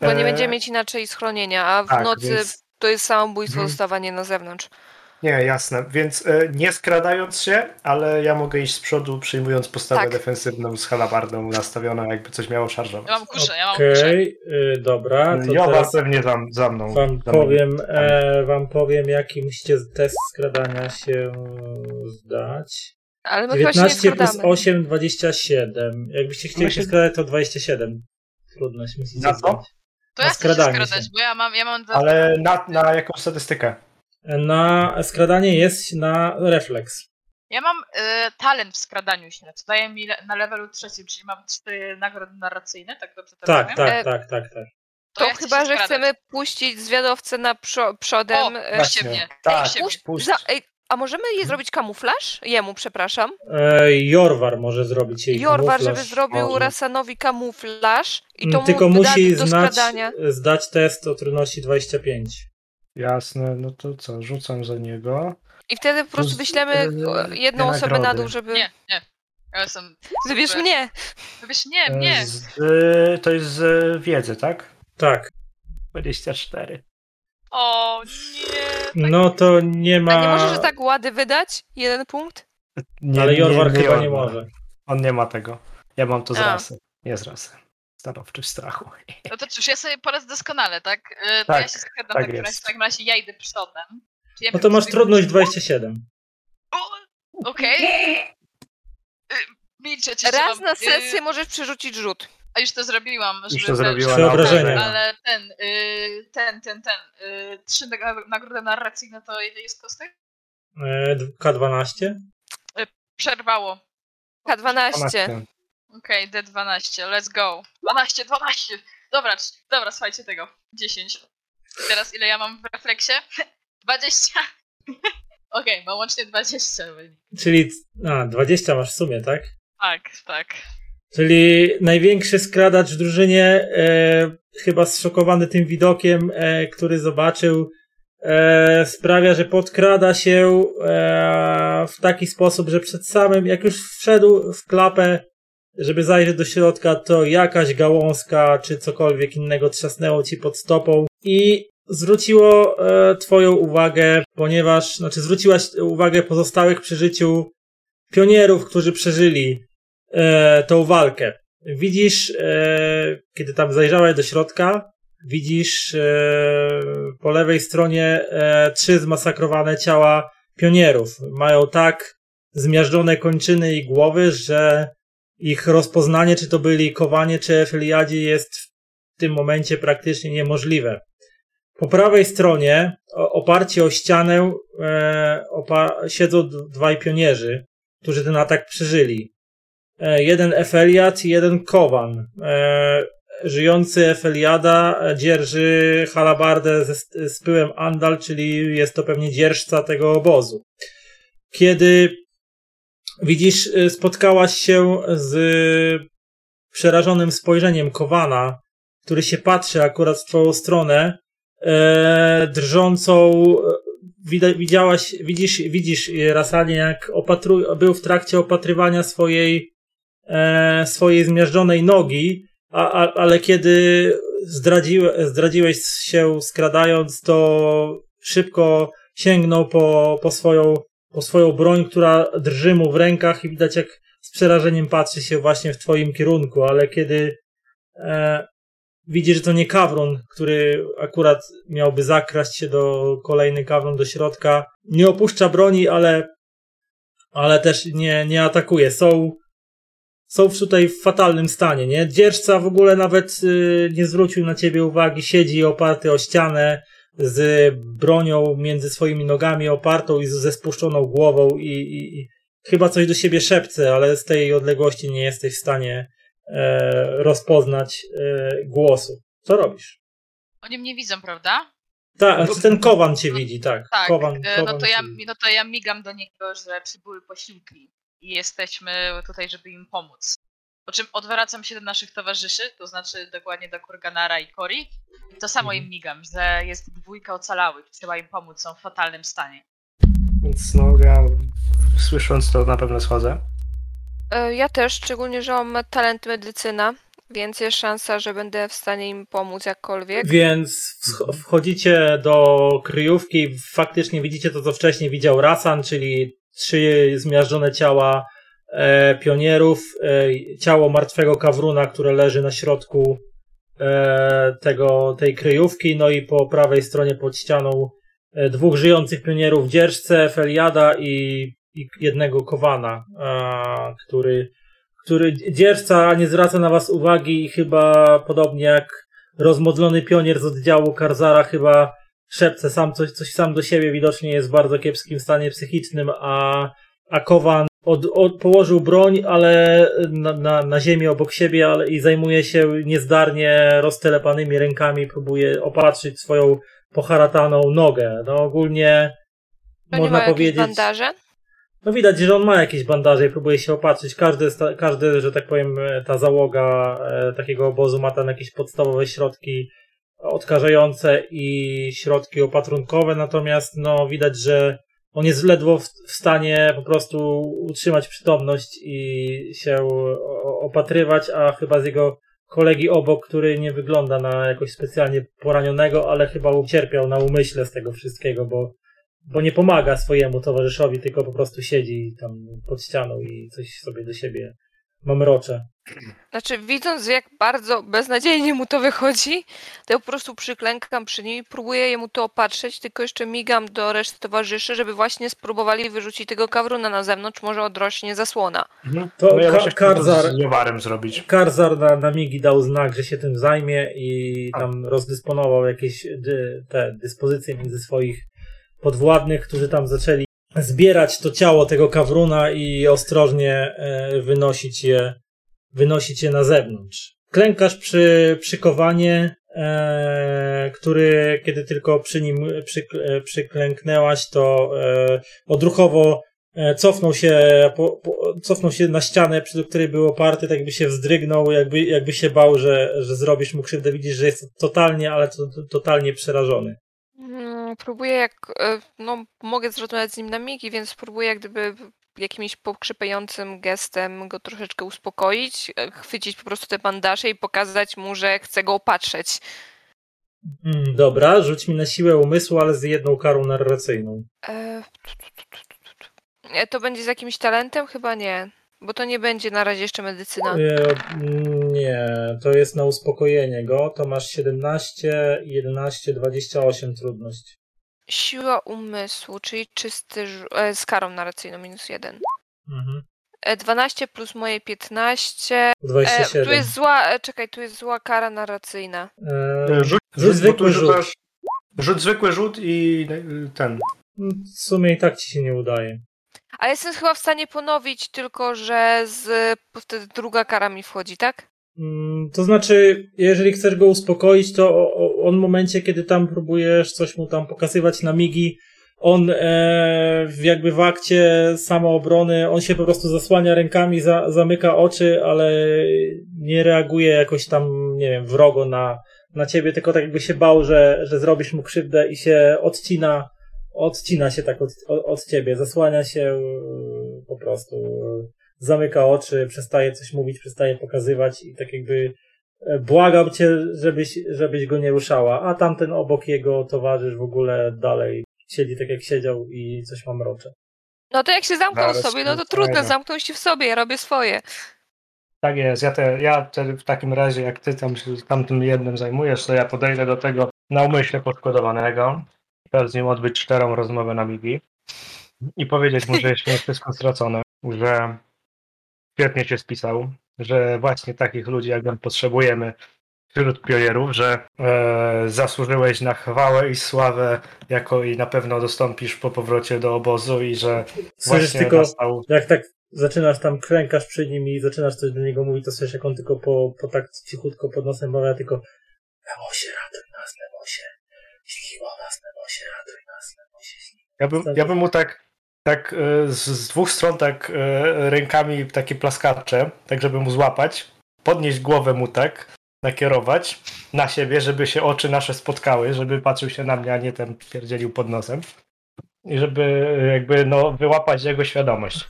Bo nie e, będziemy mieć inaczej schronienia, a w tak, nocy więc- to jest samobójstwo Mhm. zostawanie na zewnątrz. Nie, jasne. Więc e, nie skradając się, ale ja mogę iść z przodu, przyjmując postawę Tak. defensywną z halabardą nastawioną, jakby coś miało Ja szarżować. mam kuszę, ja mam Okej, y, dobra, to Jowa teraz pewnie za, za mną. wam za mną. powiem, e, wam powiem, jaki musicie test skradania się zdać. Ale my chyba się nie 19 plus skradamy. 8, 27. Jakbyście chcieli się skradać, to 27. Trudność musicie Na co? zdać. To ja chcę się skradanie skradać, się. bo ja mam, ja mam dwa... Ale na, na jaką statystykę? Na skradanie jest na refleks. Ja mam y, talent w skradaniu się, co daje mi le- na levelu trzecim, czyli mam cztery nagrody narracyjne, tak dobrze to Tak, rozumiem? tak, E, tak, tak, tak. To, ja chcę chyba, że skradać. chcemy puścić zwiadowcę na przo- przodem. O, e, właśnie. mnie. Tak, puść- puść. za, ej, a możemy jej zrobić kamuflaż? Jemu, przepraszam. E, Jorwar może zrobić jej Jorwar, kamuflaż. żeby zrobił może. Rasanowi kamuflaż i to Mm, Tylko mu musi do znać, skradania. zdać test o trudności 25. Jasne, no to co, rzucam za niego. I wtedy po prostu wyślemy e, e, jedną osobę na dół, żeby... Nie, nie. Ja jestem... Wybierz super. mnie! Wybierz nie, E, nie. Z, e, to jest z wiedzy, tak? Tak. 24. O, nie. No to nie ma. A nie możesz tak łady wydać? Jeden punkt? Nie, Ale Jorwar chyba Jorwar. nie może. On nie ma tego. Ja mam to z A. rasy. Nie z rasy. Stanowczy strachu. No to cóż, ja sobie poradzę doskonale, tak? Y, To Tak, ja się skradam tak w takim razie, jest. w takim razie ja idę przodem. Ja No to masz trudność 27. O, Okej. Y, Milczę, jeszcze Raz na y, sesję możesz przerzucić rzut. Już to zrobiłam. żeby to ten- zrobiła na Przeobrażenia. Tak, ale ten, y, ten, ten, ten. y, Trzy nag- nagrody narracyjne to ile jest kostek? E, K12? Przerwało. K12. Okej, D12, let's go. 12, 12. Dobra, dobra, słuchajcie tego. 10. I teraz ile ja mam w refleksie? <laughs> 20. <laughs> Okej, mam łącznie 20. Czyli. A, 20 masz w sumie, tak? Tak, tak. Czyli największy skradacz w drużynie, e, chyba zszokowany tym widokiem, e, który zobaczył, e, sprawia, że podkrada się e, w taki sposób, że przed samym, jak już wszedł w klapę, żeby zajrzeć do środka, to jakaś gałązka czy cokolwiek innego trzasnęło ci pod stopą i zwróciło e, twoją uwagę, ponieważ, znaczy zwróciłaś uwagę pozostałych przy życiu pionierów, którzy przeżyli e, tą walkę. Widzisz, e, kiedy tam zajrzałeś do środka, widzisz e, po lewej stronie e, trzy zmasakrowane ciała pionierów. Mają tak zmiażdżone kończyny i głowy, że ich rozpoznanie, czy to byli kowanie, czy efeliadzi, jest w tym momencie praktycznie niemożliwe. Po prawej stronie, o, oparci o ścianę, e, opa- siedzą dwaj pionierzy, którzy ten atak przeżyli. E, jeden Efeliad i jeden Kowan. E, żyjący Efeliada e, dzierży halabardę ze, z pyłem Andal, czyli jest to pewnie dzierżca tego obozu. Kiedy widzisz, y, spotkałaś się z przerażonym spojrzeniem Kowana, który się patrzy akurat w twoją stronę, e, drżącą, e, widziałaś, widzisz, widzisz Rasanie, jak opatru, był w trakcie opatrywania swojej, e, swojej zmiażdżonej nogi, a, a, ale kiedy zdradziłe, zdradziłeś się skradając, to szybko sięgnął po, po, swoją, po swoją broń, która drży mu w rękach i widać jak z przerażeniem patrzy się właśnie w twoim kierunku, ale kiedy e, widzi, że to nie kawron, który akurat miałby zakraść się do kolejny kawron do środka, nie opuszcza broni, ale, ale też nie, nie atakuje. Są, są tutaj w fatalnym stanie, nie? Dzierżca w ogóle nawet y, nie zwrócił na ciebie uwagi, siedzi oparty o ścianę, z bronią między swoimi nogami opartą i ze spuszczoną głową i, i, i chyba coś do siebie szepce, ale z tej odległości nie jesteś w stanie e, rozpoznać e, głosu. Co robisz? Oni mnie widzą, prawda? Tak, no, ten kowan cię no, widzi, tak. Tak, kowan, e, kowan no, to ja, no to ja migam do niego, że przybyły posiłki i jesteśmy tutaj, żeby im pomóc. Po czym odwracam się do naszych towarzyszy, to znaczy dokładnie do Kurganara i Kori. I to samo im mhm. migam, że jest dwójka ocalałych, trzeba im pomóc, są w fatalnym stanie. Więc no ja słysząc to na pewno schodzę. E, ja też, szczególnie, że mam talent medycyna, więc jest szansa, że będę w stanie im pomóc jakkolwiek. Więc wchodzicie do kryjówki, faktycznie widzicie to, co wcześniej widział Rasan, czyli trzy zmiażdżone ciała e, pionierów, e, ciało martwego kawruna, które leży na środku e, tego, tej kryjówki, no i po prawej stronie pod ścianą e, dwóch żyjących pionierów dzierżce, Feliada i, i jednego Kowana, który, który dzierżca nie zwraca na was uwagi i chyba podobnie jak rozmodlony pionier z oddziału Karzara chyba szepce sam coś, coś sam do siebie, widocznie jest w bardzo kiepskim stanie psychicznym, a, a Kowan od, od, położył broń, ale na, na, na ziemię obok siebie ale, i zajmuje się niezdarnie roztelepanymi rękami, próbuje opatrzyć swoją poharataną nogę. No ogólnie to można ma powiedzieć. bandaże? No widać, że on ma jakieś bandaże i próbuje się opatrzyć. Każdy, każdy że tak powiem, ta załoga e, takiego obozu ma tam jakieś podstawowe środki odkażające i środki opatrunkowe, natomiast no widać, że on jest ledwo w, stanie po prostu utrzymać przytomność i się opatrywać, a chyba z jego kolegi obok, który nie wygląda na jakoś specjalnie poranionego, ale chyba ucierpiał na umyśle z tego wszystkiego, bo, bo nie pomaga swojemu towarzyszowi, tylko po prostu siedzi tam pod ścianą i coś sobie do siebie mamrocze. Znaczy, widząc jak bardzo beznadziejnie mu to wychodzi, to ja po prostu przyklękam przy nim i próbuję jemu to opatrzeć, tylko jeszcze migam do reszty towarzyszy, żeby właśnie spróbowali wyrzucić tego kawruna na zewnątrz, może odrośnie zasłona. Mhm. To no ja Ka Karzar, z zrobić. Karzar na, na migi dał znak, że się tym zajmie i tam A. rozdysponował jakieś dy, te dyspozycje między swoich podwładnych, którzy tam zaczęli zbierać to ciało tego kawruna i ostrożnie e, wynosić je, wynosić je na zewnątrz. Klękasz przy przykowanie, e, który kiedy tylko przy nim przy, e, przyklęknęłaś, to e, odruchowo e, cofnął się, po, po, cofnął się na ścianę, przy której był oparty, tak jakby się wzdrygnął, jakby, jakby się bał, że, że zrobisz mu krzywdę. Widzisz, że jest totalnie, ale to, to, totalnie przerażony. Mm, próbuję jak, e, no mogę zrozumieć z nim na migi, więc próbuję jak gdyby jakimś pokrzypiającym gestem go troszeczkę uspokoić, e, chwycić po prostu te bandaże i pokazać mu, że chcę go opatrzeć. Mm, dobra, rzuć mi na siłę umysłu, ale z jedną karą narracyjną. E... To będzie z jakimś talentem? Chyba nie. Bo to nie będzie na razie jeszcze medycyna. Nie, to jest na uspokojenie go. To masz 17, 11, 28 trudność. Siła umysłu, czyli czysty e, z karą narracyjną minus 1. Mhm. 12 e, plus moje 15. 27. E, tu jest zła, e, czekaj, tu jest zła kara narracyjna. E, rzuć, rzuć zwykły rzut. Rzuć zwykły rzut i ten. W sumie i tak ci się nie udaje. Ale jestem chyba w stanie ponowić, tylko że z, wtedy druga kara mi wchodzi, tak? Mm, to znaczy, jeżeli chcesz go uspokoić, to on w momencie, kiedy tam próbujesz coś mu tam pokazywać na migi, on e, jakby w akcie samoobrony, on się po prostu zasłania rękami, za, zamyka oczy, ale nie reaguje jakoś tam, nie wiem, wrogo na, na ciebie, tylko tak jakby się bał, że, że zrobisz mu krzywdę i się odcina, odcina się tak od, od, ciebie, zasłania się e, po prostu, e, zamyka oczy, przestaje coś mówić, przestaje pokazywać i tak jakby błagam cię, żebyś, żebyś go nie ruszała, a tamten obok jego towarzysz w ogóle dalej siedzi tak jak siedział i coś mam mrocze. No to jak się zamknął Zaraz sobie, no to trudno, zamknął się w sobie, ja robię swoje. Tak jest, ja, te, ja te, w takim razie, jak ty tam się tamtym jednym zajmujesz, to ja podejdę do tego na umyśle poszkodowanego, chcę z nim odbyć szczerą rozmowę na migi i powiedzieć mu, że jest <laughs> nie wszystko stracone, że świetnie się spisał, że właśnie takich ludzi jak on potrzebujemy wśród pionierów, że e, zasłużyłeś na chwałę i sławę, jako i na pewno dostąpisz po powrocie do obozu i że Słyszysz właśnie tylko, nastał jak tak zaczynasz tam krękasz przy nim i zaczynasz coś do niego mówić, to słyszysz jak on tylko po, po tak cichutko pod nosem mawia tylko Nemosie, ratuj nas, Nemosie. Śniło nas, Nemosie, ratuj nas, Nemosie. śniło Ja bym, ja bym mu tak, tak e, z, dwóch stron tak e, rękami takie plaskacze, tak żeby mu złapać, podnieść głowę mu tak, nakierować na siebie, żeby się oczy nasze spotkały, żeby patrzył się na mnie, a nie ten pierdzielił pod nosem. I żeby e, jakby no, wyłapać jego świadomość.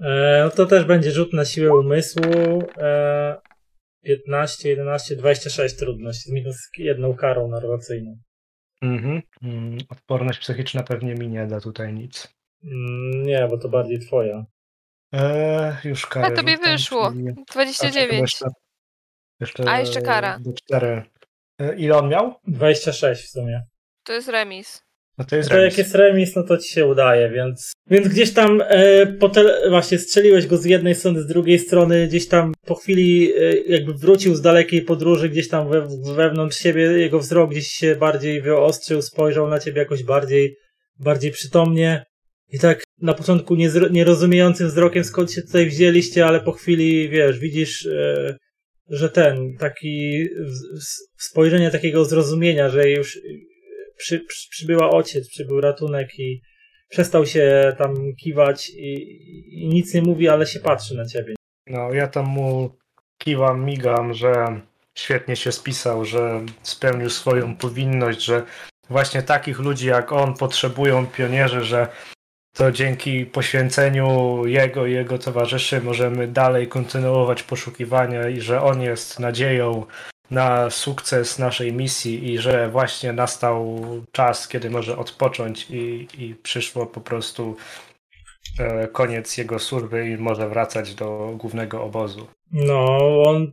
E, no to też będzie rzut na siłę umysłu. E, 15, 11, 26 trudność, z minus jedną karą narracyjną. Mhm. Mm, Odporność psychiczna pewnie mi nie da tutaj nic. Mm, nie, bo to bardziej twoja. Eee, już karę. A tobie rzucam, wyszło. czyli- A, czekaj, 29. Jeszcze, jeszcze, A, jeszcze kara. Do 4. Ile on miał? 26 w sumie. To jest remis. No to jest To jak remis. jest remis, no to ci się udaje, więc. Więc gdzieś tam e, po tele, właśnie strzeliłeś go z jednej strony, z drugiej strony, gdzieś tam po chwili e, jakby wrócił z dalekiej podróży, gdzieś tam we, wewnątrz siebie, jego wzrok gdzieś się bardziej wyostrzył, spojrzał na ciebie jakoś bardziej, bardziej przytomnie. I tak na początku niezro- nierozumiejącym wzrokiem, skąd się tutaj wzięliście, ale po chwili, wiesz, widzisz, e, że ten, taki spojrzenie takiego zrozumienia, że już przy, przy, przybyła ojciec, przybył ratunek i przestał się tam kiwać i, i nic nie mówi, ale się patrzy na ciebie. No, ja tam mu kiwam, migam, że świetnie się spisał, że spełnił swoją powinność, że właśnie takich ludzi jak on potrzebują pionierzy, że to dzięki poświęceniu jego i jego towarzyszy możemy dalej kontynuować poszukiwania i że on jest nadzieją na sukces naszej misji i że właśnie nastał czas, kiedy może odpocząć i, i przyszło po prostu e, koniec jego służby i może wracać do głównego obozu. No, on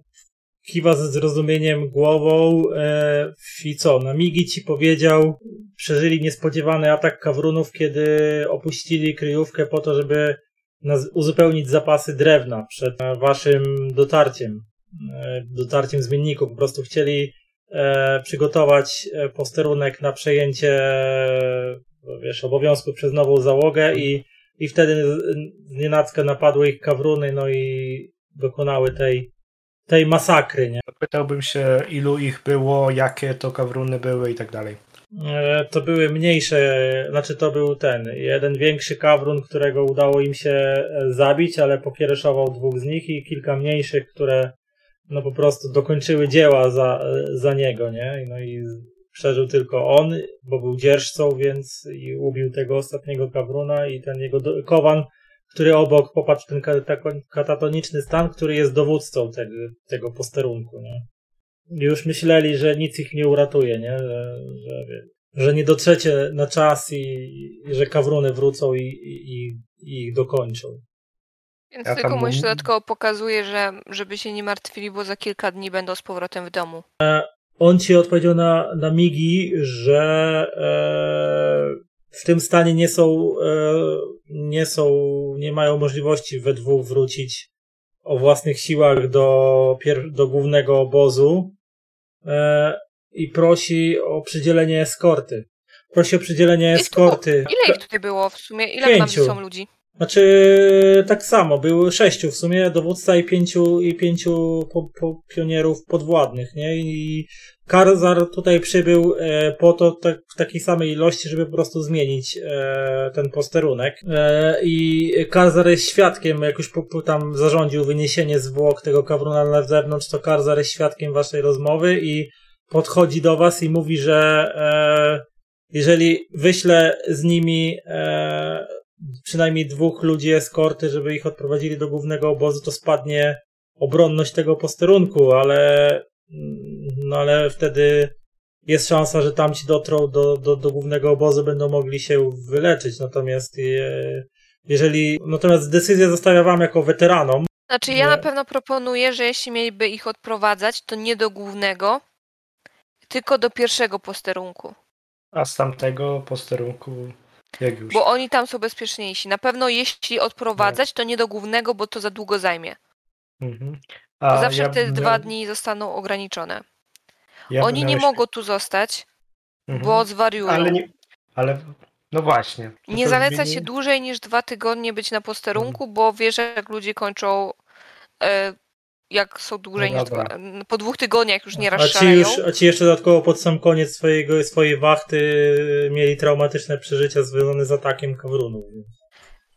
kiwa ze zrozumieniem głową e, i co, na migi ci powiedział, przeżyli niespodziewany atak kawrunów, kiedy opuścili kryjówkę po to, żeby uzupełnić zapasy drewna przed waszym dotarciem, e, dotarciem zmienników. Po prostu chcieli e, przygotować e, posterunek na przejęcie e, wiesz, obowiązku przez nową załogę i, i wtedy znienacka napadły ich kawruny, no i dokonały tej, tej masakry, nie? Pytałbym się, ilu ich było, jakie to kawruny były i tak dalej. E, To były mniejsze, znaczy to był ten, jeden większy kawrun, którego udało im się e, zabić, ale pokiereszował dwóch z nich i kilka mniejszych, które no po prostu dokończyły dzieła za, e, za niego, nie? No i przeżył tylko on, bo był dzierżcą, więc i ubił tego ostatniego kawruna i ten jego do, kowan, który obok, popatrz ten katatoniczny stan, który jest dowódcą tego, tego posterunku, nie? Już myśleli, że nic ich nie uratuje, nie? Że, że, że nie dotrzecie na czas i, i że kawruny wrócą i, i, i- ich dokończą. Więc Ja tylko tam mu jeszcze mu- dodatkowo pokazuje, że żeby się nie martwili, bo za kilka dni będą z powrotem w domu. On ci odpowiedział na, na migi, że e, w tym stanie nie są, e, nie są, nie mają możliwości we dwóch wrócić o własnych siłach do, do głównego obozu e, i prosi o przydzielenie eskorty. Prosi o przydzielenie tu- eskorty. Ile ich tutaj było w sumie? Ile tam Pięciu. są ludzi? Znaczy, tak samo, było sześciu w sumie, dowódca i pięciu, i pięciu po, po pionierów podwładnych, nie? I Karzar tutaj przybył e, po to tak, w takiej samej ilości, żeby po prostu zmienić e, ten posterunek. E, I Karzar jest świadkiem, jak już po, po tam zarządził wyniesienie zwłok tego kawruna na zewnątrz, to Karzar jest świadkiem waszej rozmowy i podchodzi do was i mówi, że e, jeżeli wyślę z nimi e, przynajmniej dwóch ludzi eskorty, żeby ich odprowadzili do głównego obozu, to spadnie obronność tego posterunku, ale no ale wtedy jest szansa, że tamci dotrą do, do, do głównego obozu, będą mogli się wyleczyć. Natomiast je, jeżeli. Natomiast decyzję zostawia wam jako weteranom. Znaczy, ja nie. na pewno proponuję, że jeśli mieliby ich odprowadzać, to nie do głównego, tylko do pierwszego posterunku. A z tamtego posterunku jak już? Bo oni tam są bezpieczniejsi. Na pewno jeśli odprowadzać, to nie do głównego, bo to za długo zajmie. Mhm. A Zawsze ja te dwa dni zostaną ograniczone. Ja Oni nie mogą tu zostać, mhm. bo zwariują. Ale, nie, ale no właśnie. Nie zaleca zmieni... się dłużej niż dwa tygodnie być na posterunku, mhm. bo wiesz, jak ludzie kończą e, jak są dłużej no niż dwa, po dwóch tygodniach już nie rozszalają. A ci, już, a ci jeszcze dodatkowo pod sam koniec swojego, swojej wachty mieli traumatyczne przeżycia związane z atakiem kawrunów.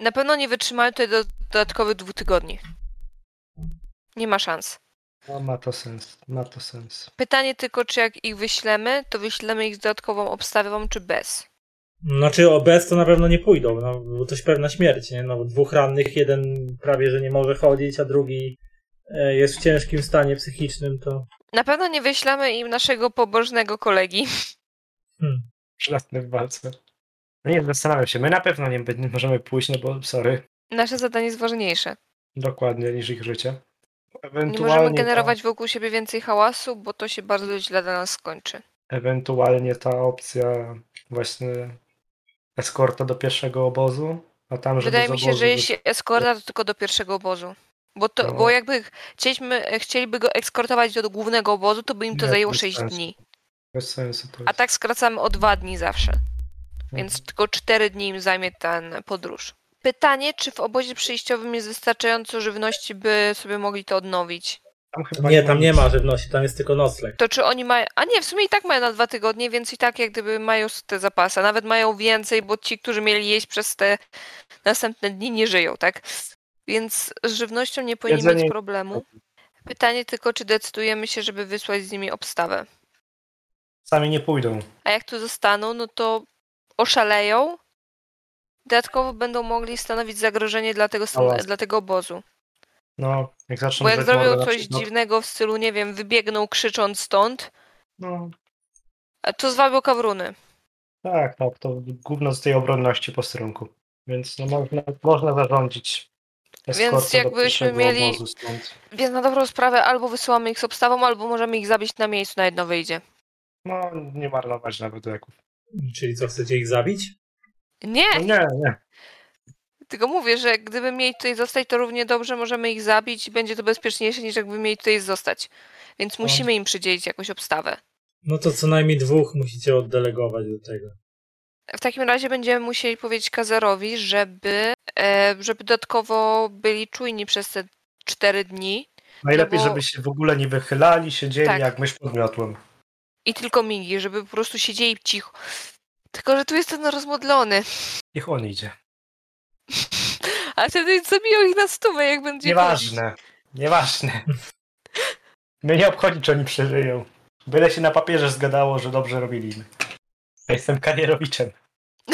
Na pewno nie wytrzymają tutaj do dodatkowych dwóch tygodni. Nie ma szans. No, ma to sens, ma to sens. Pytanie tylko, czy jak ich wyślemy, to wyślemy ich z dodatkową obstawą, czy bez? Znaczy o bez to na pewno nie pójdą, no, bo to pewna śmierć, nie? No, dwóch rannych, jeden prawie, że nie może chodzić, a drugi e, jest w ciężkim stanie psychicznym, to... Na pewno nie wyślemy im naszego pobożnego kolegi. Hmm. Przydatny w walce. No nie, zastanawiam się, my na pewno nie, nie możemy pójść, no bo sorry. Nasze zadanie jest ważniejsze. Dokładnie, niż ich życie. Nie możemy generować wokół siebie więcej hałasu, bo to się bardzo źle dla nas skończy. Ewentualnie ta opcja właśnie eskorta do pierwszego obozu, a tam żeby Wydaje mi się, że jeśli eskorta, to tylko do pierwszego obozu. Bo, to, no. bo jakby chcieliśmy, chcieliby go eskortować do, głównego obozu, to by im to Nie, zajęło 6 sensu. dni. Bez sensu. A tak skracamy o 2 dni zawsze. Więc mhm. tylko 4 dni im zajmie ten podróż. Pytanie, czy w obozie przejściowym jest wystarczająco żywności, by sobie mogli to odnowić? Tam nie, tam nie ma żywności, tam jest tylko nocleg. To czy oni mają. A nie, w sumie i tak mają na dwa tygodnie, więc i tak jak gdyby mają te zapasy. Nawet mają więcej, bo ci, którzy mieli jeść przez te następne dni, nie żyją, tak? Więc z żywnością nie powinni Jedzenie... mieć problemu. Pytanie tylko, czy decydujemy się, żeby wysłać z nimi obstawę. Sami nie pójdą. A jak tu zostaną, no to oszaleją Dodatkowo będą mogli stanowić zagrożenie dla tego, stan- dla tego obozu. No, jak zaczną Bo jak zrobią coś dziwnego w stylu, nie wiem, wybiegną krzycząc stąd, no. to zwabią kawruny. Tak, tak, to gówno z tej obronności posterunku. Więc no, można, można zarządzić Więc jakbyśmy mieli. Więc na dobrą sprawę albo wysyłamy ich z obstawą, albo możemy ich zabić na miejscu, na jedno wyjdzie. No, nie marnować nawet leków. Czyli co, chcecie ich zabić? Nie! No nie, nie. Tylko mówię, że gdyby mieli tutaj zostać, to równie dobrze możemy ich zabić i będzie to bezpieczniejsze niż jakby mieli tutaj zostać. Więc no. musimy im przydzielić jakąś obstawę. No to co najmniej dwóch musicie oddelegować do tego. W takim razie będziemy musieli powiedzieć Kazarowi, żeby, e, żeby dodatkowo byli czujni przez te cztery dni. Najlepiej, no bo... żeby się w ogóle nie wychylali, siedzieli tak. jak mysz pod miotłem. I tylko migi, żeby po prostu siedzieli cicho. Tylko, że tu jest ten rozmodlony. Niech on idzie. <laughs> A wtedy zabiją ich na stówę, jak będzie Nieważne. Chodzić. Nieważne. <laughs> Mnie nie obchodzi, czy oni przeżyją. Byle się na papierze zgadało, że dobrze robili. Ja jestem karierowiczem. <laughs>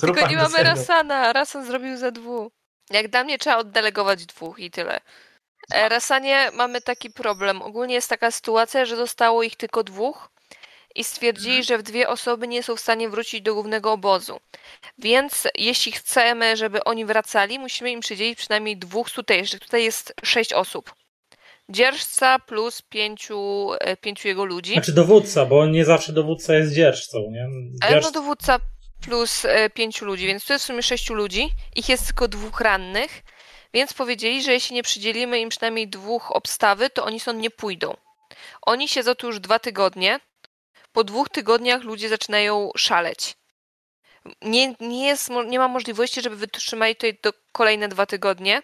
Tylko nie mamy Rasana. Rasan zrobił za dwóch. Jak dla mnie trzeba oddelegować dwóch i tyle. E, Rasanie mamy taki problem. Ogólnie jest taka sytuacja, że zostało ich tylko dwóch i stwierdzili, że w dwie osoby nie są w stanie wrócić do głównego obozu. Więc jeśli chcemy, żeby oni wracali, musimy im przydzielić przynajmniej dwóch tutejszych. Tutaj jest sześć osób. Dzierżca plus pięciu, e, pięciu jego ludzi. Znaczy dowódca, bo nie zawsze dowódca jest dzierżcą, nie? Dzierż... No dowódca plus e, pięciu ludzi, więc tu jest w sumie sześciu ludzi. Ich jest tylko dwóch rannych, więc powiedzieli, że jeśli nie przydzielimy im przynajmniej dwóch obstawy, to oni stąd nie pójdą. Oni siedzą tu już dwa tygodnie, po dwóch tygodniach ludzie zaczynają szaleć. nie, nie, jest, nie ma możliwości, żeby wytrzymali tutaj do kolejne dwa tygodnie,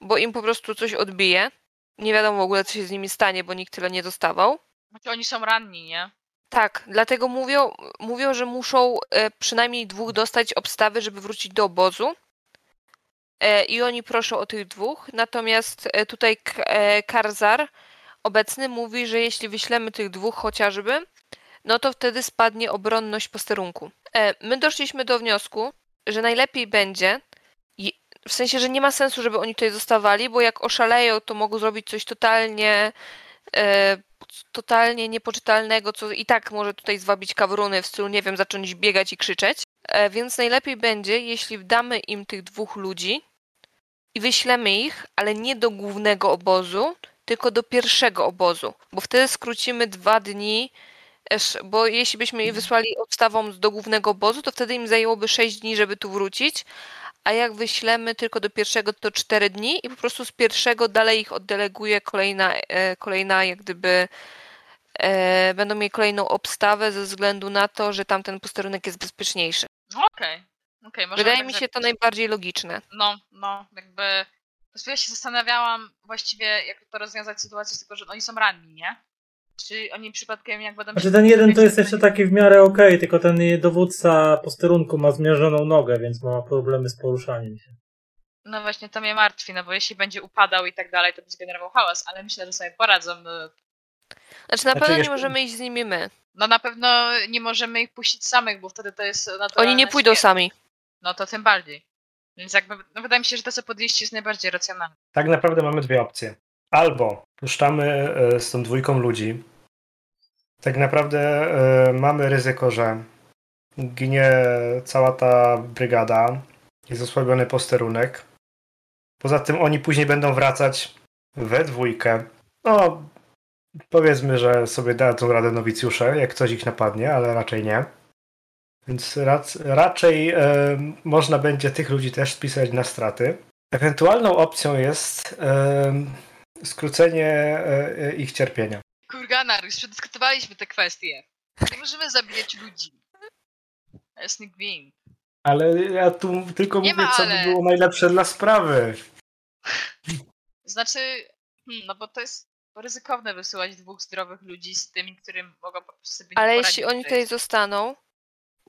bo im po prostu coś odbije. Nie wiadomo w ogóle, co się z nimi stanie, bo nikt tyle nie dostawał. Znaczy oni są ranni, nie? Tak, dlatego mówią, mówią, że muszą e, przynajmniej dwóch dostać obstawy, żeby wrócić do obozu. E, I oni proszą o tych dwóch. Natomiast e, tutaj Karzar obecny mówi, że jeśli wyślemy tych dwóch chociażby, no to wtedy spadnie obronność posterunku. E, My doszliśmy do wniosku, że najlepiej będzie, w sensie, że nie ma sensu, żeby oni tutaj zostawali, bo jak oszaleją, to mogą zrobić coś totalnie e, totalnie niepoczytalnego, co i tak może tutaj zwabić kawruny w stylu, nie wiem, zacząć biegać i krzyczeć. E, Więc najlepiej będzie, jeśli damy im tych dwóch ludzi i wyślemy ich, ale nie do głównego obozu, tylko do pierwszego obozu, bo wtedy skrócimy dwa dni, bo jeśli byśmy je wysłali odstawą do głównego obozu, to wtedy im zajęłoby 6 dni, żeby tu wrócić, a jak wyślemy tylko do pierwszego, to 4 dni i po prostu z pierwszego dalej ich oddeleguje kolejna, e, kolejna jak gdyby e, będą mieli kolejną obstawę ze względu na to, że tamten posterunek jest bezpieczniejszy. No Okej. Okej, możemy Wydaje tak mi się to najbardziej logiczne. No, no, jakby. Ja się zastanawiałam właściwie, jak to rozwiązać sytuację z tego, że oni są ranni, nie? Czy oni przypadkiem jak będą. Znaczy ten jeden to jest jeszcze taki w miarę okej, tylko ten dowódca posterunku ma zmierzoną nogę, więc ma problemy z poruszaniem się. No właśnie, to mnie martwi, no bo jeśli będzie upadał i tak dalej, to będzie generował hałas, ale myślę, że sobie poradzą. no. Znaczy na Znaczy, pewno nie możemy iść z nimi my. No na pewno nie możemy ich puścić samych, bo wtedy to jest Oni nie pójdą śmierć. sami. No to tym bardziej. Więc jakby, no wydaje mi się, że to co podejście jest najbardziej racjonalne. Tak naprawdę mamy dwie opcje. Albo puszczamy e, z tą dwójką ludzi. Tak naprawdę e, mamy ryzyko, że ginie cała ta brygada, jest osłabiony posterunek. Poza tym oni później będą wracać we dwójkę. No, powiedzmy, że sobie dadzą radę nowicjusze, jak coś ich napadnie, ale raczej nie. Więc rac, raczej e, można będzie tych ludzi też spisać na straty. Ewentualną opcją jest em, skrócenie e, e, ich cierpienia. Kurganar, już przedyskutowaliśmy te kwestie. Nie możemy zabijać ludzi. Jasny gwint. Ale ja tu tylko Nie mówię, ma co ale. by było najlepsze dla sprawy. Znaczy, hmm, no bo to jest ryzykowne wysyłać dwóch zdrowych ludzi z tymi, którym mogą po prostu sobie nie Ale poradzić jeśli oni tutaj tej- zostaną,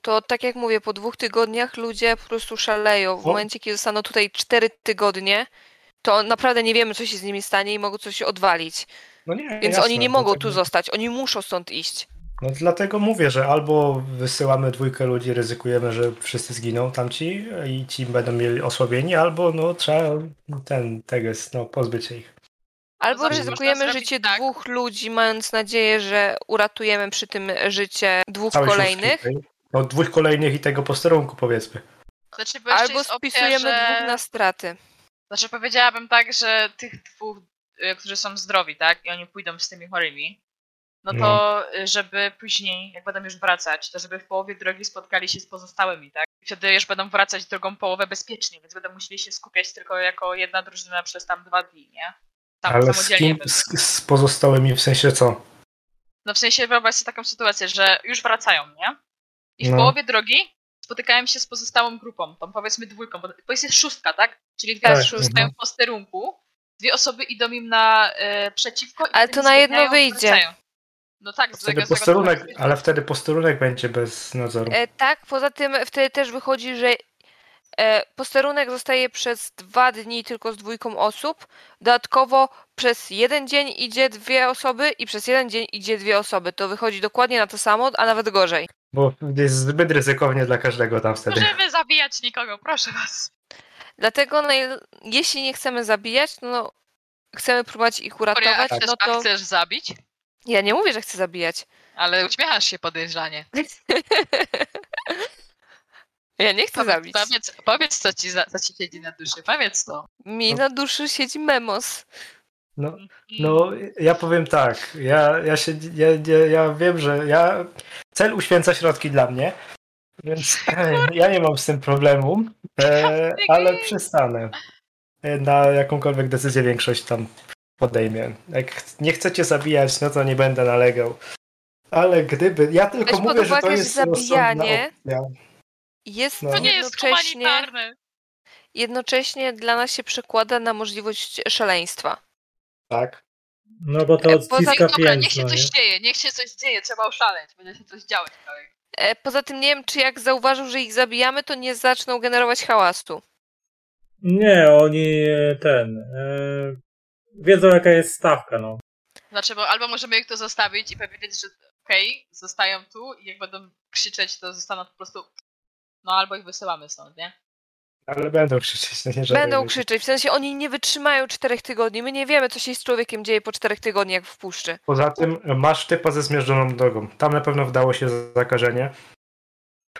to tak jak mówię, po dwóch tygodniach ludzie po prostu szaleją. W O. momencie, kiedy zostaną tutaj cztery tygodnie, to naprawdę nie wiemy, co się z nimi stanie i mogą coś odwalić. No nie, Więc jasne, oni nie mogą dlatego- tu zostać, oni muszą stąd iść. No dlatego mówię, że albo wysyłamy dwójkę ludzi, ryzykujemy, że wszyscy zginą tamci i ci będą mieli osłabieni, albo no trzeba ten teges, no pozbyć się ich. Albo ryzykujemy życie tak. dwóch ludzi, mając nadzieję, że uratujemy przy tym życie dwóch Całej kolejnych. szóstki, No dwóch kolejnych i tego posterunku powiedzmy. Znaczy, Albo jest opcja, spisujemy że... dwóch na straty. Znaczy powiedziałabym tak, że tych dwóch, y, którzy są zdrowi, tak, i oni pójdą z tymi chorymi, no to y, żeby później, jak będą już wracać, to żeby w połowie drogi spotkali się z pozostałymi, tak? I wtedy już będą wracać drugą połowę bezpiecznie, więc będą musieli się skupiać tylko jako jedna drużyna przez tam dwa dni, nie? Tam Ale z, kim, z, z pozostałymi w sensie co? No w sensie wyobraź sobie taką sytuację, że już wracają, nie? I w No. połowie drogi spotykają się z pozostałą grupą, tam powiedzmy dwójką, bo to jest jest szóstka, tak? Czyli dwie Tak, osoby stoją mhm. w posterunku, dwie osoby idą im na e, przeciwko i Ale to na jedno wyjdzie. wracają. No tak, z Wtedy tego- z tego posterunek, to- ale wtedy posterunek będzie bez nadzoru. E, tak, poza tym wtedy też wychodzi, że e, posterunek zostaje przez dwa dni tylko z dwójką osób. Dodatkowo przez jeden dzień idzie dwie osoby i przez jeden dzień idzie dwie osoby. To wychodzi dokładnie na to samo, a nawet gorzej. Bo jest zbyt ryzykownie dla każdego tam wtedy. Możemy zabijać nikogo, proszę was. Dlatego naj... jeśli nie chcemy zabijać, no chcemy próbować ich Korea, a uratować, chcesz, no a to chcesz zabić? ja nie mówię, że chcę zabijać. Ale uśmiechasz się podejrzanie. <laughs> Ja nie chcę Powiedz, zabić. powiedz, powiedz co, ci za, co ci siedzi na duszy, powiedz to. Mi No. na duszy siedzi memos. No, no ja powiem tak, ja, ja, się, ja, ja, ja wiem, że ja cel uświęca środki dla mnie, więc <laughs> ja nie mam z tym problemu, e, ale przestanę e, na jakąkolwiek decyzję większość tam podejmie. Jak nie chcecie zabijać, no to nie będę nalegał. Ale gdyby, ja tylko Weź mówię, że to jest zabijanie- jest No. To nie jest jednocześnie, humanitarne. jednocześnie dla nas się przekłada na możliwość szaleństwa. Tak. No bo to E, poza- odciska Dobra, niech się piętno, coś nie? dzieje, niech się coś dzieje, trzeba oszaleć, będzie się coś działać dalej. E, Poza tym nie wiem, czy jak zauważył, że ich zabijamy, to nie zaczną generować hałasu. Nie, oni e, ten. E, wiedzą jaka jest stawka, no. Znaczy, bo albo możemy ich tu zostawić i powiedzieć, że okej, zostają tu i jak będą krzyczeć, to zostaną po prostu... No albo ich wysyłamy stąd, nie? Ale będą krzyczeć. no Nie żałuję. Będą krzyczeć, w sensie oni nie wytrzymają czterech tygodni. My nie wiemy, co się z człowiekiem dzieje po czterech tygodniach w puszczy. Poza tym masz typa ze zmierzczoną nogą. Tam na pewno wdało się zakażenie.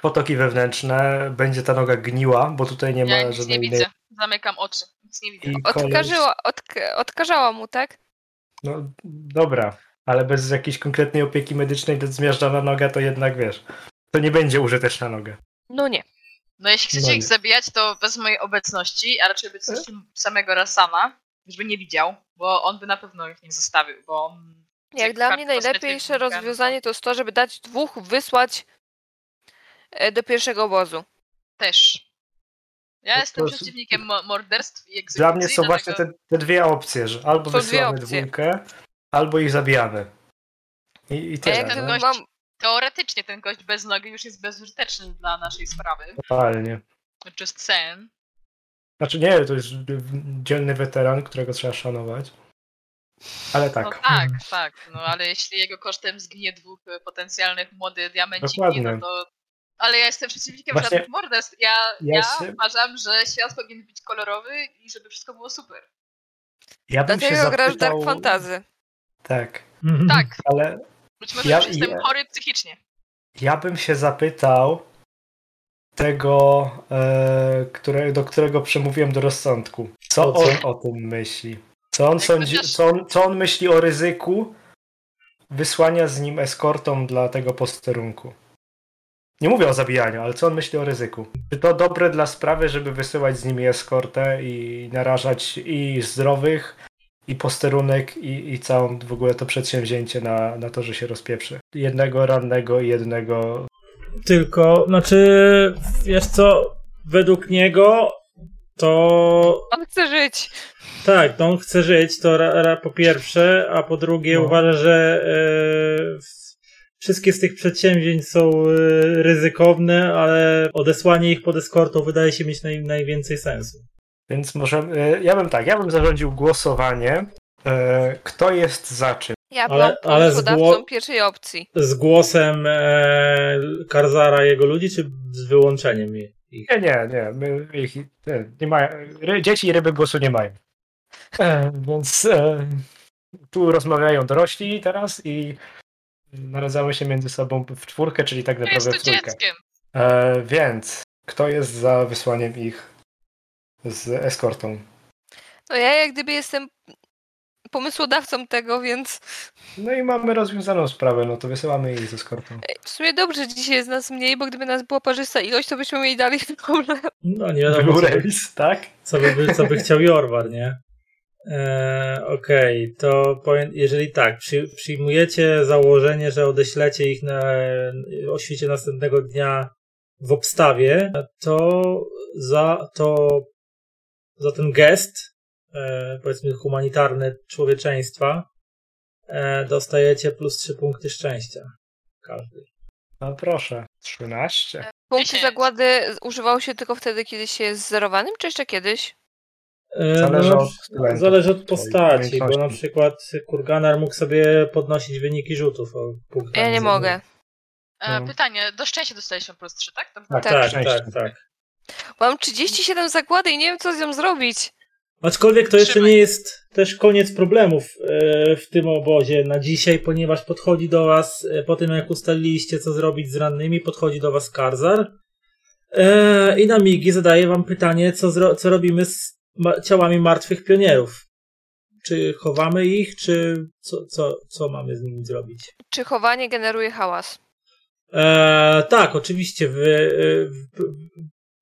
Potoki wewnętrzne, będzie ta noga gniła, bo tutaj nie ma Ja nic nie żadnej innej. widzę. Zamykam oczy. Nic nie widzę. I Odkarzyła, odk- odkażała mu, tak? No dobra, ale bez jakiejś konkretnej opieki medycznej to zmiażdżana noga to jednak wiesz. To nie będzie użyteczna noga. No nie. No jeśli chcecie No ich nie. zabijać, to bez mojej obecności, a raczej obecności samego Rasama, żeby nie widział, bo on by na pewno ich nie zostawił, bo on... Jak dla mnie najlepsze rozwiązanie to jest to, żeby dać dwóch wysłać e, do pierwszego obozu. Też. Ja To- jestem to- przeciwnikiem mo- morderstw i egzekucji. Dla mnie są właśnie te, te dwie opcje, że albo wysyłamy dwójkę, albo ich zabijamy. I, i A tyle. jak ten no. mam, Teoretycznie ten gość bez nogi już jest bezużyteczny dla naszej sprawy. Totalnie. Just saying. Znaczy nie, to jest dzielny weteran, którego trzeba szanować. Ale tak. No tak, tak. No ale jeśli jego kosztem zginie dwóch potencjalnych młodych diamenciki, Dokładnie. no to... Ale ja jestem przeciwnikiem Właśnie- żadnych morderstw. Ja, Ja ja się- uważam, że świat powinien być kolorowy i żeby wszystko było super. Ja bym się dlatego grasz zapytał... Dark Fantasy. Tak, Tak, ale być może Ja- już jestem ja- chory psychicznie. ja bym się zapytał tego, e, które, do którego przemówiłem do rozsądku. Co on o tym myśli? Co on, sądzi, co, on, co on myśli o ryzyku wysłania z nim eskortą dla tego posterunku? Nie mówię o zabijaniu, ale co on myśli o ryzyku? Czy to dobre dla sprawy, żeby wysyłać z nimi eskortę i narażać i zdrowych, i posterunek, i, i całą w ogóle to przedsięwzięcie na, na to, że się rozpieprzy? Jednego rannego i jednego Tylko, znaczy, wiesz co, według niego to On chce żyć. tak, to on chce żyć, to ra, ra, po pierwsze, a po drugie No. uważa, że e, wszystkie z tych przedsięwzięć są e, ryzykowne, ale odesłanie ich pod eskortą wydaje się mieć naj, najwięcej sensu. Więc może, e, ja bym tak, ja bym zarządził głosowanie. E, Kto jest za czym? Ja Ale- byłam ale z pomysłodawcą gło- pierwszej opcji. Z głosem e, Karzara i jego ludzi, czy z wyłączeniem ich? Nie, nie, nie. My, ich, nie, nie mają, ry, dzieci i ryby głosu nie mają. E, więc e, tu rozmawiają dorośli teraz i naradzamy się między sobą w czwórkę, czyli tak naprawdę w trójkę. dzieckiem. E, więc kto jest za wysłaniem ich z eskortą? No ja jak gdyby jestem pomysłodawcą tego, więc No i mamy rozwiązaną sprawę, no to wysyłamy ich z eskortą. W sumie dobrze, że dzisiaj jest nas mniej, bo gdyby nas była parzysta ilość, to byśmy mieli dalej <laughs> problem. No nie wiadomo, Był remis, tak? co by, co by chciał Jorwar, nie? E, Okej, to powiem, jeżeli tak, przy, przyjmujecie założenie, że odeślecie ich na, o świcie następnego dnia w obstawie, to za to za ten gest, e, powiedzmy humanitarny człowieczeństwa, e, dostajecie plus 3 punkty szczęścia. Każdy. No proszę. 13. Punkty zagłady używało się tylko wtedy, kiedy się jest zerowanym, czy jeszcze kiedyś? E, Zależy no, od talentów Zależy od postaci, bo na przykład Kurganar mógł sobie podnosić wyniki rzutów o. Ja nie mogę. E, No. Pytanie, do szczęścia dostaliśmy plus 3, tak? Tak, Tak. Tak, szczęście. tak, tak. Mam 37 zagłady i nie wiem, co z nią zrobić. Aczkolwiek to jeszcze nie jest też koniec problemów e, w tym obozie na dzisiaj, ponieważ podchodzi do was, e, po tym jak ustaliliście co zrobić z rannymi, podchodzi do was Karzar e, i na migi zadaje wam pytanie, co, zro- co robimy z ma- ciałami martwych pionierów. Czy chowamy ich, czy co, co, co mamy z nimi zrobić? Czy chowanie generuje hałas? E, tak, oczywiście. W,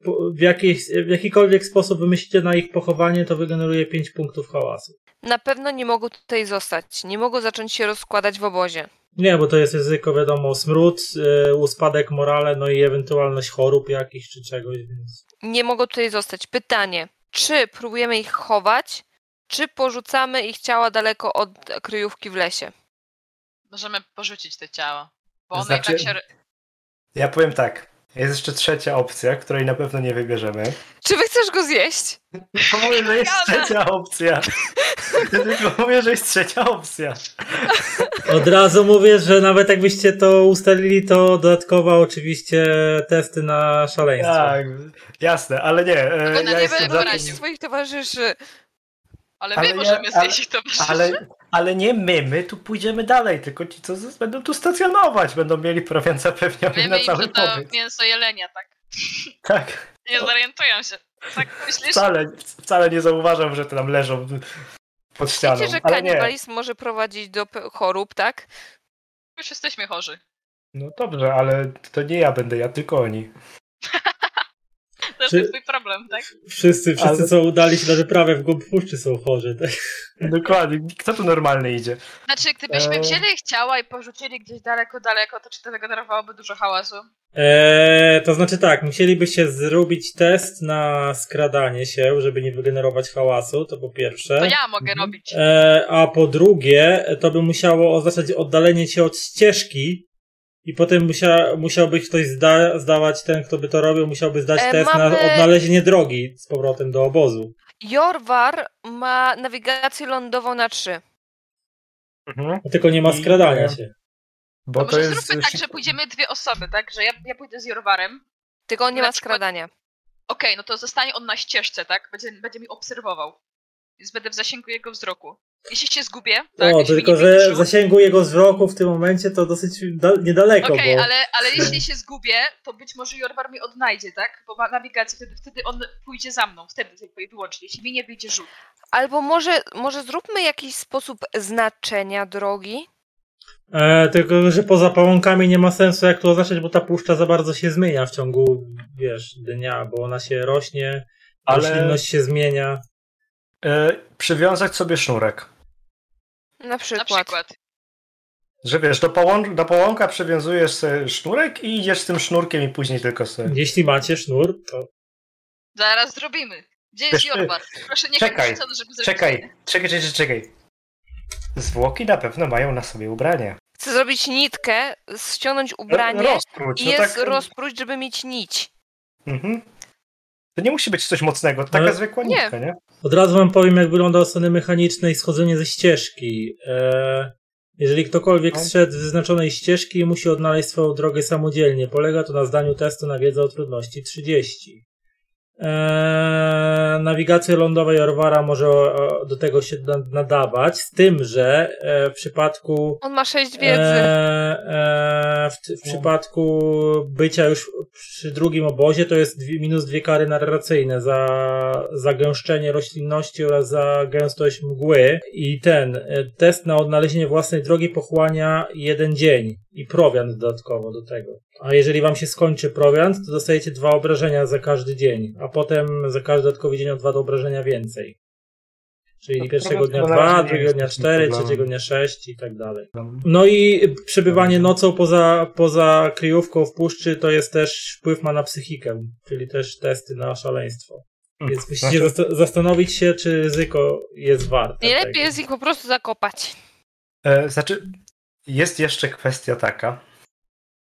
w, w, w, jakiś, w jakikolwiek sposób wymyślicie na ich pochowanie, to wygeneruje 5 punktów hałasu. Na pewno nie mogą tutaj zostać. Nie mogą zacząć się rozkładać w obozie. Nie, bo to jest ryzyko, wiadomo, smród, yy, uspadek morale, no i ewentualność chorób jakichś czy czegoś, więc... Nie mogą tutaj zostać. Pytanie, czy próbujemy ich chować, czy porzucamy ich ciała daleko od kryjówki w lesie? Możemy porzucić te ciała. Bo one Znaczy- i tak się. Ja powiem tak. Jest jeszcze trzecia opcja, której na pewno nie wybierzemy. Czy wy chcesz go zjeść? To mówię, że jest trzecia opcja. Ja tylko mówię, że jest trzecia opcja. Od razu mówię, że nawet jakbyście to ustalili, to dodatkowo oczywiście testy na szaleństwo. Tak, jasne, ale nie. e, Tylko na Ja nie będę tym, Swoich towarzyszy. Ale, Ale my ja- możemy ale- zjeść to ale, ale nie my, my tu pójdziemy dalej, tylko ci, co będą tu stacjonować, będą mieli prowiant zapewniony Wiemy na im, cały pobyt. mięso jelenia, tak? Tak, Nie zorientują się. Tak myślisz? wcale, wcale nie zauważam, że tam leżą pod ścianą. Wiecie, że kanibalizm może prowadzić do chorób, tak? Już jesteśmy chorzy. no dobrze, ale to nie ja będę, ja tylko oni. <laughs> To jest Czy- twój problem, tak? Wszyscy, wszyscy Ale- co udali się na wyprawę w głąb puszczy są chorzy. Tak? Dokładnie, kto tu normalny idzie? Znaczy, gdybyśmy Eee. wzięli ich ciała i porzucili gdzieś daleko, daleko, to czy to wygenerowałoby dużo hałasu? Eee, to znaczy tak, musielibyście zrobić test na skradanie się, żeby nie wygenerować hałasu, to po pierwsze. To ja mogę Mhm. robić. Eee, a po drugie, to by musiało oznaczać oddalenie się od ścieżki i potem musia, musiałby ktoś zda, zdawać, ten kto by to robił, musiałby zdać E, test mamy- na odnalezienie drogi z powrotem do obozu. Jorwar ma nawigację lądową na 3. Mhm. Tylko nie ma I- skradania się. Bo To to może jest. zróbmy tak, że pójdziemy dwie osoby, tak? Że ja, ja pójdę z Jorwarem. Tylko on nie ma przykład- skradania. Okej, no to zostanie on na ścieżce, tak? Będzie, będzie mi obserwował. Więc będę w zasięgu jego wzroku. Jeśli się zgubię, tak? o, tylko że zasięgu jego wzroku w tym momencie to dosyć da, niedaleko, Okej, bo... ale, ale jeśli się zgubię, to być może Jorwar mnie odnajdzie, tak? Bo ma nawigację, wtedy, wtedy on pójdzie za mną, wtedy tylko i wyłącznie. Jeśli mi nie wyjdzie rzut. Albo może, może zróbmy jakiś sposób znaczenia drogi? E, tylko, że poza pałąkami nie ma sensu jak to oznaczać, bo ta puszcza za bardzo się zmienia w ciągu, wiesz, dnia, bo ona się rośnie, Ale- roślinność się zmienia. E, przywiązać sobie sznurek. Na Na przykład. przykład. Że wiesz, do, połą- do połąka przywiązujesz sobie sznurek i idziesz z tym sznurkiem i później tylko sobie. Jeśli macie sznur, to Zaraz zrobimy. Gdzie jest Wiesz, ty- Jorwar? Proszę nie czekaj, żeby zrobić Czekaj, czekaj, czekaj, czekaj. Zwłoki na pewno mają na sobie ubranie. Chcę zrobić nitkę, ściągnąć ubranie Rozpróć, i no jest tak. rozpróć, żeby mieć nić. Mhm. To nie musi być coś mocnego, to taka Ale- zwykła Nie. nitka, nie? Od razu wam powiem, jak wygląda od strony mechanicznej schodzenie ze ścieżki. E, jeżeli ktokolwiek No. zszedł z wyznaczonej ścieżki, musi odnaleźć swoją drogę samodzielnie. Polega to na zdaniu testu na wiedzę o trudności 30. Eee, nawigacja lądowa Jorwara może e, do tego się na- nadawać, z tym, że e, w przypadku On ma sześć wiedzy. E, e, w, w przypadku bycia już przy drugim obozie to jest dwie, minus dwie kary narracyjne za zagęszczenie roślinności oraz za gęstość mgły i ten e, test na odnalezienie własnej drogi pochłania jeden dzień i prowiant dodatkowo do tego. A jeżeli wam się skończy prowiant, to dostajecie dwa obrażenia za każdy dzień, a potem za każdy dodatkowy dzień o dwa obrażenia więcej. Czyli No, pierwszego dnia to dwa, drugiego dnia cztery, trzeciego dnia sześć i tak dalej. No i przebywanie Dobrze. nocą poza, poza kryjówką w puszczy to jest też wpływ ma na psychikę, czyli też testy na szaleństwo. Więc musicie Znaczy- zasta- zastanowić się, czy ryzyko jest warte. Najlepiej tego. jest ich po prostu zakopać. E, znaczy, jest jeszcze kwestia taka,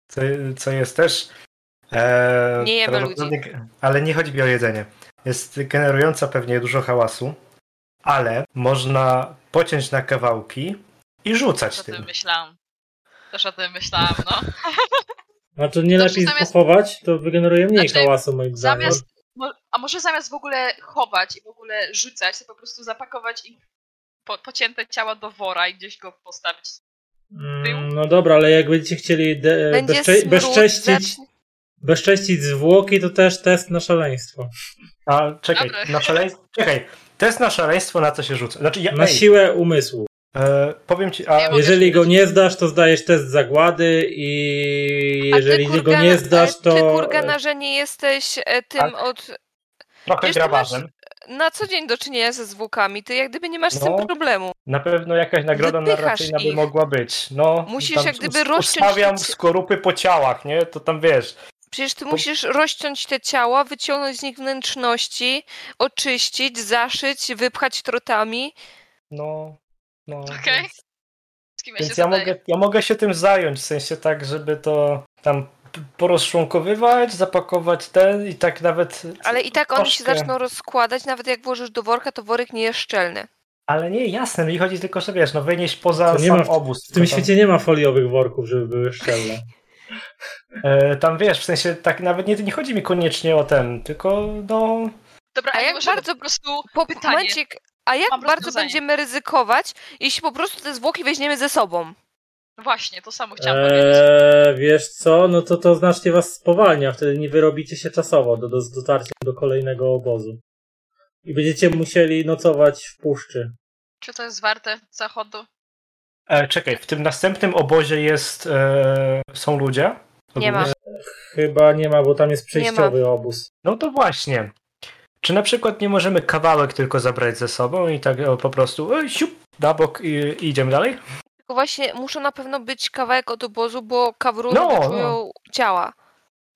co, co jest też. E, Nie jemy prawdopodobnie- Ale nie chodzi mi o jedzenie. Jest generująca pewnie dużo hałasu, ale można pociąć na kawałki i rzucać Też o tym. tym myślałam. Też o tym myślałam, no. <laughs> Znaczy nie Dobrze, lepiej zamiast- pochować, to wygeneruje mniej Znaczy, hałasu moim zdaniem. Zamiast, a może zamiast w ogóle chować i w ogóle rzucać, to po prostu zapakować ich po, pocięte ciała do wora i gdzieś go postawić. Mm, no dobra, ale jak będziecie chcieli de- Będzie bezcze- bezcześcić, bezcześcić zwłoki, to też test na szaleństwo. A czekaj, Dobra. na szaleństwo. Czekaj, test na szaleństwo na co się rzuca. Znaczy, ja, Na ej, siłę umysłu. e, powiem ci, a Ja Jeżeli go nie zdasz, to zdajesz test zagłady i A jeżeli go kurgana- nie zdasz, ale Ty, to... kurganarze, nie jesteś e, tym Tak. od... trochę wiesz, grabarzem. Na co dzień do czynienia ze zwłokami, ty jak gdyby nie masz z No. tym problemu. Na pewno jakaś nagroda Wypychasz narracyjna by mogła być. No, Musisz jak gdyby rozciąć Ustawiam skorupy po ciałach, nie? To tam wiesz. Przecież ty Po- musisz rozciąć te ciała, wyciągnąć z nich wnętrzności, oczyścić, zaszyć, wypchać trotami. No. no Okej. więc- Z ja się Więc ja mogę, ja mogę się tym zająć, w sensie tak, żeby to tam porozczłonkowywać, zapakować ten i tak nawet. Ale i tak oni się zaczną rozkładać, nawet jak włożysz do worka, to worek nie jest szczelny. Ale nie, jasne, mi chodzi tylko, że wiesz, no wynieść poza sam ma w- obóz. W tym tam, świecie nie ma foliowych worków, żeby były szczelne. e, tam wiesz, w sensie tak nawet nie, nie chodzi mi koniecznie o ten, tylko no. Dobra, A a jak bardzo... po prostu Po pytanie. momencie, a jak bardzo będziemy ryzykować, jeśli po prostu te zwłoki weźmiemy ze sobą? Właśnie, to samo chciałam powiedzieć. Eee, wiesz co, no to to znacznie was spowalnia, wtedy nie wyrobicie się czasowo do, do z dotarciem do kolejnego obozu. I będziecie musieli nocować w puszczy. Czy to jest warte zachodu? E, czekaj, w tym następnym obozie jest. E, są ludzie? Nie ma. Chyba nie ma, bo tam jest przejściowy obóz. No to właśnie. Czy na przykład nie możemy kawałek tylko zabrać ze sobą i tak o, po prostu e, siup, na bok i, i idziemy dalej? Tylko właśnie muszą na pewno być kawałek od obozu, bo kawruny No, wyczują ciała.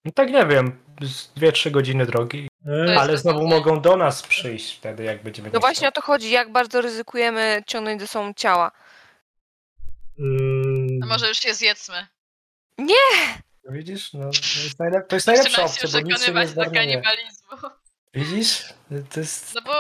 No tak nie wiem, z 2-3 godziny drogi. Ale znowu mogą do nas przyjść wtedy, jak będziemy No właśnie o to. chodzi, jak bardzo ryzykujemy ciągnąć ze sobą ciała. mm, A może już się zjedzmy? Widzisz? No, to jest, najlep- to jest najlepsza opcja, bo nic się nie do kanibalizmu. Widzisz? To jest... No bo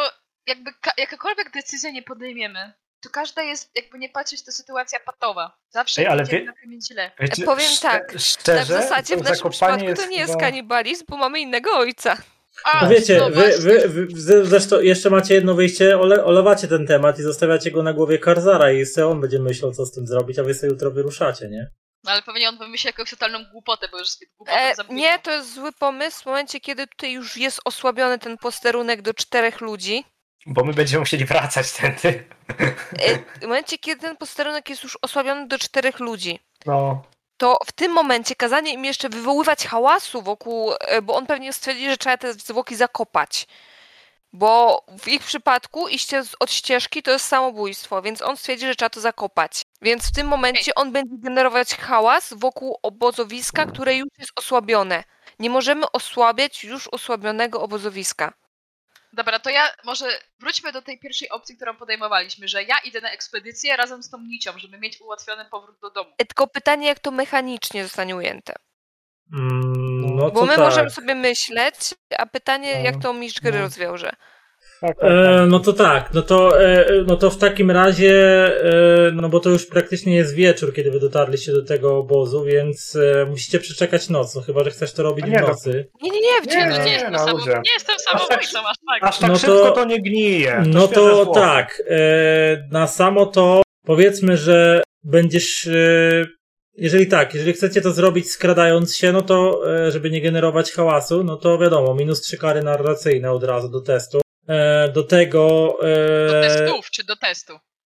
jakby ka- jakakolwiek decyzję nie podejmiemy, to każda jest, jakby nie patrzeć, to sytuacja patowa. Zawsze Ej, ale wie- na tym źle. Wiecie, powiem tak, Szczerze, w zasadzie w naszym przypadku to nie jest chyba- kanibalizm, bo mamy innego ojca. A, No wiecie, no wy, wy, wy zresztą jeszcze macie jedno wyjście, ole, olewacie ten temat i zostawiacie go na głowie Karzara i se on będzie myślał, co z tym zrobić, a wy sobie jutro wyruszacie, nie? No ale pewnie on wymyśli jakąś totalną głupotę, bo już jest głupotą E, nie, to jest zły pomysł w momencie, kiedy tutaj już jest osłabiony ten posterunek do czterech ludzi. Bo my będziemy musieli wracać tędy. E, w momencie, kiedy ten posterunek jest już osłabiony do czterech ludzi, No. to w tym momencie kazanie im jeszcze wywoływać hałasu wokół, e, bo on pewnie stwierdzi, że trzeba te zwłoki zakopać. Bo w ich przypadku iście od ścieżki to jest samobójstwo, więc on stwierdzi, że trzeba to zakopać. Więc w tym momencie on będzie generować hałas wokół obozowiska, które już jest osłabione. Nie możemy osłabiać już osłabionego obozowiska. Dobra, to ja może wróćmy do tej pierwszej opcji, którą podejmowaliśmy, że ja idę na ekspedycję razem z tą nicią, żeby mieć ułatwiony powrót do domu. E, Tylko pytanie, jak to mechanicznie zostanie ujęte. Mm, no Bo to my tak. możemy sobie myśleć, a pytanie, No, jak to mistrz gry no. rozwiąże. Tak, tak, E, tak. no to tak, no to, e, no to w takim razie, e, no bo to już praktycznie jest wieczór, kiedy wy dotarliście do tego obozu, więc musicie przeczekać noc, no chyba, że chcesz to robić A nie, w no. nocy. Nie, nie, nie, w Nie, dzień. Nie, nie, nie, jestem, ludzie. nie jestem samobójcą, aż tak. Aż tak no to- szybko to nie gnije. No świeże to zwłoki. tak, na samo to powiedzmy, że będziesz, jeżeli tak, jeżeli chcecie to zrobić skradając się, no to żeby nie generować hałasu, no to wiadomo, minus trzy kary narracyjne od razu do testu. E, do tego... Do E, testów czy do testu?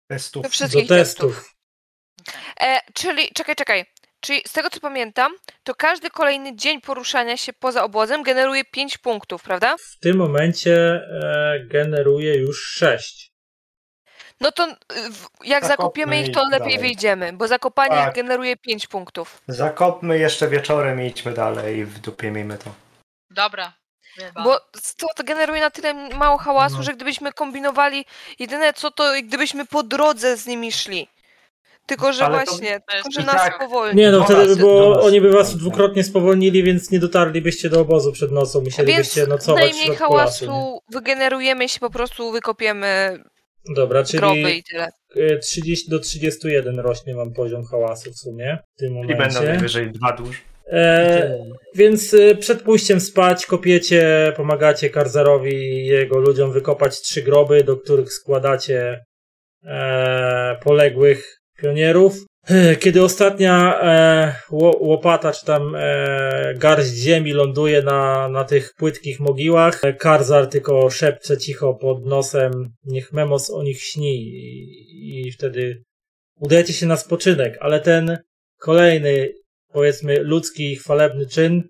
Testów. Do do wszystkich testów. testów. E, czyli, czekaj, czekaj. Czyli z tego co pamiętam, to każdy kolejny dzień poruszania się poza obozem generuje 5 punktów, prawda? W tym momencie e, generuje już 6. No to y, w- jak zakopiemy ich, to lepiej dalej. wyjdziemy, bo zakopanie Tak. generuje 5 punktów. Zakopmy jeszcze wieczorem i idźmy dalej i w dupie miejmy to. Dobra. Bywa. Bo to, to generuje na tyle mało hałasu, No. że gdybyśmy kombinowali, jedyne co to gdybyśmy po drodze z nimi szli. Tylko, że Ale właśnie, to tylko, że nas tak- powolni. Nie no, Do wtedy by było, nas. oni by was dwukrotnie spowolnili, więc nie dotarlibyście do obozu przed nocą, Więc musielibyście nocować w najmniej środku lasu. hałasu wygenerujemy, jeśli po prostu wykopiemy Dobra, groby czyli i tyle. e, 30 do 31 rośnie wam poziom hałasu w sumie w tym I będą momencie. najwyżej dwa dusz. E, więc e, przed pójściem spać kopiecie, pomagacie Karzarowi i jego ludziom wykopać trzy groby, do których składacie e, poległych pionierów. E, Kiedy ostatnia e, ło- łopata czy tam e, garść ziemi ląduje na, na tych płytkich mogiłach, e, Karzar tylko szepcze cicho pod nosem, niech Memos o nich śni i, i wtedy udajecie się na spoczynek, ale ten kolejny powiedzmy ludzki, chwalebny czyn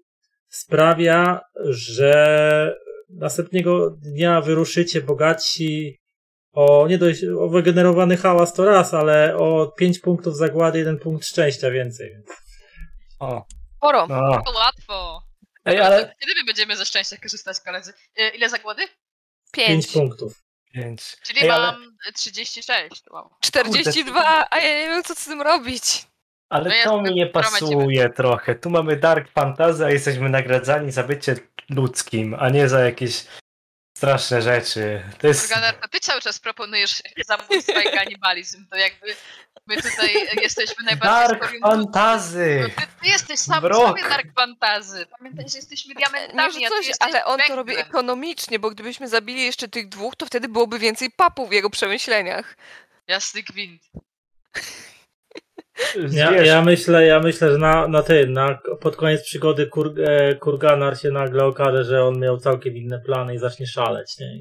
sprawia, że następnego dnia wyruszycie bogaci o nie dość, o wygenerowany hałas to raz, ale o 5 punktów zagłady, jeden punkt szczęścia więcej. O, Sporo. no. To łatwo. Ej, ale Kiedy my będziemy ze szczęścia korzystać, koledzy? Y, Ile zagłody? 5 Pięć. punktów. pięć. Czyli Ej, ale- mam 36. Wow. 42, a ja nie wiem co z tym robić. Ale No to mi nie pasuje trochę. Tu mamy Dark Fantasy, a jesteśmy nagradzani za bycie ludzkim, a nie za jakieś straszne rzeczy. To jest... Organer, to ty cały czas proponujesz zabójstwo i kanibalizm. To jakby my tutaj jesteśmy najbardziej Dark. Fantasy! No ty, ty jesteś sam sobie Dark Fantazy. Pamiętaj, że jesteśmy Nie, diamentami, ty coś, jesteś ale on to robi węglem. ekonomicznie, bo gdybyśmy zabili jeszcze tych dwóch, to wtedy byłoby więcej papów w jego przemyśleniach. Jasny gwint. Ja, ja myślę, ja myślę, że na, na tym, na, pod koniec przygody Kur, e, Kurganar się nagle okaże, że on miał całkiem inne plany i zacznie szaleć, nie?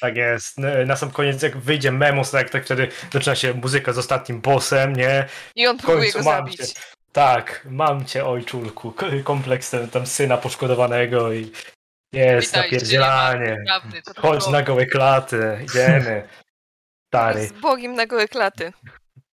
Tak jest. Na sam koniec jak wyjdzie Memos, tak, tak wtedy zaczyna się muzyka z ostatnim bossem, nie? I on próbuje go mam zabić. cię. Tak, mam cię ojczulku. Kompleks ten, tam syna poszkodowanego i jest Witajcie, napierdzielanie. Prawdy, co to Chodź na gołe klaty, idziemy. <laughs> Stary, Z Bogiem na gołe klaty.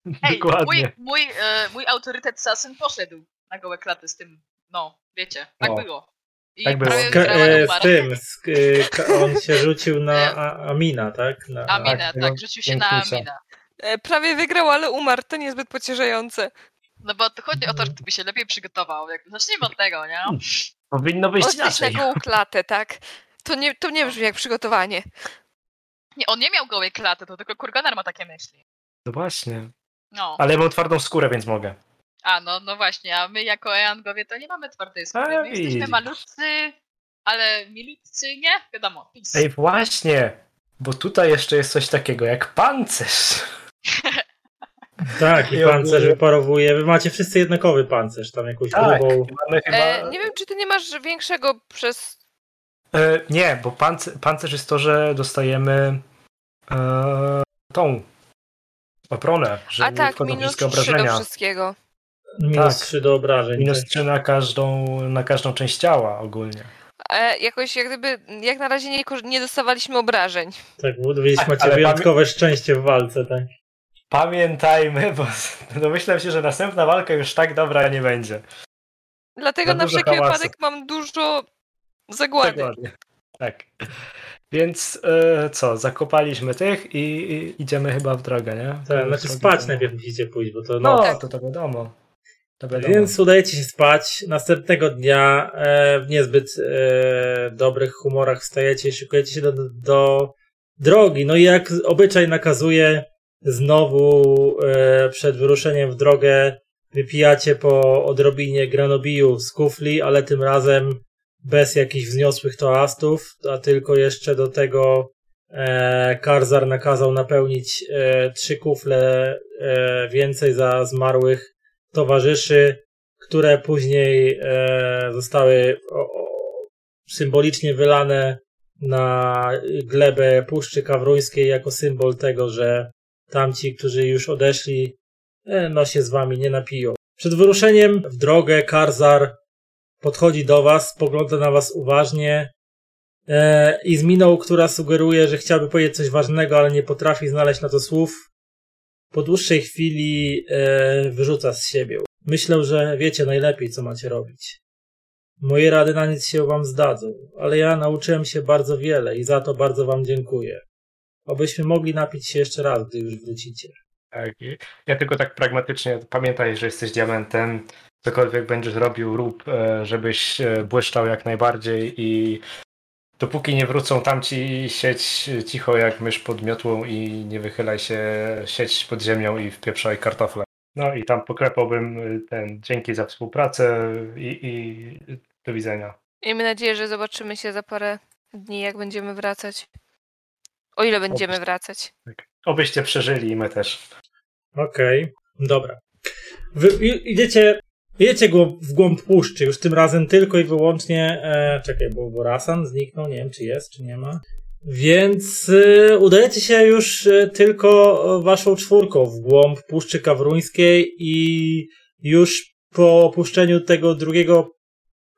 <laughs> Ej, dokładnie. mój, mój, e, mój autorytet Sasyn poszedł na gołe klaty z tym, no, wiecie, tak O, było. I tak było. e, z tym, z, e, ka, on się rzucił na <laughs> a, Amina, tak? Na, Amina, Tak, tak, rzucił się na. Amina. E, prawie wygrał, ale umarł. To niezbyt pocieszające. No bo to chodzi o to, żeby się lepiej przygotował. Jak, zacznijmy od tego, nie? Powinno być Ostryć na gołą klatę, tak? To nie, to nie brzmi jak przygotowanie. Nie, on nie miał gołej klaty, to tylko Kurganar ma takie myśli. No właśnie. No. Ale mam twardą skórę, więc mogę. A, no, no właśnie, a my jako Eangowie to nie mamy twardej skóry. My jesteśmy malutcy, ale milutcy, nie? Wiadomo, peace. Ej, właśnie! Bo tutaj jeszcze jest coś takiego jak pancerz. <laughs> Tak, i pancerz wyparowuje. Wy macie wszyscy jednakowy pancerz, tam jakąś Tak, grubą. mamy chyba... E, nie wiem, czy ty nie masz większego przez... E, nie, bo pancerz, pancerz jest to, że dostajemy e, tą obronę, że A nie tak, wchodzą minus 3 do obrażenia. wszystkiego. Minus tak. 3 do obrażeń. Minus tak. 3 na każdą, na każdą część ciała ogólnie. E, jakoś jak gdyby, jak na razie nie, nie dostawaliśmy obrażeń. Tak, bo widzisz, Tak, macie ale wyjątkowe szczęście w walce, tak. Pamiętajmy, bo <laughs> domyślam się, że następna walka już tak dobra nie będzie. Dlatego na wszelki hałasu. wypadek mam dużo zagłady. Tak. Więc e, co, zakopaliśmy tych i, i idziemy chyba w drogę, nie? tak znaczy spać to- najpierw musicie pójść, bo to No, noc. to to wiadomo. To wiadomo. Więc udajecie się spać. Następnego dnia e, w niezbyt e, dobrych humorach wstajecie i szykujecie się do, do drogi. No i jak obyczaj nakazuje, znowu e, przed wyruszeniem w drogę wypijacie po odrobinie granobiju z kufli, ale tym razem bez jakichś wzniosłych toastów, a tylko jeszcze do tego e, Karzar nakazał napełnić e, trzy kufle e, więcej za zmarłych towarzyszy, które później e, zostały o, o, symbolicznie wylane na glebę Puszczy Kawruńskiej jako symbol tego, że tamci, którzy już odeszli, e, no się z wami nie napiją. Przed wyruszeniem w drogę Karzar podchodzi do was, spogląda na was uważnie e, i z miną, która sugeruje, że chciałby powiedzieć coś ważnego, ale nie potrafi znaleźć na to słów, po dłuższej chwili e, wyrzuca z siebie. Myślę, że wiecie najlepiej, co macie robić. Moje rady na nic się wam zdadzą, ale ja nauczyłem się bardzo wiele i za to bardzo wam dziękuję. Obyśmy mogli napić się jeszcze raz, gdy już wrócicie. Tak. Ja tylko tak pragmatycznie pamiętaj, że jesteś diamentem. Cokolwiek będziesz robił, rób, e, żebyś e, błyszczał jak najbardziej i dopóki nie wrócą tamci, siedź cicho jak mysz pod miotłą i nie wychylaj się, siedź pod ziemią i wpieprzaj kartofle. No i tam poklepałbym e, ten dzięki za współpracę i, i do widzenia. Miejmy nadzieję, że zobaczymy się za parę dni, jak będziemy wracać. O ile będziemy wracać. Tak. Obyście przeżyli i my też. Okej, dobra. Wy idziecie, idziecie głąb, w głąb puszczy, już tym razem tylko i wyłącznie, e, czekaj, bo, bo Rasan zniknął, nie wiem czy jest, czy nie ma. Więc e, udajecie się już e, tylko e, waszą czwórką w głąb Puszczy Kawruńskiej i już po opuszczeniu tego drugiego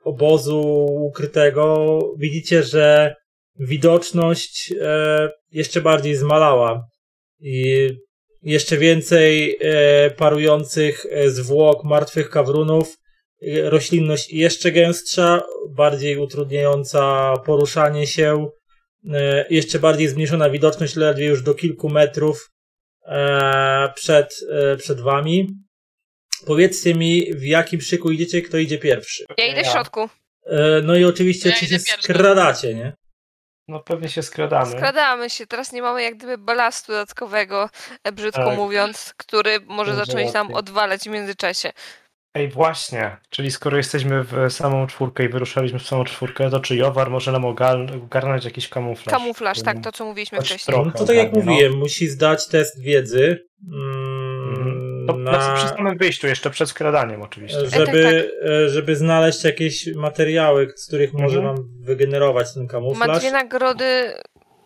obozu ukrytego widzicie, że widoczność e, jeszcze bardziej zmalała i jeszcze więcej e, parujących e, zwłok martwych kawrunów, e, roślinność jeszcze gęstsza, bardziej utrudniająca poruszanie się, e, jeszcze bardziej zmniejszona widoczność, ledwie już do kilku metrów e, przed, e, przed wami. Powiedzcie mi, w jakim szyku idziecie, kto idzie pierwszy. Ja idę w środku. E, No i oczywiście, Ja czy się pierwszy. skradacie, nie? No pewnie się skradamy. Skradamy się. Teraz nie mamy jak gdyby balastu dodatkowego, e, brzydko Tak. mówiąc, który może Będzie zacząć nam odwalać w międzyczasie. Ej, właśnie. Czyli skoro jesteśmy w samą czwórkę i wyruszaliśmy w samą czwórkę, to czy Jowar może nam ogar- ogarnąć jakiś kamuflaż? Kamuflaż, tak, to co mówiliśmy wcześniej. trochę. No to tak jak no. mówiłem, musi zdać test wiedzy. Mm, To na, na... przy samym wyjściu, jeszcze przed skradaniem oczywiście. żeby, e, żeby znaleźć jakieś materiały, z których może Mhm. wam wygenerować ten Ma kamuflaż. dwie nagrody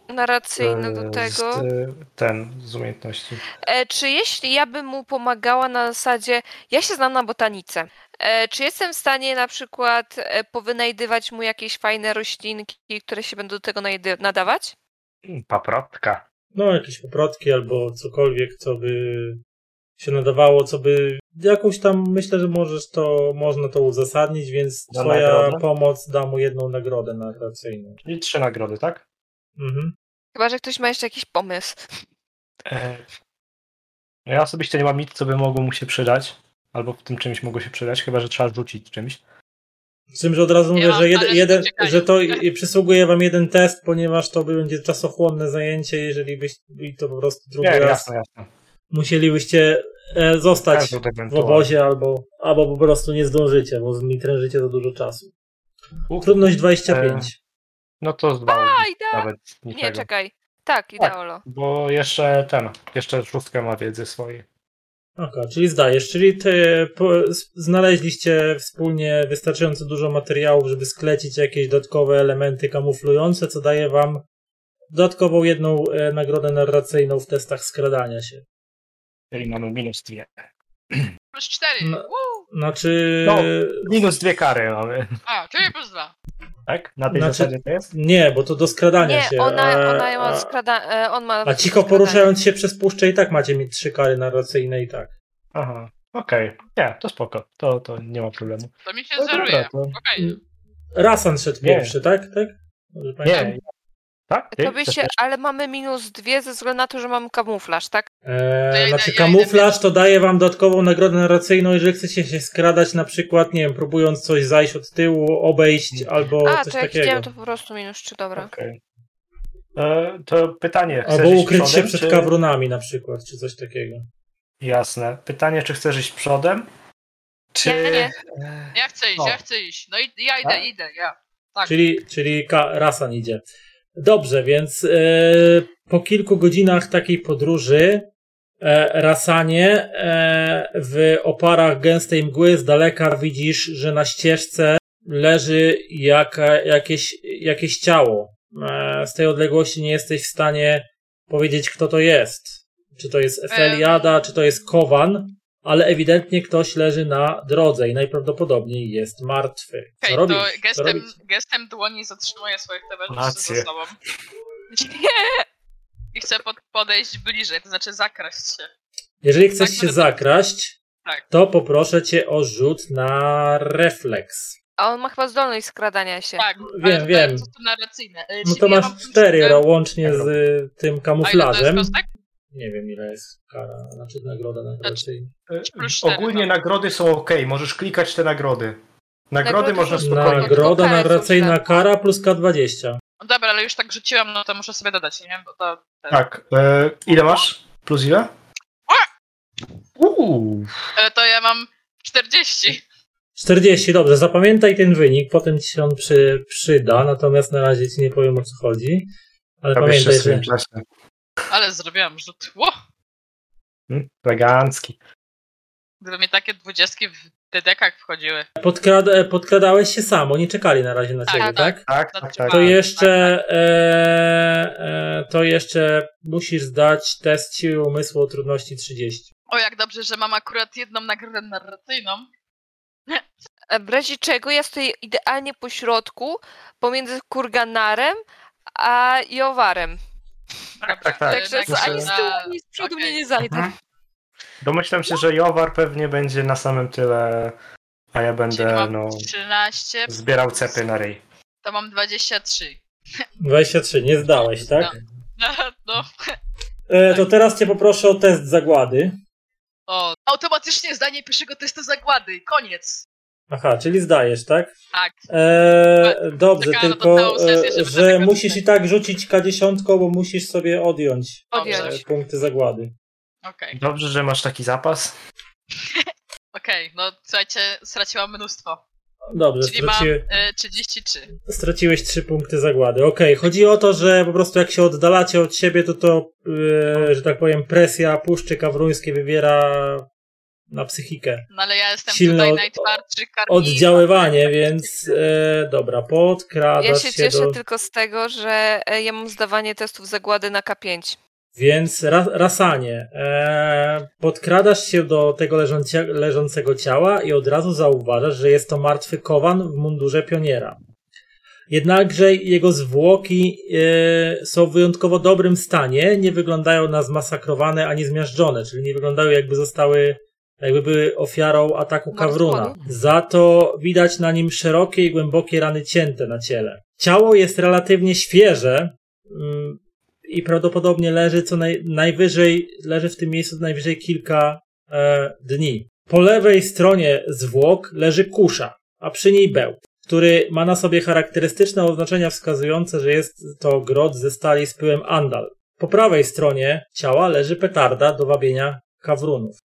narracyjne do E, tego. Z, e, ten, z umiejętności. E, czy jeśli ja bym mu pomagała na zasadzie, ja się znam na botanice, e, czy jestem w stanie na przykład e, powynajdywać mu jakieś fajne roślinki, które się będą do tego nadawać? Paprotka. No, jakieś poprotki albo cokolwiek, co by się nadawało, co by jakąś tam, myślę, że możesz to, można to uzasadnić, więc Na twoja nagrodę? pomoc da mu jedną nagrodę narracyjną. Czyli trzy nagrody, tak? Mhm. Chyba, że ktoś ma jeszcze jakiś pomysł. E, Ja osobiście nie mam nic, co by mogło mu się przydać. Albo w tym czymś mogło się przydać, chyba że trzeba rzucić czymś. Z tym, że od razu mówię, mam że, jed, jeden, że to przysługuje wam jeden test, ponieważ to będzie czasochłonne zajęcie, jeżeli byś i to po prostu drugi Nie, raz jasne, jasne. Musielibyście e, zostać w obozie albo, albo po prostu nie zdążycie, bo zmitrężycie za dużo czasu. Trudność 25. No to z dwoma A, idea! nawet niczego. Nie, czekaj. Tak, ideolo. Bo jeszcze ten, jeszcze szóstkę ma wiedzy swojej. Okej, czyli zdajesz, czyli ty po, znaleźliście wspólnie wystarczająco dużo materiałów, żeby sklecić jakieś dodatkowe elementy kamuflujące, co daje wam dodatkową jedną e, nagrodę narracyjną w testach skradania się. Czyli mamy minus dwie. Plus 4. No. Znaczy. No. Minus dwie kary mamy. A, czyli plus 2. Tak? Na tej Znaczy- zasadzie to jest? Nie, bo to do skradania Nie, się. ona, a, ona ma a, skrada... e, on ma a cicho poruszając się przez puszczę i tak macie mieć trzy kary narracyjne i tak. Aha, okej. Nie, to spoko. To, to nie ma problemu. To mi się No zeruje. to- Okej. Rasan szedł Nie. pierwszy, tak? tak? Pamiętam? Tak? Ty? To by Chcesz się, też? ale mamy minus dwie ze względu na to, że mamy kamuflaż, tak? Ja Eee, idę- znaczy ja kamuflaż to daje wam dodatkową nagrodę narracyjną, jeżeli chcecie się skradać na przykład, nie wiem, próbując coś zajść od tyłu, obejść albo A, coś to jak takiego. idziemy, to po prostu minus trzy, dobra. Okej. E, To pytanie. Albo ukryć się przodem, przed czy... kawrunami na przykład, czy coś takiego. Jasne. Pytanie, czy chcesz iść przodem? Czy... Nie, nie. Ja chcę iść, O. ja chcę iść. No i ja idę, Tak? idę, ja. Tak. Czyli, czyli ka- Rasan idzie. Dobrze, więc e, po kilku godzinach takiej podróży e, Rasanie e, w oparach gęstej mgły z daleka widzisz, że na ścieżce leży jaka, jakieś, jakieś ciało. E, z tej odległości nie jesteś w stanie powiedzieć, kto to jest. Czy to jest Efeliada, czy to jest Kowan, ale ewidentnie ktoś leży na drodze i najprawdopodobniej jest martwy. Co Okej, robisz? to gestem, gestem dłoni zatrzymuję swoich towarzyszy ze sobą. I chcę pod, podejść bliżej, to znaczy zakraść się. Jeżeli chcesz Tak, się zakraść, Tak. to poproszę cię o rzut na refleks. A on ma chyba zdolność skradania się. Tak, Wiem, ale wiem. To, to narracyjne. No to ja masz cztery łącznie z y, tym A ile to jest kamuflażem. kostek? Nie wiem ile jest kara, znaczy nagroda narracyjna. e, plus cztery, Ogólnie no. nagrody są ok, możesz klikać te nagrody. Nagrody, Nagrody można spokojnie. Nagroda narracyjna kara plus K20. No dobra, ale już tak rzuciłam, no to muszę sobie dodać, nie? Bo to... Ten. Tak. E, ile masz? Plus ile? Uuu. Ale to ja mam 40. 40, dobrze, zapamiętaj ten wynik, potem ci się on przy, przyda, natomiast na razie ci nie powiem o co chodzi. Ale się pamiętaj, że czasie. Ale zrobiłam rzut. Ło! Hmm? Elegancki. Gdyby mi takie dwudziestki w dedekach wchodziły. podkrada, podkradałeś się samo, nie czekali na razie na Tak, ciebie, tak. tak? Tak, tak, tak. To Tak, jeszcze, e, e, to jeszcze musisz zdać test siły umysłu o trudności 30. O, jak dobrze, że mam akurat jedną nagrodę narracyjną. E, W razie czego ja stoję idealnie po środku, pomiędzy kurganarem a Jowarem. Tak, tak, tak. Także Także ani z tyłu, ani z przodu okej. mnie nie zajdą. Mhm. Domyślam się, że Jowar pewnie będzie na samym tyle, a ja będę no, 13, zbierał cepy na ryj. to mam 23. 23, nie zdałeś, tak? <laughs> No, no. E, to teraz cię poproszę o test zagłady. O, automatycznie zdanie pierwszego testu zagłady. Koniec. Aha, czyli zdajesz, tak? Tak. E, dobrze, tylko, sesję, e, że musisz i tak rzucić K10, bo musisz sobie odjąć Odjąć. e, punkty zagłady. Okej, Dobrze, że masz taki zapas. <laughs> okej. No słuchajcie, straciłam mnóstwo. Dobrze, Czyli mam straci, y, 33. straciłeś 3 punkty zagłady. Okej, chodzi o to, że po prostu jak się oddalacie od siebie, to to, e, że tak powiem, presja Puszczy Kawruńskiej wywiera na psychikę. No ale ja jestem Silne tutaj najtwardszy karniwar. Oddziaływanie, więc e, dobra, podkradasz Ja się cieszę do... tylko z tego, że e, ja mam zdawanie testów zagłady na K5. Więc ra, rasanie, e, podkradasz się do tego leżącie, leżącego ciała i od razu zauważasz, że jest to martwy kowan w mundurze pioniera. Jednakże jego zwłoki e, są w wyjątkowo dobrym stanie, nie wyglądają na zmasakrowane ani zmiażdżone, czyli nie wyglądają jakby zostały, jakby były ofiarą ataku Kawruna. Za to widać na nim szerokie i głębokie rany cięte na ciele. Ciało jest relatywnie świeże, mm, i prawdopodobnie leży co naj, najwyżej, leży w tym miejscu najwyżej kilka e, dni. Po lewej stronie zwłok leży kusza, a przy niej bełt, który ma na sobie charakterystyczne oznaczenia wskazujące, że jest to grot ze stali z pyłem andal. Po prawej stronie ciała leży petarda do wabienia kawrunów.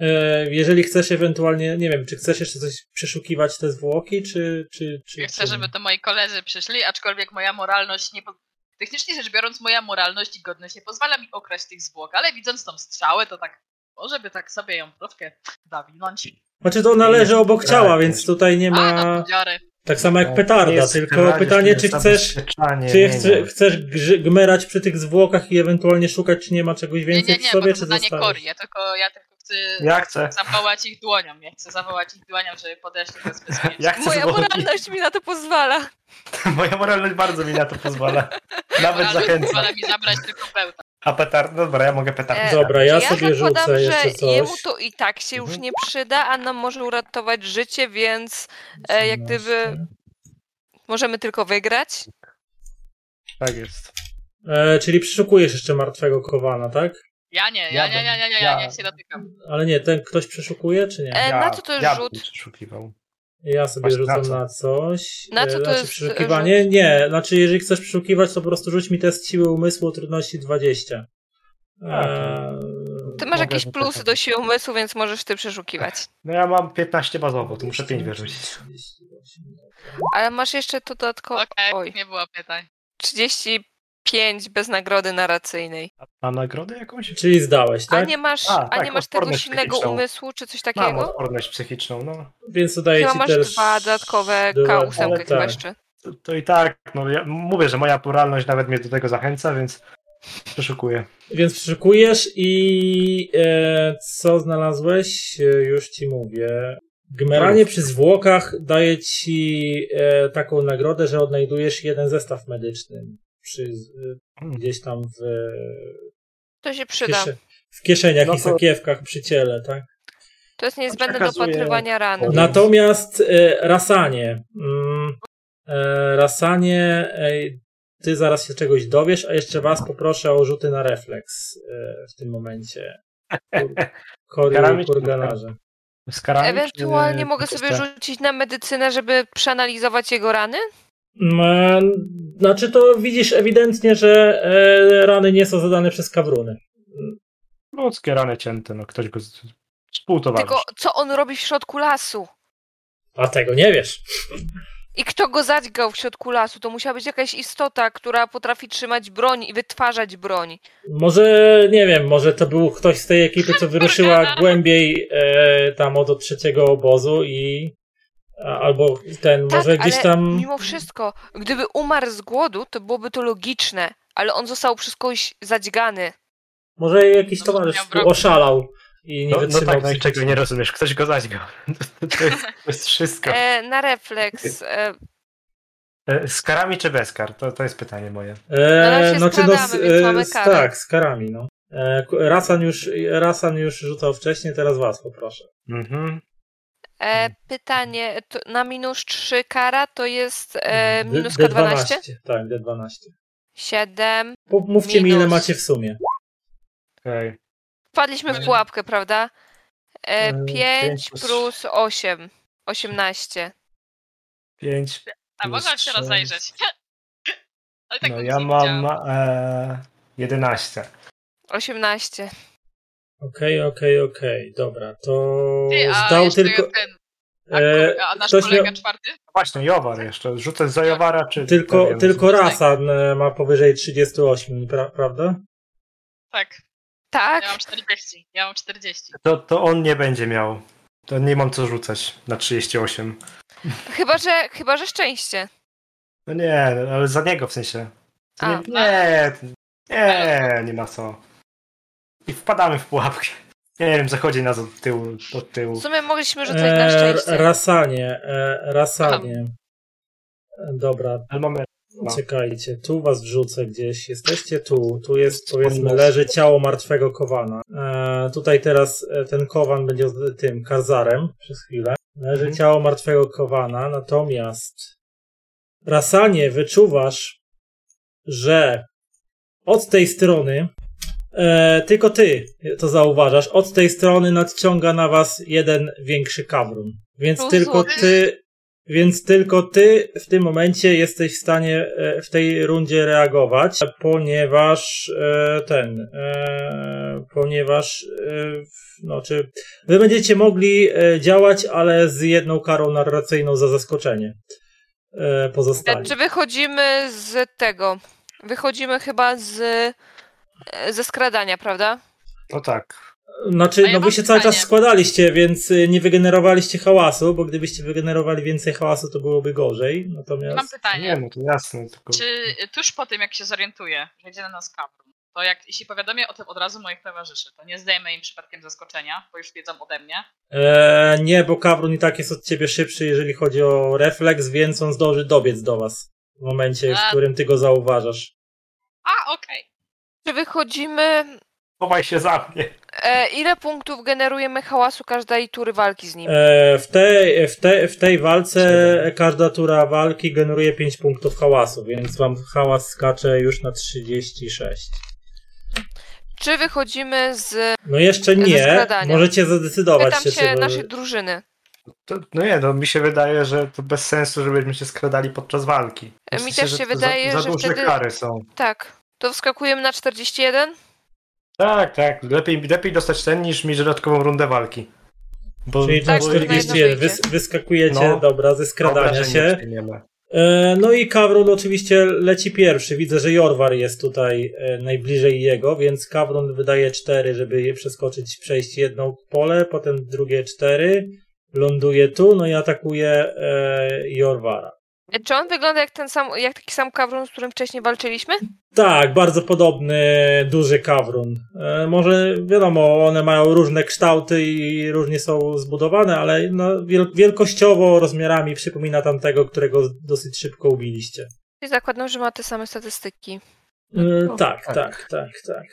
E, jeżeli chcesz ewentualnie, nie wiem, czy chcesz jeszcze coś przeszukiwać te zwłoki, czy... czy, czy Ja chcę, czy... żeby to moi koledzy przyszli, aczkolwiek moja moralność nie... Po... Technicznie rzecz biorąc, moja moralność i godność nie pozwala mi okraść tych zwłok, ale widząc tą strzałę, to tak... Może by tak sobie ją troszkę zawinąć. Znaczy to należy obok Tak, ciała, jest. więc tutaj nie A, ma... no biorę. Tak samo jak Nie petarda, tylko pytanie, czy chcesz, czy nie, chce, nie. chcesz grzy- gmerać przy tych zwłokach i ewentualnie szukać, czy nie ma czegoś Nie, więcej nie, nie, w sobie, bo czy to zadanie zostawisz? Cory. Ja tylko, ja tylko Ja chcę. zawołać ich dłonią. Ja chcę zawołać ich dłonią, żeby podeszli bez bezpiecznie. Ja Moja zwłoki. moralność mi na to pozwala. <laughs> Moja moralność bardzo mi na to pozwala. Nawet Moralność zachęca. pozwala mi zabrać tylko bełta. A petard, dobra, ja mogę petard. E, Dobra, ja Ja sobie zakładam, rzucę że jeszcze coś. jemu to i tak się już Mhm. nie przyda, a nam może uratować życie, więc e, jak gdyby możemy tylko wygrać. Tak jest. E, czyli przeszukujesz jeszcze martwego kowana, tak? Ja nie, ja Ja nie, nie, nie, ja ja- nie się dotykam. Ale nie, ten ktoś przeszukuje, czy nie? E, Ja, na co to jest ja rzut? przeszukiwał. Ja sobie Właśnie rzucam na co? na coś. Na co E, to znaczy jest, przeszukiwanie? Nie, znaczy jeżeli chcesz przeszukiwać, to po prostu rzuć mi test siły umysłu o trudności 20. E, Ty masz jakieś to plusy tak. do siły umysłu, więc możesz ty przeszukiwać. <laughs> No ja mam 15 bazowo, to muszę 5 wyrzucić. 38. Ale masz jeszcze dodatkowo. Okej, Oj, nie było pytań. 35 bez nagrody narracyjnej. A nagrodę jakąś? Czyli zdałeś, A tak? nie masz, A, a, tak, nie masz tego odporność silnego psychiczną. umysłu czy coś Mam takiego? odporność psychiczną, no. Więc dodaję Chyba ci masz też... dwa dodatkowe dwa- K8 ale chyba tak. jeszcze. To, to i tak, no ja mówię, że moja moralność nawet mnie do tego zachęca, więc przeszukuję. Więc przeszukujesz i e, co znalazłeś? E, już ci mówię. Gmeranie przy zwłokach daje ci e, taką nagrodę, że odnajdujesz jeden zestaw medyczny przy, e, Mm. gdzieś tam w, To się w, przyda. w kieszeniach No i to- sakiewkach przy ciele, tak? To jest niezbędne do opatrywania rany. Natomiast e, rasanie. Mm, e, rasanie, ty zaraz się czegoś dowiesz, a jeszcze was poproszę o rzuty na refleks e, w tym momencie. Kory <laughs> i kurganarze. Ewentualnie mogę sobie rzucić na medycynę, żeby przeanalizować jego rany? Mm, Znaczy to widzisz ewidentnie, że e, rany nie są zadane przez kawruny. Ludzkie rany cięte, no ktoś go z- współtowarzysz. Tylko co on robi w środku lasu? A tego nie wiesz. I kto go zadźgał w środku lasu? To musiała być jakaś istota, która potrafi trzymać broń i wytwarzać broń. Może, nie wiem, może to był ktoś z tej ekipy, co wyruszyła <laughs> głębiej e, tam od, trzeciego obozu i albo ten, może tak, gdzieś ale tam... mimo wszystko, gdyby umarł z głodu, to byłoby to logiczne, ale on został przez kogoś zadźgany. Może jakiś No, towarzysz oszalał. i nie No, no wytrzymał tak, no czego nie rozumiesz? Ktoś go zaćgał. <laughs> To jest, to jest wszystko. E, na refleks. E, E, Z karami czy bez kar? To, to jest pytanie moje. E, no, czy no, mamy z, tak, z karami, no. E, Rasan już, Rasan już rzucał wcześniej, teraz was poproszę. Mhm. E, pytanie, to na minus 3 kara to jest e, D- minuska 12? D12, tak, D12. 7. Po- Mówcie mi, ile Minus. macie w sumie. Okej. Wpadliśmy w Ale- pułapkę, prawda? E, E, 5 pięć plus- plus 8. 18. Pięć. A plus można się rozejrzeć. <laughs> Ale tak No ja mam e, 11. 18. Okej, okej, okej, dobra, to Ty, a zdał tylko... ten. A, E, a nasz kolega miał- czwarty? Właśnie, Jowar jeszcze. Rzucę za Jowara, czy... Tylko, tylko Tak. Rasan e, ma powyżej 38, pra, prawda? Tak. Tak? Ja mam 40. Ja mam 40. To, to on nie będzie miał. To nie mam co rzucać na 38. Chyba, że, chyba, że szczęście. No nie, ale za niego w sensie. Nie, nie, nie, nie ma co. I wpadamy w pułapkę. Nie wiem, zachodzi nas od tyłu, od tyłu. W sumie mogliśmy rzucać na E, szczęście. Rasanie, e, Rasanie. E, Dobra, Ale mamy... No. czekajcie, tu was wrzucę gdzieś. Jesteście tu, tu jest powiedzmy, leży ciało martwego kowana. E, tutaj teraz e, ten kowan będzie tym karzarem przez chwilę. Leży Mhm. ciało martwego kowana, natomiast Rasanie, wyczuwasz, że od tej strony e, tylko ty to zauważasz. Od tej strony nadciąga na was jeden większy kawrun. Więc tylko ty, więc tylko ty w tym momencie jesteś w stanie e, w tej rundzie reagować, ponieważ e, ten, e, ponieważ e, no, czy wy będziecie mogli działać, ale z jedną karą narracyjną za zaskoczenie. E, E, pozostali. Czy wychodzimy z tego? Wychodzimy chyba z ze skradania, prawda? No tak. Znaczy, ja no wy się cały czas składaliście, więc y, nie wygenerowaliście hałasu, bo gdybyście wygenerowali więcej hałasu, to byłoby gorzej. Natomiast. Mam pytanie. Nie, no to jasne. Tylko... Czy tuż po tym, jak się zorientuję, że idzie na nas kapron, to jak, jeśli powiadomię o tym od razu moich towarzyszy, to nie zdejmę im przypadkiem zaskoczenia, bo już wiedzą ode mnie. E, nie, bo Kawrun i tak jest od ciebie szybszy, jeżeli chodzi o refleks, więc on zdąży dobiec do was w momencie, w którym ty go zauważasz. A, okej. Czy wychodzimy. Chowaj się za mnie. E, ile punktów generujemy hałasu każdej tury walki z nim? E, w, tej, w, tej, w tej walce każda tura walki generuje 5 punktów hałasu, więc wam hałas skacze już na 36. Czy wychodzimy z. No jeszcze Ze nie, możecie zadecydować Pytam się, się czy... naszej drużyny. To, no nie, no mi się wydaje, że to bez sensu, żebyśmy się skradali podczas walki. Mi Myślę, też że się wydaje, za, za że duże wtedy- kary są. Tak. To wskakujemy na 41? Tak, tak. Lepiej, lepiej dostać ten niż mieć dodatkową rundę walki. Bo Czyli Tak, na to na jedno 41 wyjdzie. wys, wyskakujecie, No. dobra, ze skradania się. E, no i Kawrun oczywiście leci pierwszy. Widzę, że Jorwar jest tutaj e, najbliżej jego, więc Kawrun wydaje 4, żeby je przeskoczyć, przejść jedną pole, potem drugie 4. Ląduje tu, no i atakuje e, Jorwara. E, Czy on wygląda jak ten sam, jak taki sam kawron, z którym wcześniej walczyliśmy? Tak, bardzo podobny, duży kawrun. E, może wiadomo, one mają różne kształty i różnie są zbudowane, ale no, wiel- wielkościowo, rozmiarami przypomina tamtego, którego dosyć szybko ubiliście. I zakładam, że ma te same statystyki. E, No, tak, tak. tak, tak, tak.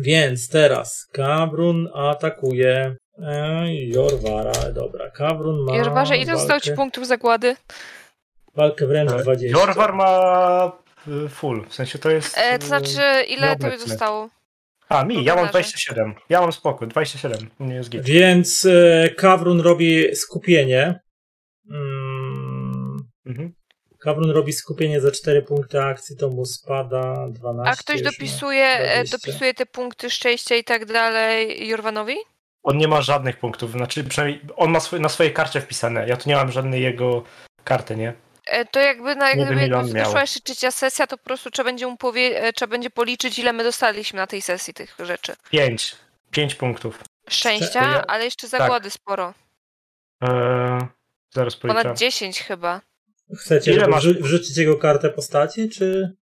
Więc teraz Kabrun atakuje e, Jorwara. Dobra, Kabrun ma. Jorwarze, ile zostało ci walkę, punktów zagłady? Walkę wręcz 20. Jorwar ma y, full, w sensie to jest... E, to y, znaczy, ile tobie zostało? A, mi, ja mam Jorwarze. 27. Ja mam spokój, 27. U mnie jest git. Więc e, Kawrun robi skupienie. Mm, Mhm. Kawrun robi skupienie za 4 punkty akcji, to mu spada 12. A ktoś dopisuje, e, 20. dopisuje te punkty szczęścia i tak dalej Jorwanowi? On nie ma żadnych punktów, znaczy przynajmniej on ma swoje, na swojej karcie wpisane. Ja tu nie mam żadnej jego karty, nie? E, To jakby na Nie jakby jak doszła jeszcze trzecia sesja, to po prostu trzeba będzie mu powie, e, trzeba będzie policzyć, ile my dostaliśmy na tej sesji tych rzeczy. 5. 5 punktów. Szczęścia, ja- ale jeszcze zagłady sporo. Eee, zaraz policzę. Ponad 10 chyba. Chcecie, Ile żeby masz? wrzu- wrzucić jego kartę postaci, czy.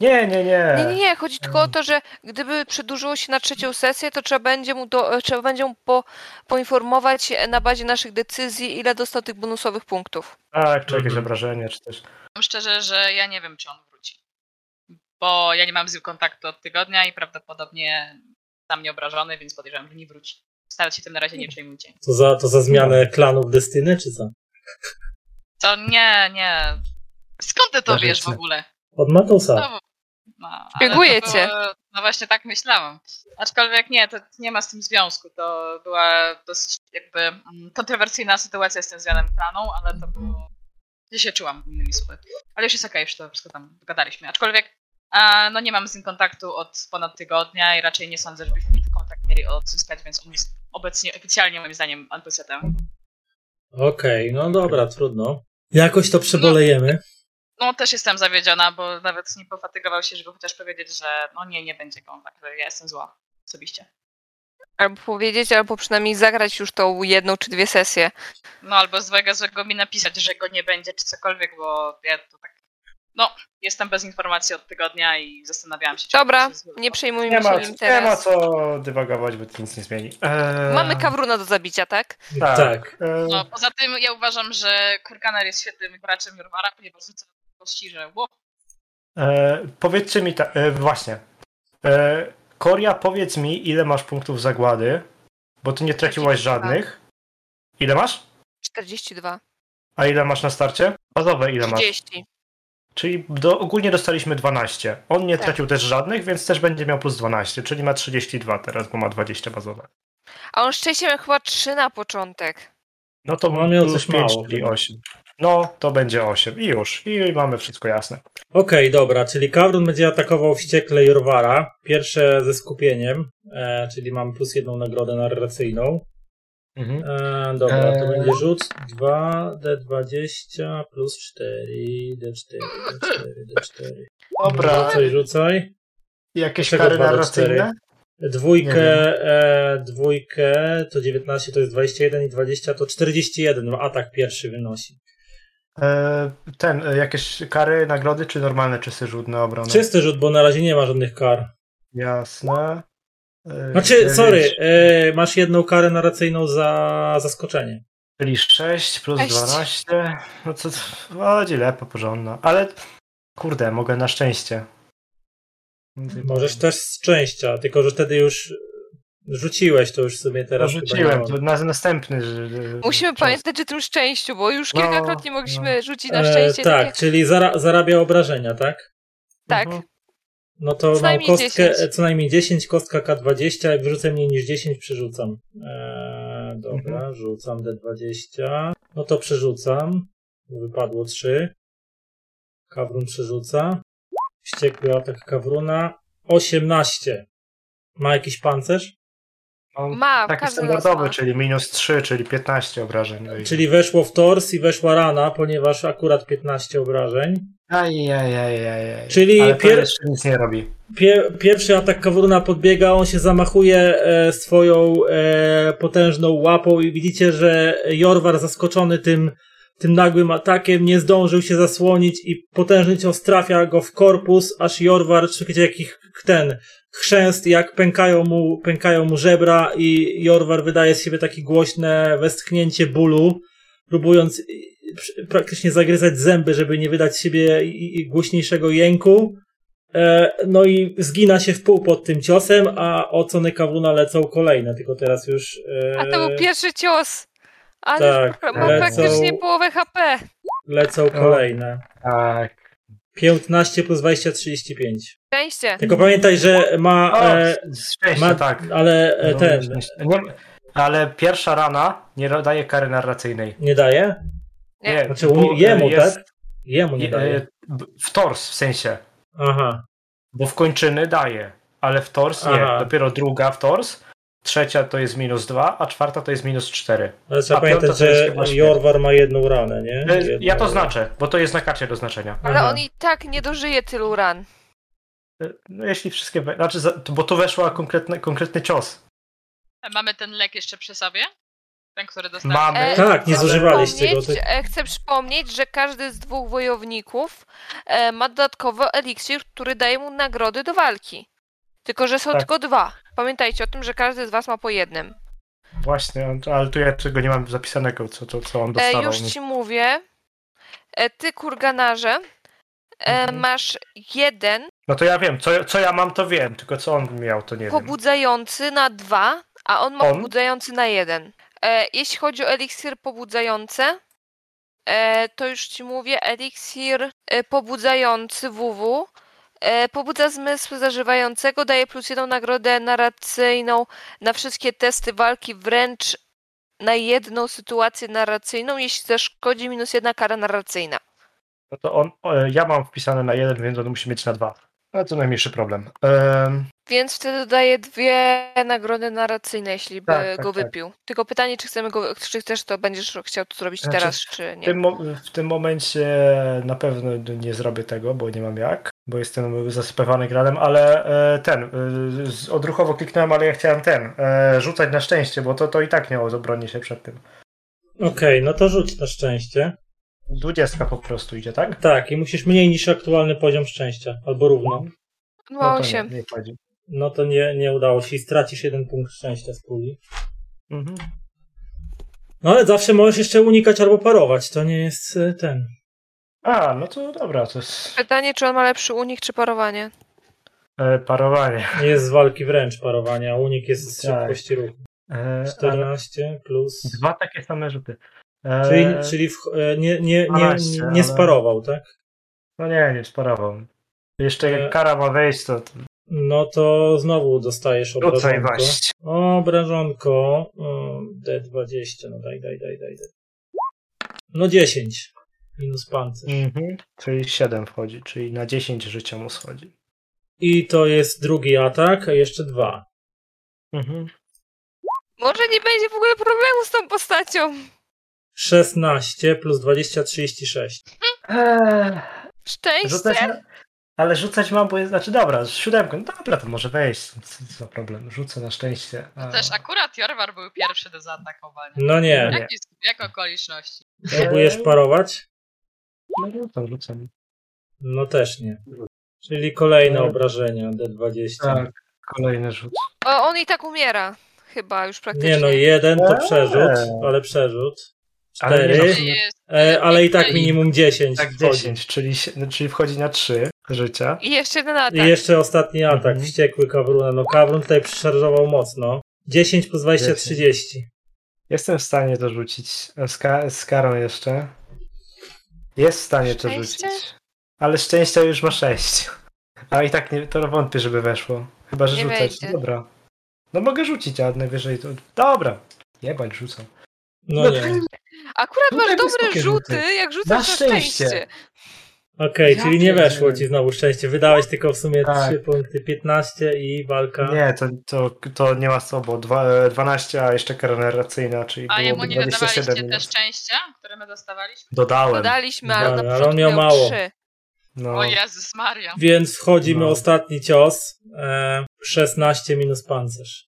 Nie, nie, nie. Nie, nie, nie, chodzi tylko o to, że gdyby przedłużyło się na trzecią sesję, to trzeba będzie mu, do, trzeba będzie mu po, poinformować na bazie naszych decyzji, ile dostał tych bonusowych punktów. Tak, czy jakieś Mhm. obrażenie, czy też. Powiem szczerze, że ja nie wiem, czy on wróci. Bo ja nie mam z nim kontaktu od tygodnia i prawdopodobnie na mnie obrażony, więc podejrzewam, że nie wróci. Stale się tym na razie nie przejmujcie. To za, to za zmianę klanów Destyny, czy co? To nie, nie. Skąd ty to wiesz w ogóle? Od Matusa. No, no, było- No właśnie tak myślałam. Aczkolwiek nie, to nie ma z tym związku. To była dosyć jakby mm, kontrowersyjna sytuacja z tym zmianem planu, ale to było... Ja się czułam, innymi słowy. Ale już jest okej, już to wszystko tam dogadaliśmy. Aczkolwiek a, no nie mam z nim kontaktu od ponad tygodnia i raczej nie sądzę, żebyśmy ten kontakt mieli odzyskać, więc on jest obecnie oficjalnie moim zdaniem NPC-tem. Okej, no dobra, trudno. Jakoś to przebolejemy. No też jestem zawiedziona, bo nawet nie pofatygował się, żeby chociaż powiedzieć, że no nie, nie będzie go, także ja jestem zła osobiście. Albo powiedzieć, albo przynajmniej zagrać już tą jedną czy dwie sesje. No albo złego złego mi napisać, że go nie będzie, czy cokolwiek, bo ja to tak. No, jestem bez informacji od tygodnia i zastanawiałam się. czy Dobra, nie przejmujmy Nie ma, się nim nie ma teraz. co dywagować, bo to nic nie zmieni. Eee, Mamy kawruna do zabicia, tak? Tak. Tak. Eee, No, poza tym ja uważam, że Kurkaner jest świetnym graczem Jurwara, ponieważ rzuca kości, że ło, eee, powiedzcie mi tak, e, właśnie. Eee, Koria, powiedz mi, ile masz punktów zagłady, bo ty nie traciłaś 42. żadnych. Ile masz? 42. A ile masz na starcie? Bazowe ile masz? 30. Czyli do, ogólnie dostaliśmy 12. On nie Tak. tracił też żadnych, więc też będzie miał plus 12, czyli ma 32 teraz, bo ma 20 bazowe. A on szczęście miał chyba 3 na początek. No to On miał plus coś 5, mało czyli chyba. 8. No, to będzie 8. I już. I mamy wszystko jasne. Okej, dobra, czyli Kawrun będzie atakował wściekle Jorwara. Pierwsze ze skupieniem, e, czyli mam plus jedną nagrodę narracyjną. Mhm. E, dobra, to Eee. będzie rzut 2, D20 plus 4, D4, D4, D4. Dobra. Rzucaj, rzucaj. Jakieś Czego kary narracyjne? Dwójkę, wiem. e, dwójkę to 19 to jest 21 i 20 to 41. No, atak pierwszy wynosi. E, ten, e, jakieś kary, nagrody, czy normalne czysty rzut na obronę? Czysty rzut, bo na razie nie ma żadnych kar. Jasne. E, Znaczy, sorry, e, masz jedną karę narracyjną za zaskoczenie. Czyli 6 plus Sześć. 12. No to chodzi lepo, porządna. Ale kurde, mogę na szczęście. Możesz też z szczęścia, tylko że wtedy już rzuciłeś, to już sobie teraz nie Rzuciłem, to na następny. że- że- Musimy czas. pamiętać o tym szczęściu, bo już No, kilkakrotnie mogliśmy rzucić na E, szczęście. tak, takie... czyli zara zarabia obrażenia, tak? Tak. Mhm. No to Co mam kostkę, 10. co najmniej 10, kostka K20, jak wrzucę mniej niż 10, przerzucam. Eee, dobra, Mhm. rzucam D20. No to przerzucam. Wypadło 3. Kawrun przerzuca. Wściekły atak Kawruna. 18. Ma jakiś pancerz? No, Ma, Taki standardowy, ma. czyli minus 3, czyli 15 obrażeń. No Czyli weszło w tors i weszła rana, ponieważ akurat 15 obrażeń. Aj, aj, aj, aj, aj. Czyli Ale pier- jeszcze nic nie robi. Pie- pierwszy atak Kawruna podbiega, on się zamachuje e, swoją e, potężną łapą i widzicie, że Jorwar zaskoczony tym, tym nagłym atakiem nie zdążył się zasłonić i potężny cios trafia go w korpus, aż Jorwar czujecie jaki ch- ten chrzęst, jak pękają mu, pękają mu żebra i Jorwar wydaje z siebie takie głośne westchnięcie bólu, próbując przy- praktycznie zagryzać zęby, żeby nie wydać siebie głośniejszego jęku. E, No i zgina się w pół pod tym ciosem, a ocony Kawuna lecą kolejne, tylko teraz już. e, A to był pierwszy cios. Ale tak, ma lecą- praktycznie połowę HP. Lecą kolejne. Tak. 15 plus 20, 35. Szczęście. Tylko pamiętaj, że ma. O, E, szczęście, ma tak. ale e, No, ten. ale pierwsza rana nie daje kary narracyjnej. Nie daje? Nie. Znaczy, bo, jemu, e, jest, tak? Jemu nie je- daje. e, W tors w sensie. Aha. Bo w kończyny daje, ale w tors nie. Aha. Dopiero druga w tors, trzecia to jest minus 2, a czwarta to jest minus 4. Ale trzeba pamiętać, że. Jorwar ma jedną ranę, nie? Jedną Ja to znaczę, bo to jest na karcie do znaczenia. Ale Aha. on i tak nie dożyje tylu ran. E, No jeśli wszystkie. Znaczy, bo to weszła konkretny, konkretny cios. mamy ten lek jeszcze przy sobie? Ten, który dostał. Mamy. E, Tak, nie zużywaliście go, przypomnieć- tak. e, Chcę przypomnieć, że każdy z dwóch wojowników e, ma dodatkowo eliksir, który daje mu nagrody do walki. Tylko, że są Tak. tylko dwa. Pamiętajcie o tym, że każdy z was ma po jednym. Właśnie, ale tu ja czego nie mam zapisanego, co, to, co on E, dostawał. już mi. ci mówię. E, ty, kurganarze, e, Mhm. masz jeden No to ja wiem, co, co ja mam, to wiem, tylko co on miał, to nie wiem. pobudzający na dwa, a on ma On? pobudzający na jeden. E, jeśli chodzi o eliksir pobudzający, e, to już ci mówię, eliksir e, pobudzający WW e, pobudza zmysł zażywającego, daje plus jedną nagrodę narracyjną na wszystkie testy walki, wręcz na jedną sytuację narracyjną, jeśli zaszkodzi minus jedna kara narracyjna. No to on, o, ja mam wpisane na jeden, więc on musi mieć na dwa. Ale to najmniejszy problem. Ehm, Więc wtedy dodaje dwie nagrody narracyjne, jeśli by Tak, tak, go tak. wypił. Tylko pytanie, czy chcemy go, czy chcesz to będziesz chciał to zrobić Znaczy, teraz, czy w, nie. tym, mo- w tym momencie na pewno nie zrobię tego, bo nie mam jak, bo jestem zasypywany granem, ale e, ten, e, odruchowo kliknąłem, ale ja chciałem ten, e, rzucać na szczęście, bo to, to i tak miało zabronić się przed tym. Okej, no to rzuć na szczęście. Dwudziestka po prostu idzie, tak? Tak, i musisz mniej niż aktualny poziom szczęścia, albo równo. No, to nie, nie. No to nie, nie udało się i stracisz jeden punkt szczęścia z puli. Mhm. No ale zawsze możesz jeszcze unikać albo parować, to nie jest e, ten. A, no to dobra, to jest Pytanie, czy on ma lepszy unik, czy parowanie? e, parowanie. Nie jest z walki wręcz parowania, a unik jest z Tak. szybkości ruchu. E, ale 14 plus. dwa takie same rzuty. E, Czyli, czyli w, e, nie, nie, nie, 12, nie, sparował, tak? No nie, nie sparował. Jeszcze E, jak kara ma wejść, to No to znowu dostajesz obrażonko. właśnie. Obrażonko. o, D20, no daj, daj, daj, daj. daj. No 10. Minus pancerz. Mhm. Czyli 7 wchodzi, czyli na 10 życia mu schodzi. I to jest drugi atak, a jeszcze dwa. Mhm. Może nie będzie w ogóle problemu z tą postacią. 16 plus 20, 36. Eee, Szczęście! rzucać na... Ale rzucać mam, bo jest, znaczy dobra, z siódemką, no dobra, to może wejść, co co za problem, rzucę na szczęście. A... No też akurat Jorwar był pierwszy do zaatakowania. No nie. Nie. Jak, jak okoliczności? Próbujesz parować? No rzucam, rzucam. No też nie. Czyli kolejne No. obrażenia D20. Tak, kolejny rzut. O, on i tak umiera. Chyba już praktycznie. Nie no, jeden to Eee. przerzut, ale przerzut. Ale nie Cztery, no, Gdzie jest, e, ale i tak minimum 10 Tak wchodzi. 10, czyli, no, czyli wchodzi na 3 życia. I jeszcze jeden atak. I jeszcze ostatni atak, Mhm. wściekły Kawruna. No Kawrun tutaj przyszarżował mocno. 10 plus 20, 10. 30. Jestem w stanie to rzucić. Z, ka- z karą jeszcze. Jest w stanie to Szczęście? rzucić. Ale szczęścia już ma 6. <laughs> A i tak nie, to wątpię, żeby weszło. Chyba, że Nie rzucać. wejdzie. Dobra. No mogę rzucić, a najwyżej to. Dobra. Jebać rzucam. No nie. Akurat masz dobre rzuty, rzuty. jak rzucasz Na na szczęście. szczęście. Okej, Ja czyli nie weszło ci znowu szczęście. Wydałeś tylko w sumie Tak. 3 punkty, 15 i walka. Nie, to, to, to nie ma co, bo dwa, 12, a jeszcze kara narracyjna, czyli A jemu nie 27 dodawaliście te szczęścia, które my dostawaliśmy? Dodałem. Dodaliśmy, ale Dobra, na ale on miał miał mało. trzy. No, O Jezus Maria. Więc wchodzimy No. ostatni cios. E, 16 minus pancerz.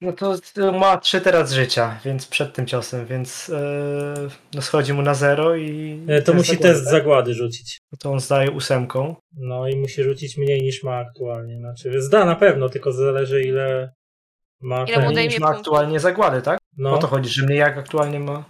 No to, ma 3 teraz życia, więc przed tym ciosem, więc e, no schodzi mu na 0 i. E, to musi zagłady, test tak? zagłady rzucić. No To on zdaje ósemką. No i musi rzucić mniej niż ma aktualnie. Znaczy, zda na pewno, tylko zależy ile ma. Ile ten- mu niż ma aktualnie zagłady, tak? No, O to chodzi, że mniej jak aktualnie ma.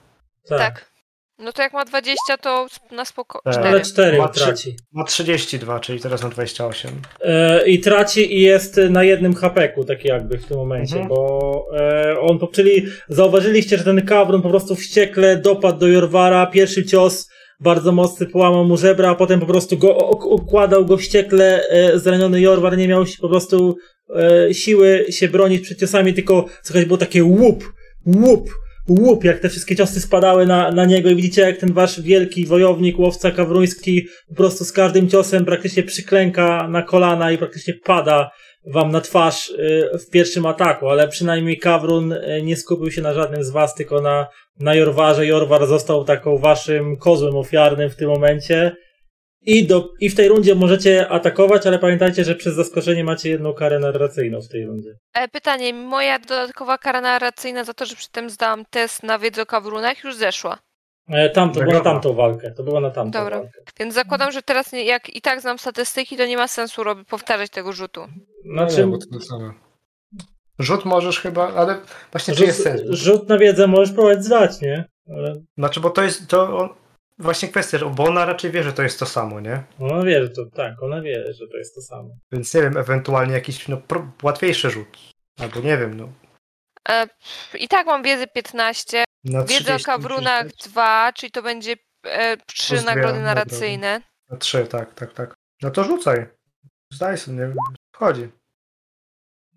tak. Tak. No to jak ma 20, to na spoko. Tak. Ale 4 Ma traci. Ma 32, czyli teraz na 28. E, I traci i jest na jednym hapeku, tak jakby w tym momencie, Mhm. bo e, on, czyli zauważyliście, że ten kawron po prostu wściekle dopadł do Jorwara, pierwszy cios bardzo mocny połamał mu żebra, a potem po prostu go układał go wściekle, e, zraniony Jorwar nie miał po prostu e, siły się bronić przed ciosami, tylko słychać było takie łup, łup, łup, jak te wszystkie ciosy spadały na, na niego i widzicie, jak ten wasz wielki wojownik, łowca kawruński po prostu z każdym ciosem praktycznie przyklęka na kolana i praktycznie pada wam na twarz y, w pierwszym ataku, ale przynajmniej Kawrun y, nie skupił się na żadnym z was, tylko na, na Jorwarze. Jorwar został taką waszym kozłem ofiarnym w tym momencie I, do, I w tej rundzie możecie atakować, ale pamiętajcie, że przez zaskoczenie macie jedną karę narracyjną w tej rundzie. E, pytanie, moja dodatkowa kara narracyjna za to, że przedtem zdałam test na wiedzę o kawrunach już zeszła. E, Tam, to było na tamtą walkę. To było na tamtą Dobra. walkę. Więc zakładam, że teraz nie, jak i tak znam statystyki, to nie ma sensu robić, powtarzać tego rzutu. Znaczy, nie, bo to samo. Rzut możesz chyba, ale właśnie czy rzut, jest sens? rzut na wiedzę możesz próbować zwać, nie? Ale Znaczy, bo to jest to on, właśnie kwestia, że- bo ona raczej wie, że to jest to samo, nie? ona wie, że to tak, ona wie, że to jest to samo. Więc nie wiem, ewentualnie jakiś no, pro, łatwiejszy rzut. Albo nie wiem, no. E, I tak mam wiedzę 15, Na wiedzę o 30, kawrunach 2, czyli to będzie e, 3 Plus nagrody narracyjne. Na 3, tak, tak, tak. No to rzucaj. Zdaj sobie, nie wiem. Wchodzi.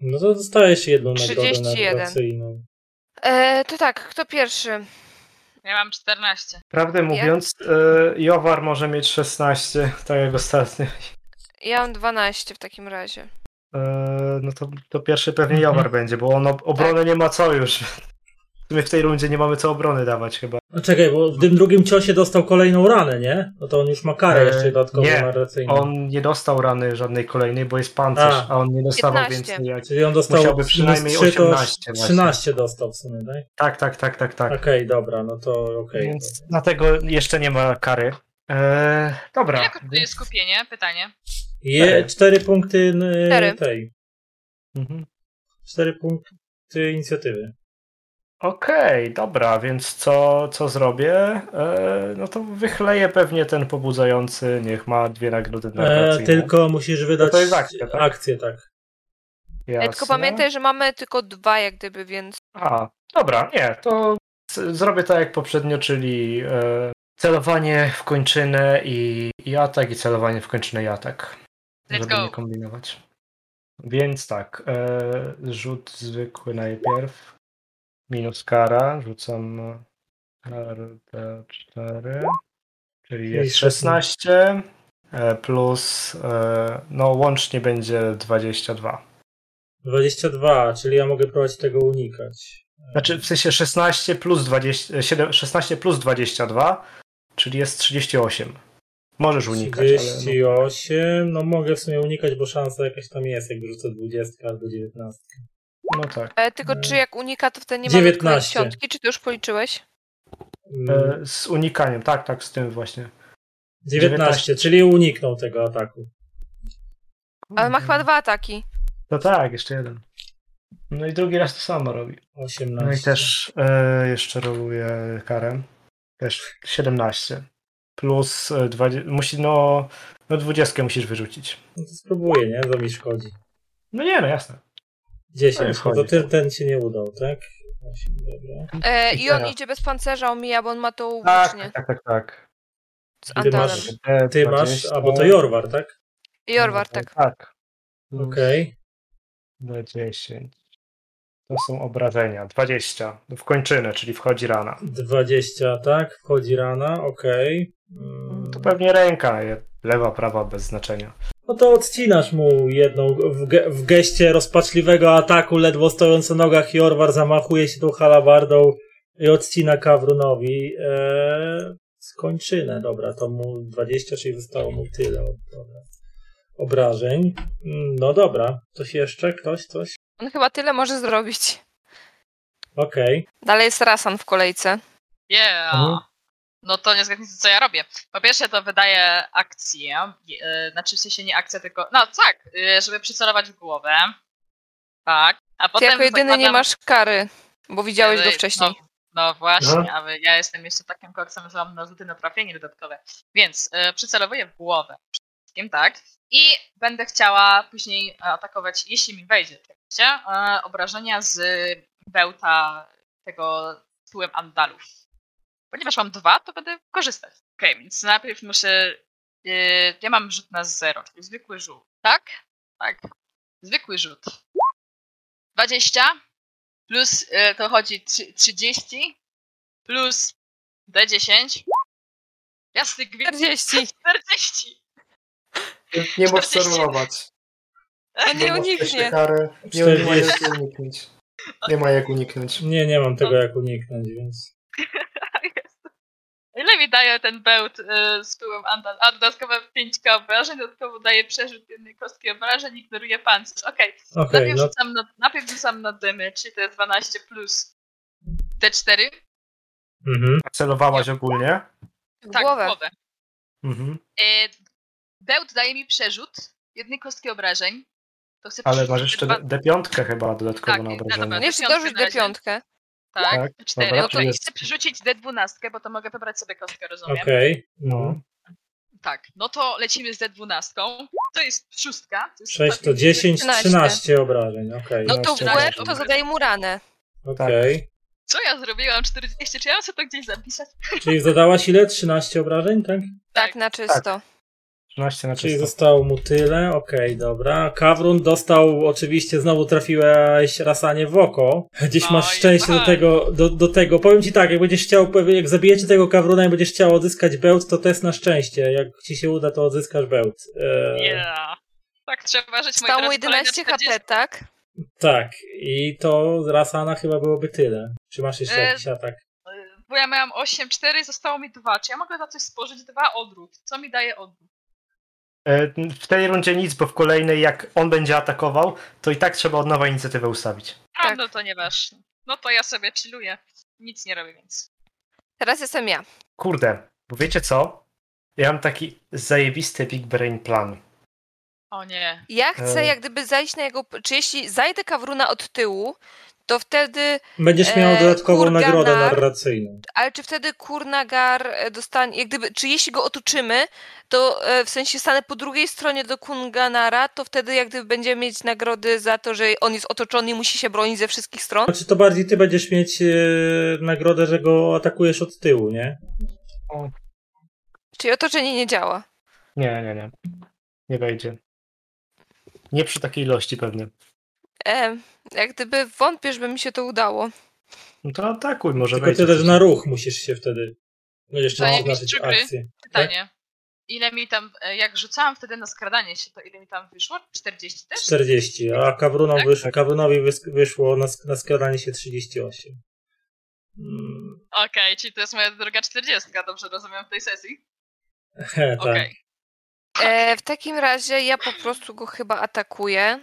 No to dostajesz jedną nagrodę 31. narracyjną. E, to tak, kto pierwszy? Ja mam 14. Prawdę mówiąc, e, Jowar może mieć 16, tak jak ostatnio. Ja mam 12 w takim razie. E, no to, to pierwszy pewnie Mhm. Jowar będzie, bo on ob- obronę nie ma co już. W sumie w tej rundzie nie mamy co obrony dawać chyba. No czekaj, bo w tym drugim ciosie dostał kolejną ranę, nie? No to on już ma karę E, jeszcze dodatkową nie, narracyjną. On nie dostał rany żadnej kolejnej, bo jest pancerz, A. a, on nie dostawał 15. więcej jak... Czyli on dostał Musiałby przynajmniej minus trzy, to 18 właśnie. 13 dostał w sumie, tak? Tak, tak, tak, tak, tak. Okej, dobra, no to okej. Więc dlatego jeszcze nie ma kary. E, dobra. Ile kosztuje skupienie? Pytanie. Je, cztery punkty n- Cztery. tej. Mhm. Cztery punkty inicjatywy. Okej, dobra, więc co, co zrobię? E, no to wychleję pewnie ten pobudzający, niech ma dwie nagrody E, tylko musisz wydać to jest akcja, tak? akcję, tak. E, Jasne. tylko pamiętaj, że mamy tylko dwa jak gdyby, więc A, dobra, nie, to z- zrobię tak jak poprzednio, czyli e, celowanie w kończynę i, i atak, i celowanie w kończynę i atak. Let's żeby go. nie kombinować. Więc tak, e, rzut zwykły najpierw. Minus kara, rzucam kartę 4, czyli jest 16, e, plus, e, no łącznie będzie 22. 22, czyli ja mogę próbować tego unikać. Znaczy w sensie 16 plus 20, e, 7, 16 plus 22, czyli jest 38. Możesz unikać, ale... no- 38, no mogę w sumie unikać, bo szansa jakaś tam jest, jak rzucę 20 albo 19. No, tak. e, tylko E, czy jak unika, to wtedy nie mamy 19. dziesiątki, czy to już policzyłeś? Mm, E, z unikaniem, tak, tak, z tym właśnie. 19, czyli uniknął tego ataku. Ale ma chyba dwa ataki. No tak, jeszcze jeden. No i drugi raz to samo robi. 18. No i też e, jeszcze roluje karę. Też 17. Plus e, 20. Musi, no, no 20 musisz wyrzucić. No to spróbuję, nie? Co mi szkodzi. No nie, no jasne. 10, No no to wchodzi. ten, ten się nie udał, tak? 8, dobra. E, I I on idzie bez pancerza, omija, bo on ma to Tak, włócznie tak, tak, tak. z Ty masz- Ty masz, 20. albo to Jorwar, tak? Jorwar, tak. Tak. Okej. Do 10. To są obrażenia. 20. W kończynę, czyli wchodzi rana. 20, tak? Wchodzi rana, okej. Mm, To pewnie ręka, lewa, prawa, bez znaczenia. No to odcinasz mu jedną w, ge w geście rozpaczliwego ataku, ledwo stojąc na nogach Jorwar zamachuje się tą halabardą i odcina Kawrunowi eee, skończynę. Dobra, to mu 20, czyli zostało mu tyle dobra. obrażeń. Mm, No dobra, coś jeszcze? Ktoś? Coś? On chyba tyle może zrobić. Okej. Dalej jest Rasan w kolejce. Yeah! Mhm. No to nie zgadnijcie, co ja robię. Po pierwsze to wydaję akcję, e, znaczy w sensie nie akcję, tylko, no tak, e, żeby przycelować w głowę. Tak. A Ty potem jako jedyny nie zakładam- masz kary, bo widziałeś go No, wcześniej. No, no właśnie, Aha. ale ja jestem jeszcze takim koksem, że mam narzuty na trafienie dodatkowe. Więc e, przycelowuję w głowę. przede wszystkim, tak. I będę chciała później atakować, jeśli mi wejdzie, oczywiście, e, obrażenia z bełta tego tyłem Andalów. Ponieważ mam dwa, to będę korzystać. Okej, więc najpierw muszę. e, ja mam rzut na zero, czyli zwykły rzut. Tak? Tak. Zwykły rzut. 20 plus e, to chodzi trzy- 30 plus D10. Jasny gwint. 40. 40. <laughs> Nie możesz 40. celować. A nie uniknie. Nie, nie ma 40. jak uniknąć. Nie ma jak uniknąć. Nie, nie mam tego jak uniknąć, więc. <laughs> Ile mi daje ten bełt y, z pyłem Andal? A dodatkowe 5 obrażeń, dodatkowo daje przerzut jednej kostki obrażeń, ignoruje pancerz. Okej, Okej, najpierw, no rzucam na, najpierw rzucam na dymy, czyli to jest 12 plus D4. mhm. A celowałaś ogólnie? W Tak, w głowę. głowę. Mhm. E, bełt daje mi przerzut jednej kostki obrażeń. To chcę Ale masz jeszcze dwa- D- D5 chyba dodatkowo Tak, na no obrażenie. dobra. Nie jeszcze Piątkę dorzuć na razie. D5. Tak, Tak, 4. dobra, No to jest- chcę przerzucić D12, bo to mogę wybrać sobie kostkę, rozumiem? Okej. No. Mhm. Tak, no to lecimy z D12. To jest szóstka. To jest 6 to stopień- 10, 13. 13 obrażeń, okej. No to w łeb to zadaje mu ranę. Okej. Co ja zrobiłam? 40, czy ja mam sobie to gdzieś zapisać? Czyli zadałaś ile? 13 obrażeń, tak? Tak, na czysto. 13 na Czyli czysto. zostało mu tyle, okej, dobra. Kawrun dostał, oczywiście znowu trafiłeś rasanie w oko. Dziś No masz i szczęście do tak. tego, do, do tego. Powiem ci tak, jak będziesz chciał, jak zabijecie tego Kawruna i będziesz chciał odzyskać bełt, to test na szczęście. Jak ci się uda, to odzyskasz bełt. Eee, Yeah. Tak trzeba żyć, moi Stał mu drodzy, kolejne 11 HP, 40. tak? Tak, i to z rasana chyba byłoby tyle. Czy masz jeszcze E, jakiś atak? Bo ja miałam 8, 4, zostało mi 2. Czy ja mogę za coś spożyć? 2 odwrót. Co mi daje odwrót? E, W tej rundzie nic, bo w kolejnej jak on będzie atakował, to i tak trzeba od nowa inicjatywę ustawić. A, Tak. no to nieważne. No to ja sobie chilluję. Nic nie robię, więc. Teraz jestem ja. Kurde, bo wiecie co? Ja mam taki zajebisty big brain plan. O nie. Ja chcę E. jak gdyby zajść na jego... Czy jeśli zajdę Kawruna od tyłu, to wtedy... Będziesz miał e, dodatkową kurganar- nagrodę narracyjną. Ale czy wtedy Kurnagar e, dostanie... Jak gdyby, czy jeśli go otoczymy, to e, w sensie stanę po drugiej stronie do Kunganara, to wtedy jak gdyby będziemy mieć nagrody za to, że on jest otoczony i musi się bronić ze wszystkich stron? Znaczy to bardziej ty będziesz mieć nagrodę, że go atakujesz od tyłu, nie? Czyli otoczenie nie działa. Nie, nie, nie. Nie wejdzie. Nie przy takiej ilości pewnie. E, jak gdyby wątpię, żeby mi się to udało. No to atakuj, może Tylko wejdzie. ty też na ruch musisz się wtedy. Będziesz zaznaczyć szczupry. akcję. Pytanie. Ile mi tam, e, jak rzucałam wtedy na skradanie się, to ile mi tam wyszło? 40 też? 40, a Kawrunom Tak? wysz, Kawrunowi wys- wyszło na, na skradanie się 38. Mm, Okej, czyli to jest moja druga 40, dobrze rozumiem w tej sesji? he, <laughs> tak. Okej. E, w takim razie ja po prostu go chyba atakuję.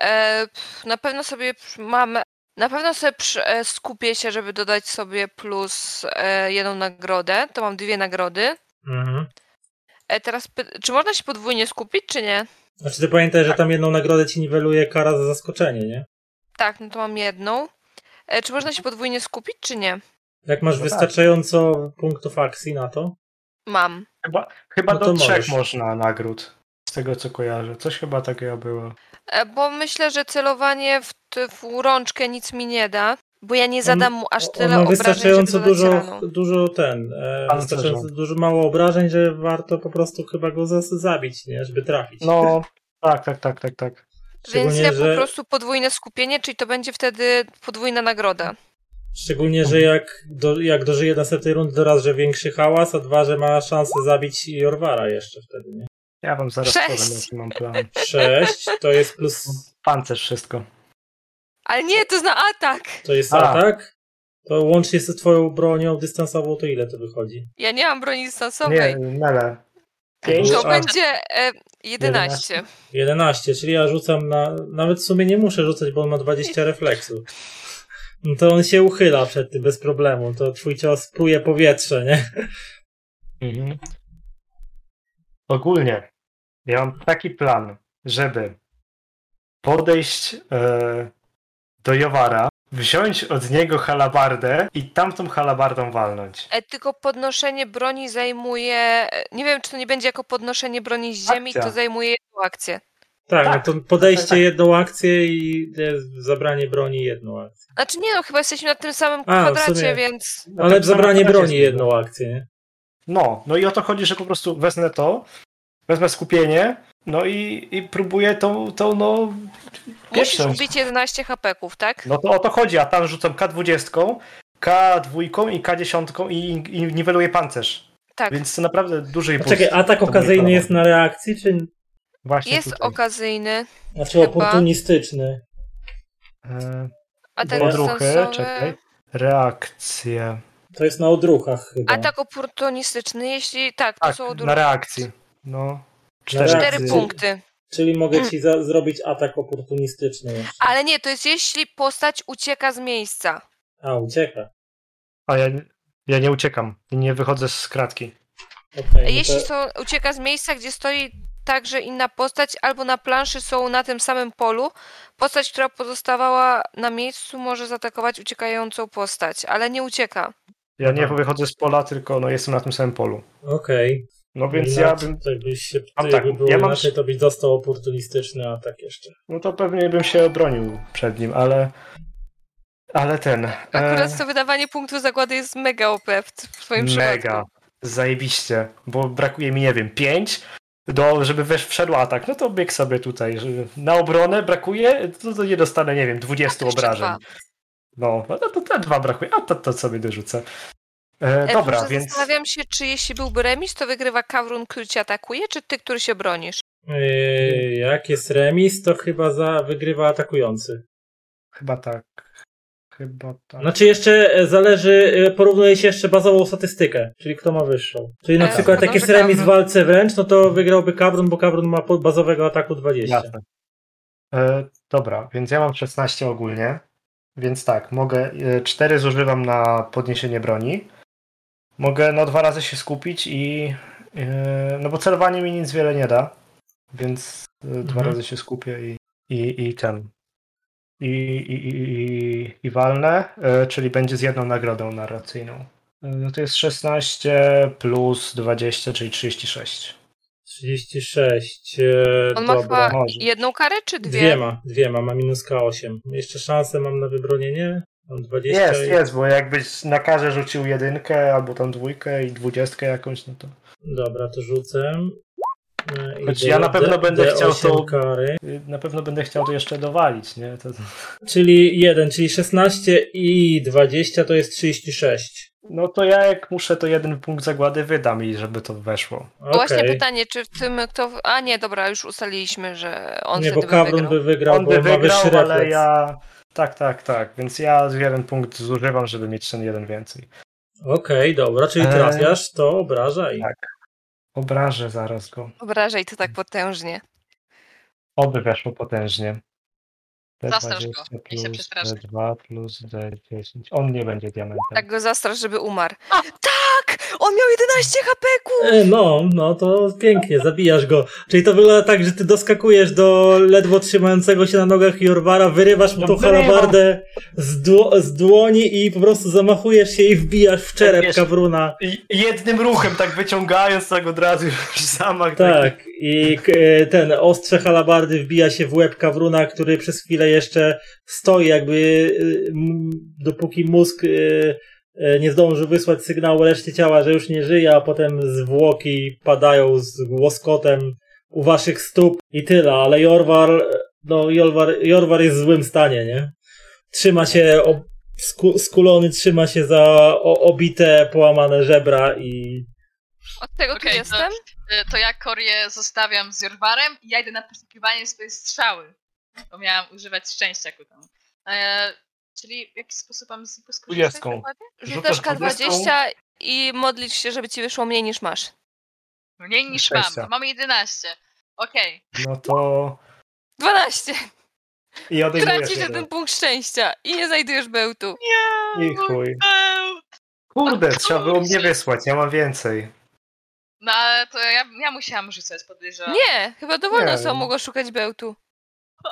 E, na pewno sobie mam. Na pewno sobie e, skupię się, żeby dodać sobie plus e, jedną nagrodę. To mam dwie nagrody. Mhm. Teraz czy można się podwójnie skupić, czy nie? Znaczy ty pamiętaj, że tam jedną nagrodę ci niweluje kara za zaskoczenie, nie? Tak, no to mam jedną. Czy można się podwójnie skupić, czy nie? Jak masz No tak. wystarczająco punktów akcji na to, Mam. Chyba, chyba No to do trzech możesz. można nagród. Z tego co kojarzę. Coś chyba takiego było. E, bo myślę, że celowanie w, w rączkę nic mi nie da. Bo ja nie zadam mu aż tyle ma obrażeń, wystarczająco dużo, raną. dużo ten, e, wystarczająco dużo mało obrażeń, że warto po prostu chyba go zas- zabić, nie? Żeby trafić. No, tak, tak, tak, tak, tak. Więc ja że, po prostu podwójne skupienie, czyli to będzie wtedy podwójna nagroda. szczególnie, że jak, do, jak dożyje następnej rundy, to raz, że większy hałas, a dwa, że ma szansę zabić Jorwara jeszcze wtedy, nie? Ja wam zaraz Sześć. powiem, jaki mam plan. 6 to jest plus, Pancerz wszystko. Ale nie, to zna atak! to jest A. atak. To łącznie z twoją bronią dystansową, to ile to wychodzi? Ja nie mam broni Nie, dystansowej. mele. Pięć? To A. będzie e, 11. 11, czyli ja rzucam na. Nawet w sumie nie muszę rzucać, bo on ma 20 <laughs> refleksu. No to on się uchyla przed tym bez problemu. To twój cios pruje powietrze, nie? Mhm. Ogólnie, ja mam taki plan, żeby podejść e, do Jowara, wziąć od niego halabardę i tamtą halabardą walnąć. E, tylko podnoszenie broni zajmuje. e, Nie wiem, czy to nie będzie jako podnoszenie broni z ziemi, Akcja. to zajmuje jedną akcję. Tak, Tak. no to podejście Tak, tak. jedną akcję i e, zabranie broni jedną akcję. Znaczy nie no, chyba jesteśmy na tym samym A, kwadracie, sumie. więc. Ale zabranie broni jedną akcję, nie? No, no i o to chodzi, że po prostu wezmę to, wezmę skupienie, no i, i próbuję tą, tą no... Musisz pieprzność. ubić 11 hapeków, tak? No to o to chodzi, a tam rzucam K20, K2 i K10 i, i niweluję pancerz. Tak. Więc to naprawdę duży A impuls. czekaj, atak okazyjny jest na reakcji, czy Właśnie Jest tutaj. okazyjny. znaczy Chyba. oportunistyczny? E, Atak Odruchy, dystansowy. czekaj. Reakcje. To jest na odruchach chyba. Atak oportunistyczny, jeśli tak, to Tak, są na odruchy. reakcji. No. Cztery. Cztery reakcji. punkty. Czyli mogę ci za- zrobić atak oportunistyczny jeszcze. Ale nie, to jest jeśli postać ucieka z miejsca. A, ucieka. A ja, ja nie uciekam nie wychodzę z kratki. Okej, no Jeśli to- są, ucieka z miejsca, gdzie stoi także inna postać, albo na planszy są na tym samym polu, postać, która pozostawała na miejscu, może zaatakować uciekającą postać, ale nie ucieka. Ja nie wychodzę z pola, tylko no, jestem na tym samym polu. Okej. No więc ja bym. To jakbyś się, tak, było ja mam- inaczej, to byś dostał oportunistyczny atak jeszcze. No to pewnie bym się obronił przed nim, ale. Ale ten. Akurat e, to wydawanie punktu zagłady jest mega OP w twoim Mega. przypadku. Zajebiście. Bo brakuje mi, nie wiem, 5, do, żeby wesz, wszedł atak. No to bieg sobie tutaj. Na obronę brakuje, to, to nie dostanę, nie wiem, 20 jeszcze obrażeń. dwa. No, no to te dwa brakuje, a to, to sobie dorzucę. E, E, dobra, proszę, więc. Zastanawiam się, czy jeśli byłby remis, to wygrywa Kawrun, który cię atakuje, czy ty, który się bronisz? Yy, jak jest remis, to chyba za wygrywa atakujący. Chyba tak. Chyba tak. Znaczy jeszcze e, zależy, e, porównuje się jeszcze bazową statystykę, czyli kto ma wyższą. Czyli na E, przykład jak jest remis w Kawrun. walce wręcz, no to wygrałby Kabrun, bo Kabrun ma bazowego ataku 20. Jasne. E, dobra, więc ja mam 16 ogólnie. Więc tak, mogę. 4 zużywam na podniesienie broni. Mogę no dwa razy się skupić i. e, no bo celowanie mi nic wiele nie da. Więc dwa Mhm. razy się skupię i, i, i ten. I, i, i, i, i walnę, e, czyli będzie z jedną nagrodą narracyjną. No to jest 16 plus 20, czyli 36. 36. e, On ma dobra. chyba może. jedną karę, czy dwie? Dwiema, dwiema, ma minus K8. Jeszcze szansę mam na wybronienie? Mam 20. Jest, i- jest, bo jakbyś na karze rzucił jedynkę albo tam dwójkę i dwudziestkę jakąś, no to. Dobra, to rzucę. E, Choć ja na pewno D- będę D8 chciał to- Kary. Na pewno będę chciał to jeszcze dowalić, nie? To, Czyli 1, czyli 16 i 20 to jest 36. no to ja jak muszę, to jeden punkt zagłady wydam i żeby to weszło. Okej. Właśnie pytanie, czy w tym kto... A nie, dobra, już ustaliliśmy, że on Nie, bo wtedy by Kabrun wygrał. by wygrał, On bo by ma wygrał, wyższy ale ja. Tak, tak, tak. Więc ja jeden punkt zużywam, żeby mieć ten jeden więcej. Okej, dobra, czyli Eee, trafiasz, to obrażaj. tak. Obrażę zaraz go. Obrażaj to tak potężnie. Oby weszło potężnie. Zastrasz go, D20 niech się plus przestraszy. D2 plus D10. On nie będzie diamentem. Tak go zastrasz, żeby umarł. Tak! On miał 11 HP-ku! E, No, no to pięknie, zabijasz go. Czyli to wygląda tak, że ty doskakujesz do ledwo trzymającego się na nogach Jorwara, wyrywasz mu No tą halabardę z, dło- z dłoni i po prostu zamachujesz się i wbijasz w czerep Wiesz, Kabruna. I jednym ruchem, tak wyciągając tak od razu już zamach. taki. Tak, i k- e, ten ostrze halabardy wbija się w łeb Kawruna, który przez chwilę jeszcze stoi, jakby m, dopóki mózg e, e, nie zdąży wysłać sygnału reszcie ciała, że już nie żyje, a potem zwłoki padają z łoskotem u waszych stóp i tyle, ale Jorwar, no Jorwar, Jorwar jest w złym stanie, nie? Trzyma się, ob, sku, skulony trzyma się za o, obite, połamane żebra i Od tego tu to- jestem? Y, To ja Korię zostawiam z Jorwarem i ja idę na poszukiwanie swojej strzały. Bo miałam używać szczęścia ku temu. E, czyli w jaki sposób mam z niego skorzystać? Rzucasz Rzucasz K20 i modlisz się, żeby ci wyszło mniej niż masz. Mniej niż Szczęścia. mam, mam 11. Okej. No to. 12! I odejmujesz Tracisz jeden. punkt szczęścia i nie znajdujesz bełtu. Nie, I chuj. bełt. Kurde, trzeba było mnie wysłać, ja mam więcej. No ale to ja, ja musiałam rzucać, podejrzewam. Nie, chyba dowolna Nie wiem. mogła szukać bełtu.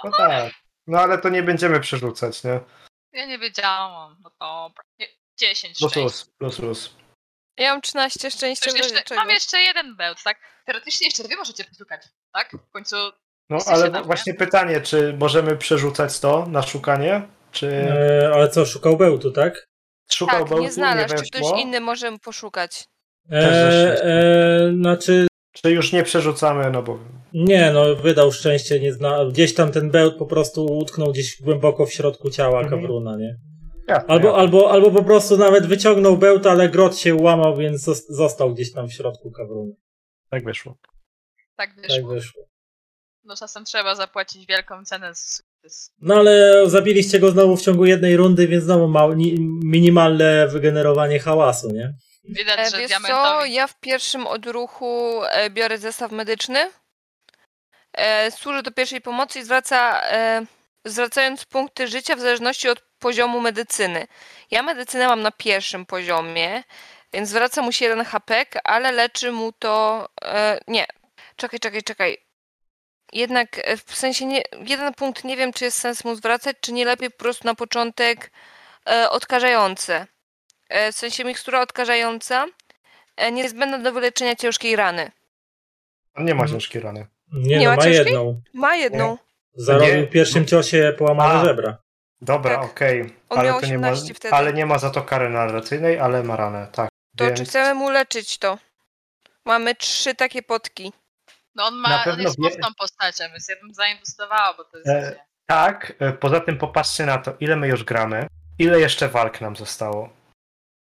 No <laughs> tak. No ale to nie będziemy przerzucać, nie? Ja nie wiedziałam. No dobra. Nie, 10 Plus szczęścia. plus, plus plus. Ja mam 13 szczęścia Przecież jeszcze, czego. mam jeszcze jeden bełt, tak? Teoretycznie jeszcze wy możecie poszukać, tak? W końcu No ale tam, nie? właśnie pytanie, czy możemy przerzucać to na szukanie? Czy e, ale co, szukał bełtu, tak? szukał Tak, bełtu, nie znalazł. Czy weszło? ktoś inny może poszukać? Też E, szczęście. e, znaczy, Czy już nie przerzucamy, no bo... nie, no, wydał szczęście, nie zna... gdzieś tam ten bełt po prostu utknął gdzieś głęboko w środku ciała Mhm. Kawruna, nie? Jasne, Albo, jasne. albo, albo po prostu nawet wyciągnął bełt, ale grot się ułamał, więc zos- został gdzieś tam w środku Kawruna. Tak wyszło. tak Tak wyszło. wyszło. No czasem trzeba zapłacić wielką cenę. z- No ale zabiliście go znowu w ciągu jednej rundy, więc znowu ma, ni, minimalne wygenerowanie hałasu, nie? Widać, E, że wiesz co, diamentowi. ja w pierwszym odruchu e, biorę zestaw medyczny, e, służy do pierwszej pomocy i zwraca, e, zwracając punkty życia w zależności od poziomu medycyny. Ja medycynę mam na pierwszym poziomie, więc zwraca mu się jeden HP, ale leczy mu to... E, nie, czekaj, czekaj, czekaj. Jednak e, w sensie nie, jeden punkt nie wiem, czy jest sens mu zwracać, czy nie lepiej po prostu na początek e, odkażające. E, w sensie mikstura odkażająca, e, niezbędna do wyleczenia ciężkiej rany. On nie ma Mhm. ciężkiej rany. Nie, Nie no, ma ma jedną. Ma jedną. Zarobił w pierwszym ciosie połamane A. żebra. Dobra, Tak. okej. On Ale to nie ma, 18 wtedy. ale nie ma za to kary narracyjnej, ale ma ranę, tak. To Więc czy chcemy mu leczyć to? Mamy trzy takie potki. No on Na ma, on pewno jest wie- mocną postacią, więc ja bym zainwestowała, bo to jest... E, Tak, e, poza tym popatrzcie na to, ile my już gramy, ile jeszcze walk nam zostało.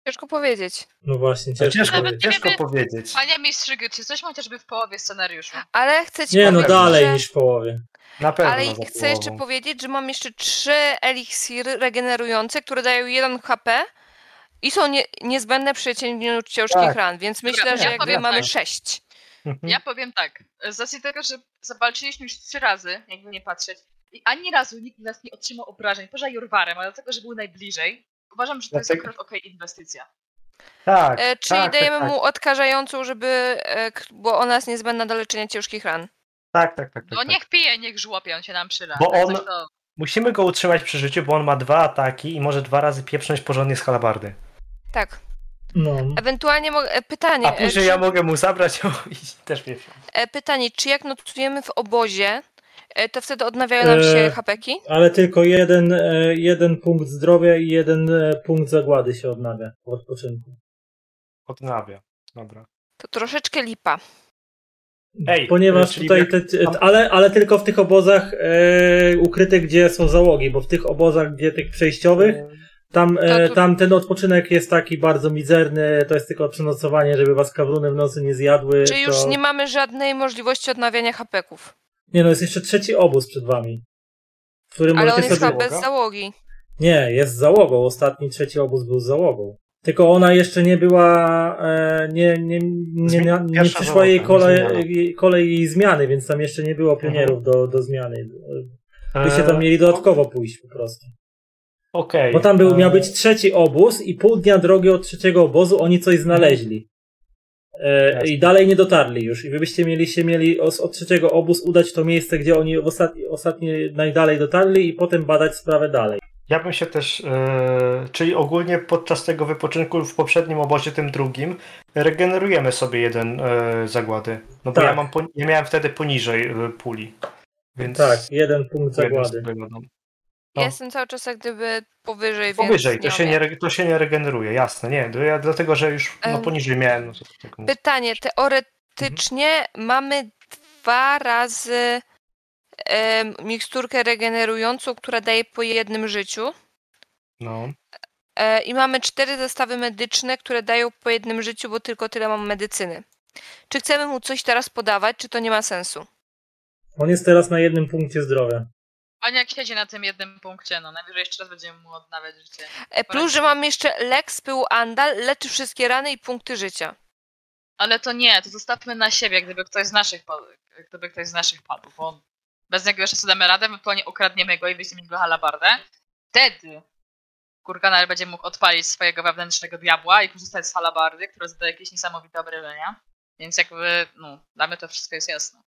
Ciężko powiedzieć. No właśnie, To ciężko. ciężko, Nawet nie ciężko wiemy- powiedzieć. Panie mistrzu, gry, czy coś chociażby w połowie scenariuszu? Ale chcę ci Nie no, powiedzieć, dalej że... niż w połowie. Na pewno Ale za chcę jeszcze połową. powiedzieć, że mam jeszcze trzy eliksiry regenerujące, które dają 1 HP i są nie, niezbędne przy leczeniu ciężkich Tak. ran, więc myślę, ja że jakby powiem mamy tak. sześć. Mhm. Ja powiem tak, z racji tego, że zawalczyliśmy już trzy razy, jakby nie patrzeć, i ani razu nikt z nas nie otrzymał obrażeń, poza Jurwarem, ale dlatego, że był najbliżej, uważam, że to jest akurat okej inwestycja. Tak, E, czyli tak, dajemy tak, mu odkażającą, żeby, e, bo ona jest niezbędna do leczenia ciężkich ran. Tak, tak, tak. tak, No tak. niech pije, niech żłopie, on się nam przyda. Bo on- to... Musimy go utrzymać przy życiu, bo on ma dwa ataki i może dwa razy pieprznąć porządnie z halabardy. Tak. No. Ewentualnie mo- e, pytanie. A e, później czy, ja mogę mu zabrać <laughs> i też pieprznąć. e, pytanie, czy jak notujemy w obozie, to wtedy odnawiają nam się E, hapeki? Ale tylko jeden, e, jeden punkt zdrowia i jeden e, punkt zagłady się odnawia po odpoczynku. Odnawia. Dobra. To troszeczkę lipa. Ej, Ponieważ tutaj, te, ale, ale tylko w tych obozach e, ukrytych, gdzie są załogi, bo w tych obozach, gdzie tych przejściowych, tam, e, tam ten odpoczynek jest taki bardzo mizerny, to jest tylko przenocowanie, żeby was kawruny w nocy nie zjadły. Czy już to... nie mamy żadnej możliwości odnawiania hapeków? Nie no, jest jeszcze trzeci obóz przed wami. W którym Ale on jest sobie... chyba bez załogi. Nie, jest z załogą. Ostatni, trzeci obóz był z załogą. Tylko ona jeszcze nie była, e, nie, nie, nie, nie, przyszła jej kolej, kolej jej zmiany, więc tam jeszcze nie było pionierów do, do zmiany. Byście tam E, mieli dodatkowo pójść po prostu. Okej. Bo tam był, E, miał być trzeci obóz i pół dnia drogi od trzeciego obozu oni coś znaleźli. E. I dalej nie dotarli już. I wy byście mieli się mieli od, od trzeciego obóz udać w to miejsce, gdzie oni ostatni, ostatnie najdalej dotarli i potem badać sprawę dalej. Ja bym się też, e, czyli ogólnie podczas tego wypoczynku w poprzednim obozie, tym drugim, regenerujemy sobie jeden e, zagłady. No bo Tak. ja, mam ja miałem wtedy poniżej e, puli. Więc Tak, jeden punkt jeden zagłady. sobie dodam. Ja No. jestem cały czas jak gdyby powyżej, Powyżej, więc to się, nie, to się nie regeneruje, jasne, nie. Ja, dlatego, że już no, poniżej miałem. No, to, tak mówię. Pytanie, teoretycznie mamy dwa razy em, miksturkę regenerującą, która daje po jednym życiu. no. E, I mamy cztery zestawy medyczne, które dają po jednym życiu, bo tylko tyle mam medycyny. Czy chcemy mu coś teraz podawać, czy to nie ma sensu? On jest teraz na jednym punkcie zdrowia. On jak siedzi na tym jednym punkcie, no najwyżej jeszcze raz będziemy mu odnawiać życie. E, Plus, że mam jeszcze lek z pyłu Andal, leczy wszystkie rany i punkty życia. Ale to nie, to zostawmy na siebie, gdyby ktoś z naszych padł, gdyby ktoś z naszych padł, bo bez niego jeszcze sobie damy radę, ewentualnie ukradniemy go i weźmiemy go halabardę. Wtedy Kurganar będzie mógł odpalić swojego wewnętrznego diabła i korzystać z halabardy, która zadaje jakieś niesamowite obrażenia. Więc jakby, no, dla mnie to wszystko jest jasne.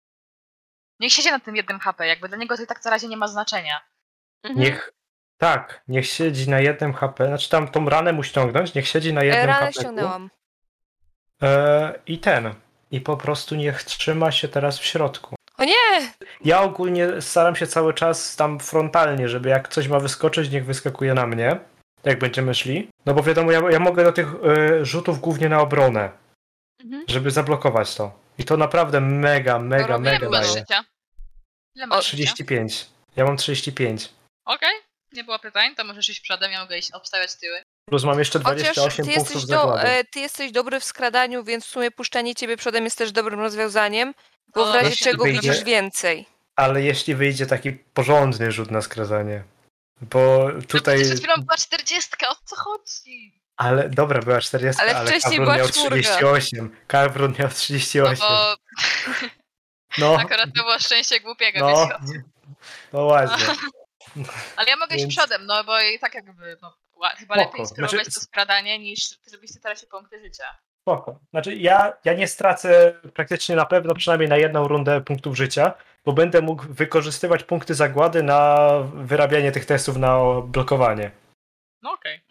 Niech siedzi na tym jednym HP, jakby dla niego to i tak na razie nie ma znaczenia. Mhm. Niech, tak, niech siedzi na jednym HP, znaczy tam tą ranę mu ściągnąć, niech siedzi na E, jednym Ranę HP. ściągnęłam. E, I ten. I po prostu niech trzyma się teraz w środku. O nie! Ja ogólnie staram się cały czas tam frontalnie, żeby jak coś ma wyskoczyć, niech wyskakuje na mnie, jak będziemy szli. No bo wiadomo, ja, ja mogę do tych e, rzutów głównie na obronę, Mhm. żeby zablokować to. I to naprawdę mega, mega, robię Ile mega masz daje. życia? Ile masz życia? 35. Ja mam 35. Okej, nie było pytań, to możesz iść przodem, ja mogę iść obstawiać tyły. Plus mam jeszcze Chociaż 28 ty punktów jesteś, do, zagłady. e, ty jesteś dobry w skradaniu, więc w sumie puszczanie ciebie przodem jest też dobrym rozwiązaniem, bo O, w razie czego wyjdzie. widzisz więcej. ale jeśli wyjdzie taki porządny rzut na skradanie. Bo tutaj. Przed chwilą była 40, o co chodzi? Ale dobra, była 40, Ale ale, wcześniej była miał czwórka. 38. Kawrun miał No 38. bo No, <laughs> akurat to było szczęście głupiego, no, wiecie. no właśnie. <laughs> Ale ja mogę iść Więc- przodem, no bo i tak jakby, no, chyba Spoko. lepiej spróbować Znaczy- to skradanie niż żebyś tracił punkty życia. Spoko. Znaczy ja, ja nie stracę praktycznie na pewno przynajmniej na jedną rundę punktów życia, bo będę mógł wykorzystywać punkty zagłady na wyrabianie tych testów na blokowanie. No okej, okej.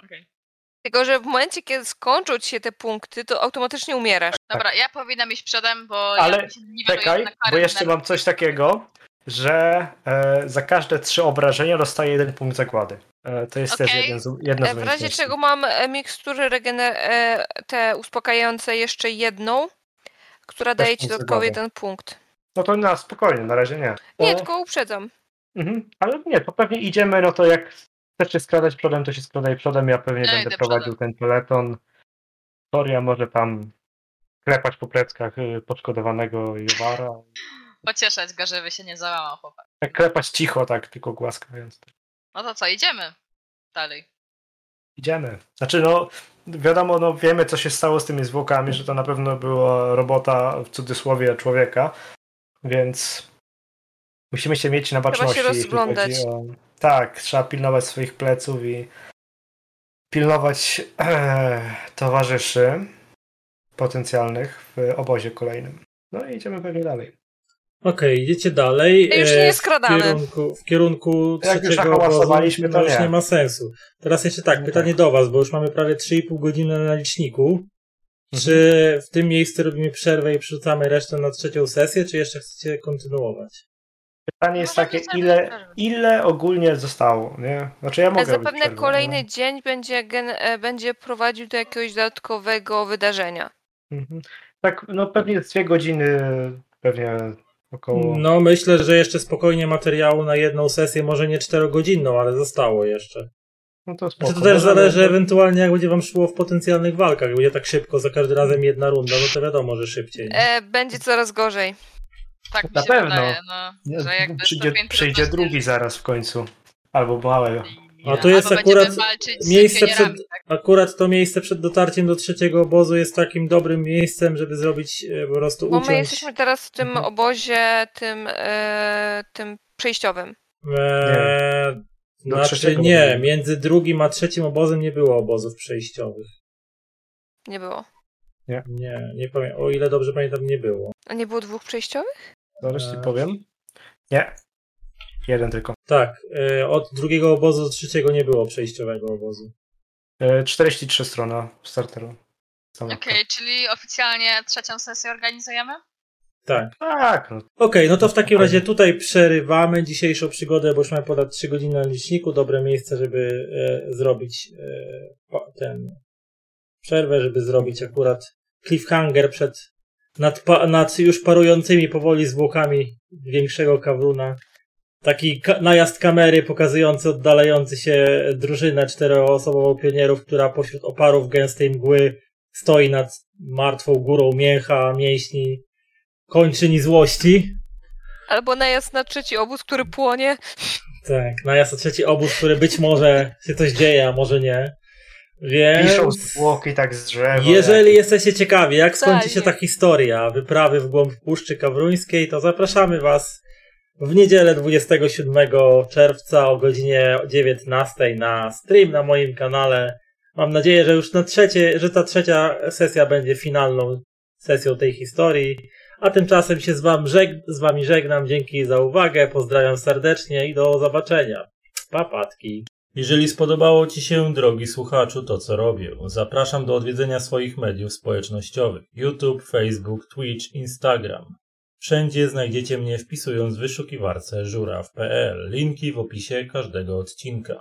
Tylko, że w momencie, kiedy skończą ci się te punkty, to automatycznie umierasz. Dobra, ja powinnam iść przodem, bo Ale ja się niweluję Czekaj, bo jeszcze mam coś takiego, że e, za każde trzy obrażenia dostaję jeden punkt zagłady. E, to jest też Okej. jeden z, jedna z E, W razie czego mam e, mikstury regener- e, te uspokajające jeszcze jedną, która daje ci zagłady. jeden punkt. No to na spokojnie, na razie nie. Nie, tylko uprzedzam. Mhm, ale nie, to pewnie idziemy, no to jak chcesz się skradać przodem, to się skradaj przodem, ja pewnie Ja będę prowadził ten peleton. Toria może tam klepać po pleckach y, poszkodowanego Jowara. Pocieszać go, żeby się nie załamał chłopak. Tak klepać cicho, tak, tylko głaskając. No to co, idziemy dalej. Idziemy. Znaczy, no, wiadomo, no, wiemy, co się stało z tymi zwłokami, że to na pewno była robota, w cudzysłowie, człowieka, więc musimy się mieć na baczności. jeśli rozglądać. chodzi O... Tak, trzeba pilnować swoich pleców i pilnować e, <clears throat> towarzyszy potencjalnych w obozie kolejnym. No i idziemy pewnie dalej. Okej, idziecie dalej. Już się e, nie w skradamy. kierunku, w kierunku Jak już trzeciego obozu, to już nie. nie ma sensu. Teraz jeszcze tak, No pytanie tak. do was, bo już mamy prawie 3,5 godziny na liczniku. Mhm. Czy w tym miejscu robimy przerwę i przerzucamy resztę na trzecią sesję, czy jeszcze chcecie kontynuować? Pytanie jest Możemy takie, ile, ile ogólnie zostało, nie? Znaczy ja mogę Zapewne przerwę, kolejny no. dzień będzie, gen- e, będzie prowadził do jakiegoś dodatkowego wydarzenia. Mhm. Tak, no pewnie z dwie godziny, pewnie około. No myślę, że jeszcze spokojnie materiału na jedną sesję, może nie czterogodzinną, ale zostało jeszcze. No to Znaczy spoko. to też Możemy- zależy ewentualnie jak będzie wam szło w potencjalnych walkach. Jak będzie tak szybko, za każdym razem jedna runda, no to wiadomo, że szybciej. E, będzie coraz gorzej. Tak mi Na się pewno. wydaje, no, że jakby Przyjdzie, stopień przyjdzie trudności- drugi zaraz w końcu. Albo małego. A to jest Albo akurat będziemy walczyć z miejsce pionierami, przed- tak? Akurat to miejsce przed dotarciem do trzeciego obozu jest takim dobrym miejscem, żeby zrobić e, po prostu Bo uciąć. my jesteśmy teraz w tym Mhm. obozie, tym, e, tym przejściowym. Eee, Do znaczy trzeciego nie, obozu. między drugim a trzecim obozem nie było obozów przejściowych. Nie było. Nie, nie pamiętam. O ile dobrze pamiętam, nie było. A nie było dwóch przejściowych? Zaraz ci Eee. powiem. Nie. Jeden tylko. Tak, e, od drugiego obozu do trzeciego nie było przejściowego obozu. E, 43 strona starteru. Okej, czyli oficjalnie trzecią sesję organizujemy? Tak. Tak, no, Okej, no to w takim razie tutaj przerywamy dzisiejszą przygodę, bo już mamy ponad 3 godziny na liczniku. Dobre miejsce, żeby e, zrobić e, ten przerwę, żeby zrobić akurat cliffhanger przed nad, nad już parującymi powoli zwłokami większego kawruna. Taki ka- najazd kamery pokazujący oddalający się drużynę czteroosobową pionierów, która pośród oparów gęstej mgły stoi nad martwą górą mięcha, mięśni, kończyni złości. Albo najazd na trzeci obóz, który płonie. Tak, najazd na trzeci obóz, który być może się coś dzieje, a może nie. Piszą Więc zwłoki tak z drzewa. jeżeli jesteście ciekawi, jak skończy się ta historia wyprawy w głąb Puszczy Kawruńskiej, to zapraszamy Was w niedzielę 27 czerwca o godzinie 19 na stream na moim kanale. Mam nadzieję, że już na trzecie, że ta trzecia sesja będzie finalną sesją tej historii. A tymczasem się z, wam żeg z Wami żegnam. Dzięki za uwagę. Pozdrawiam serdecznie i do zobaczenia. Papatki. Jeżeli spodobało Ci się, drogi słuchaczu, to co robię, zapraszam do odwiedzenia swoich mediów społecznościowych: YouTube, Facebook, Twitch, Instagram. Wszędzie znajdziecie mnie wpisując w wyszukiwarce żuraw.pl. Linki w opisie każdego odcinka.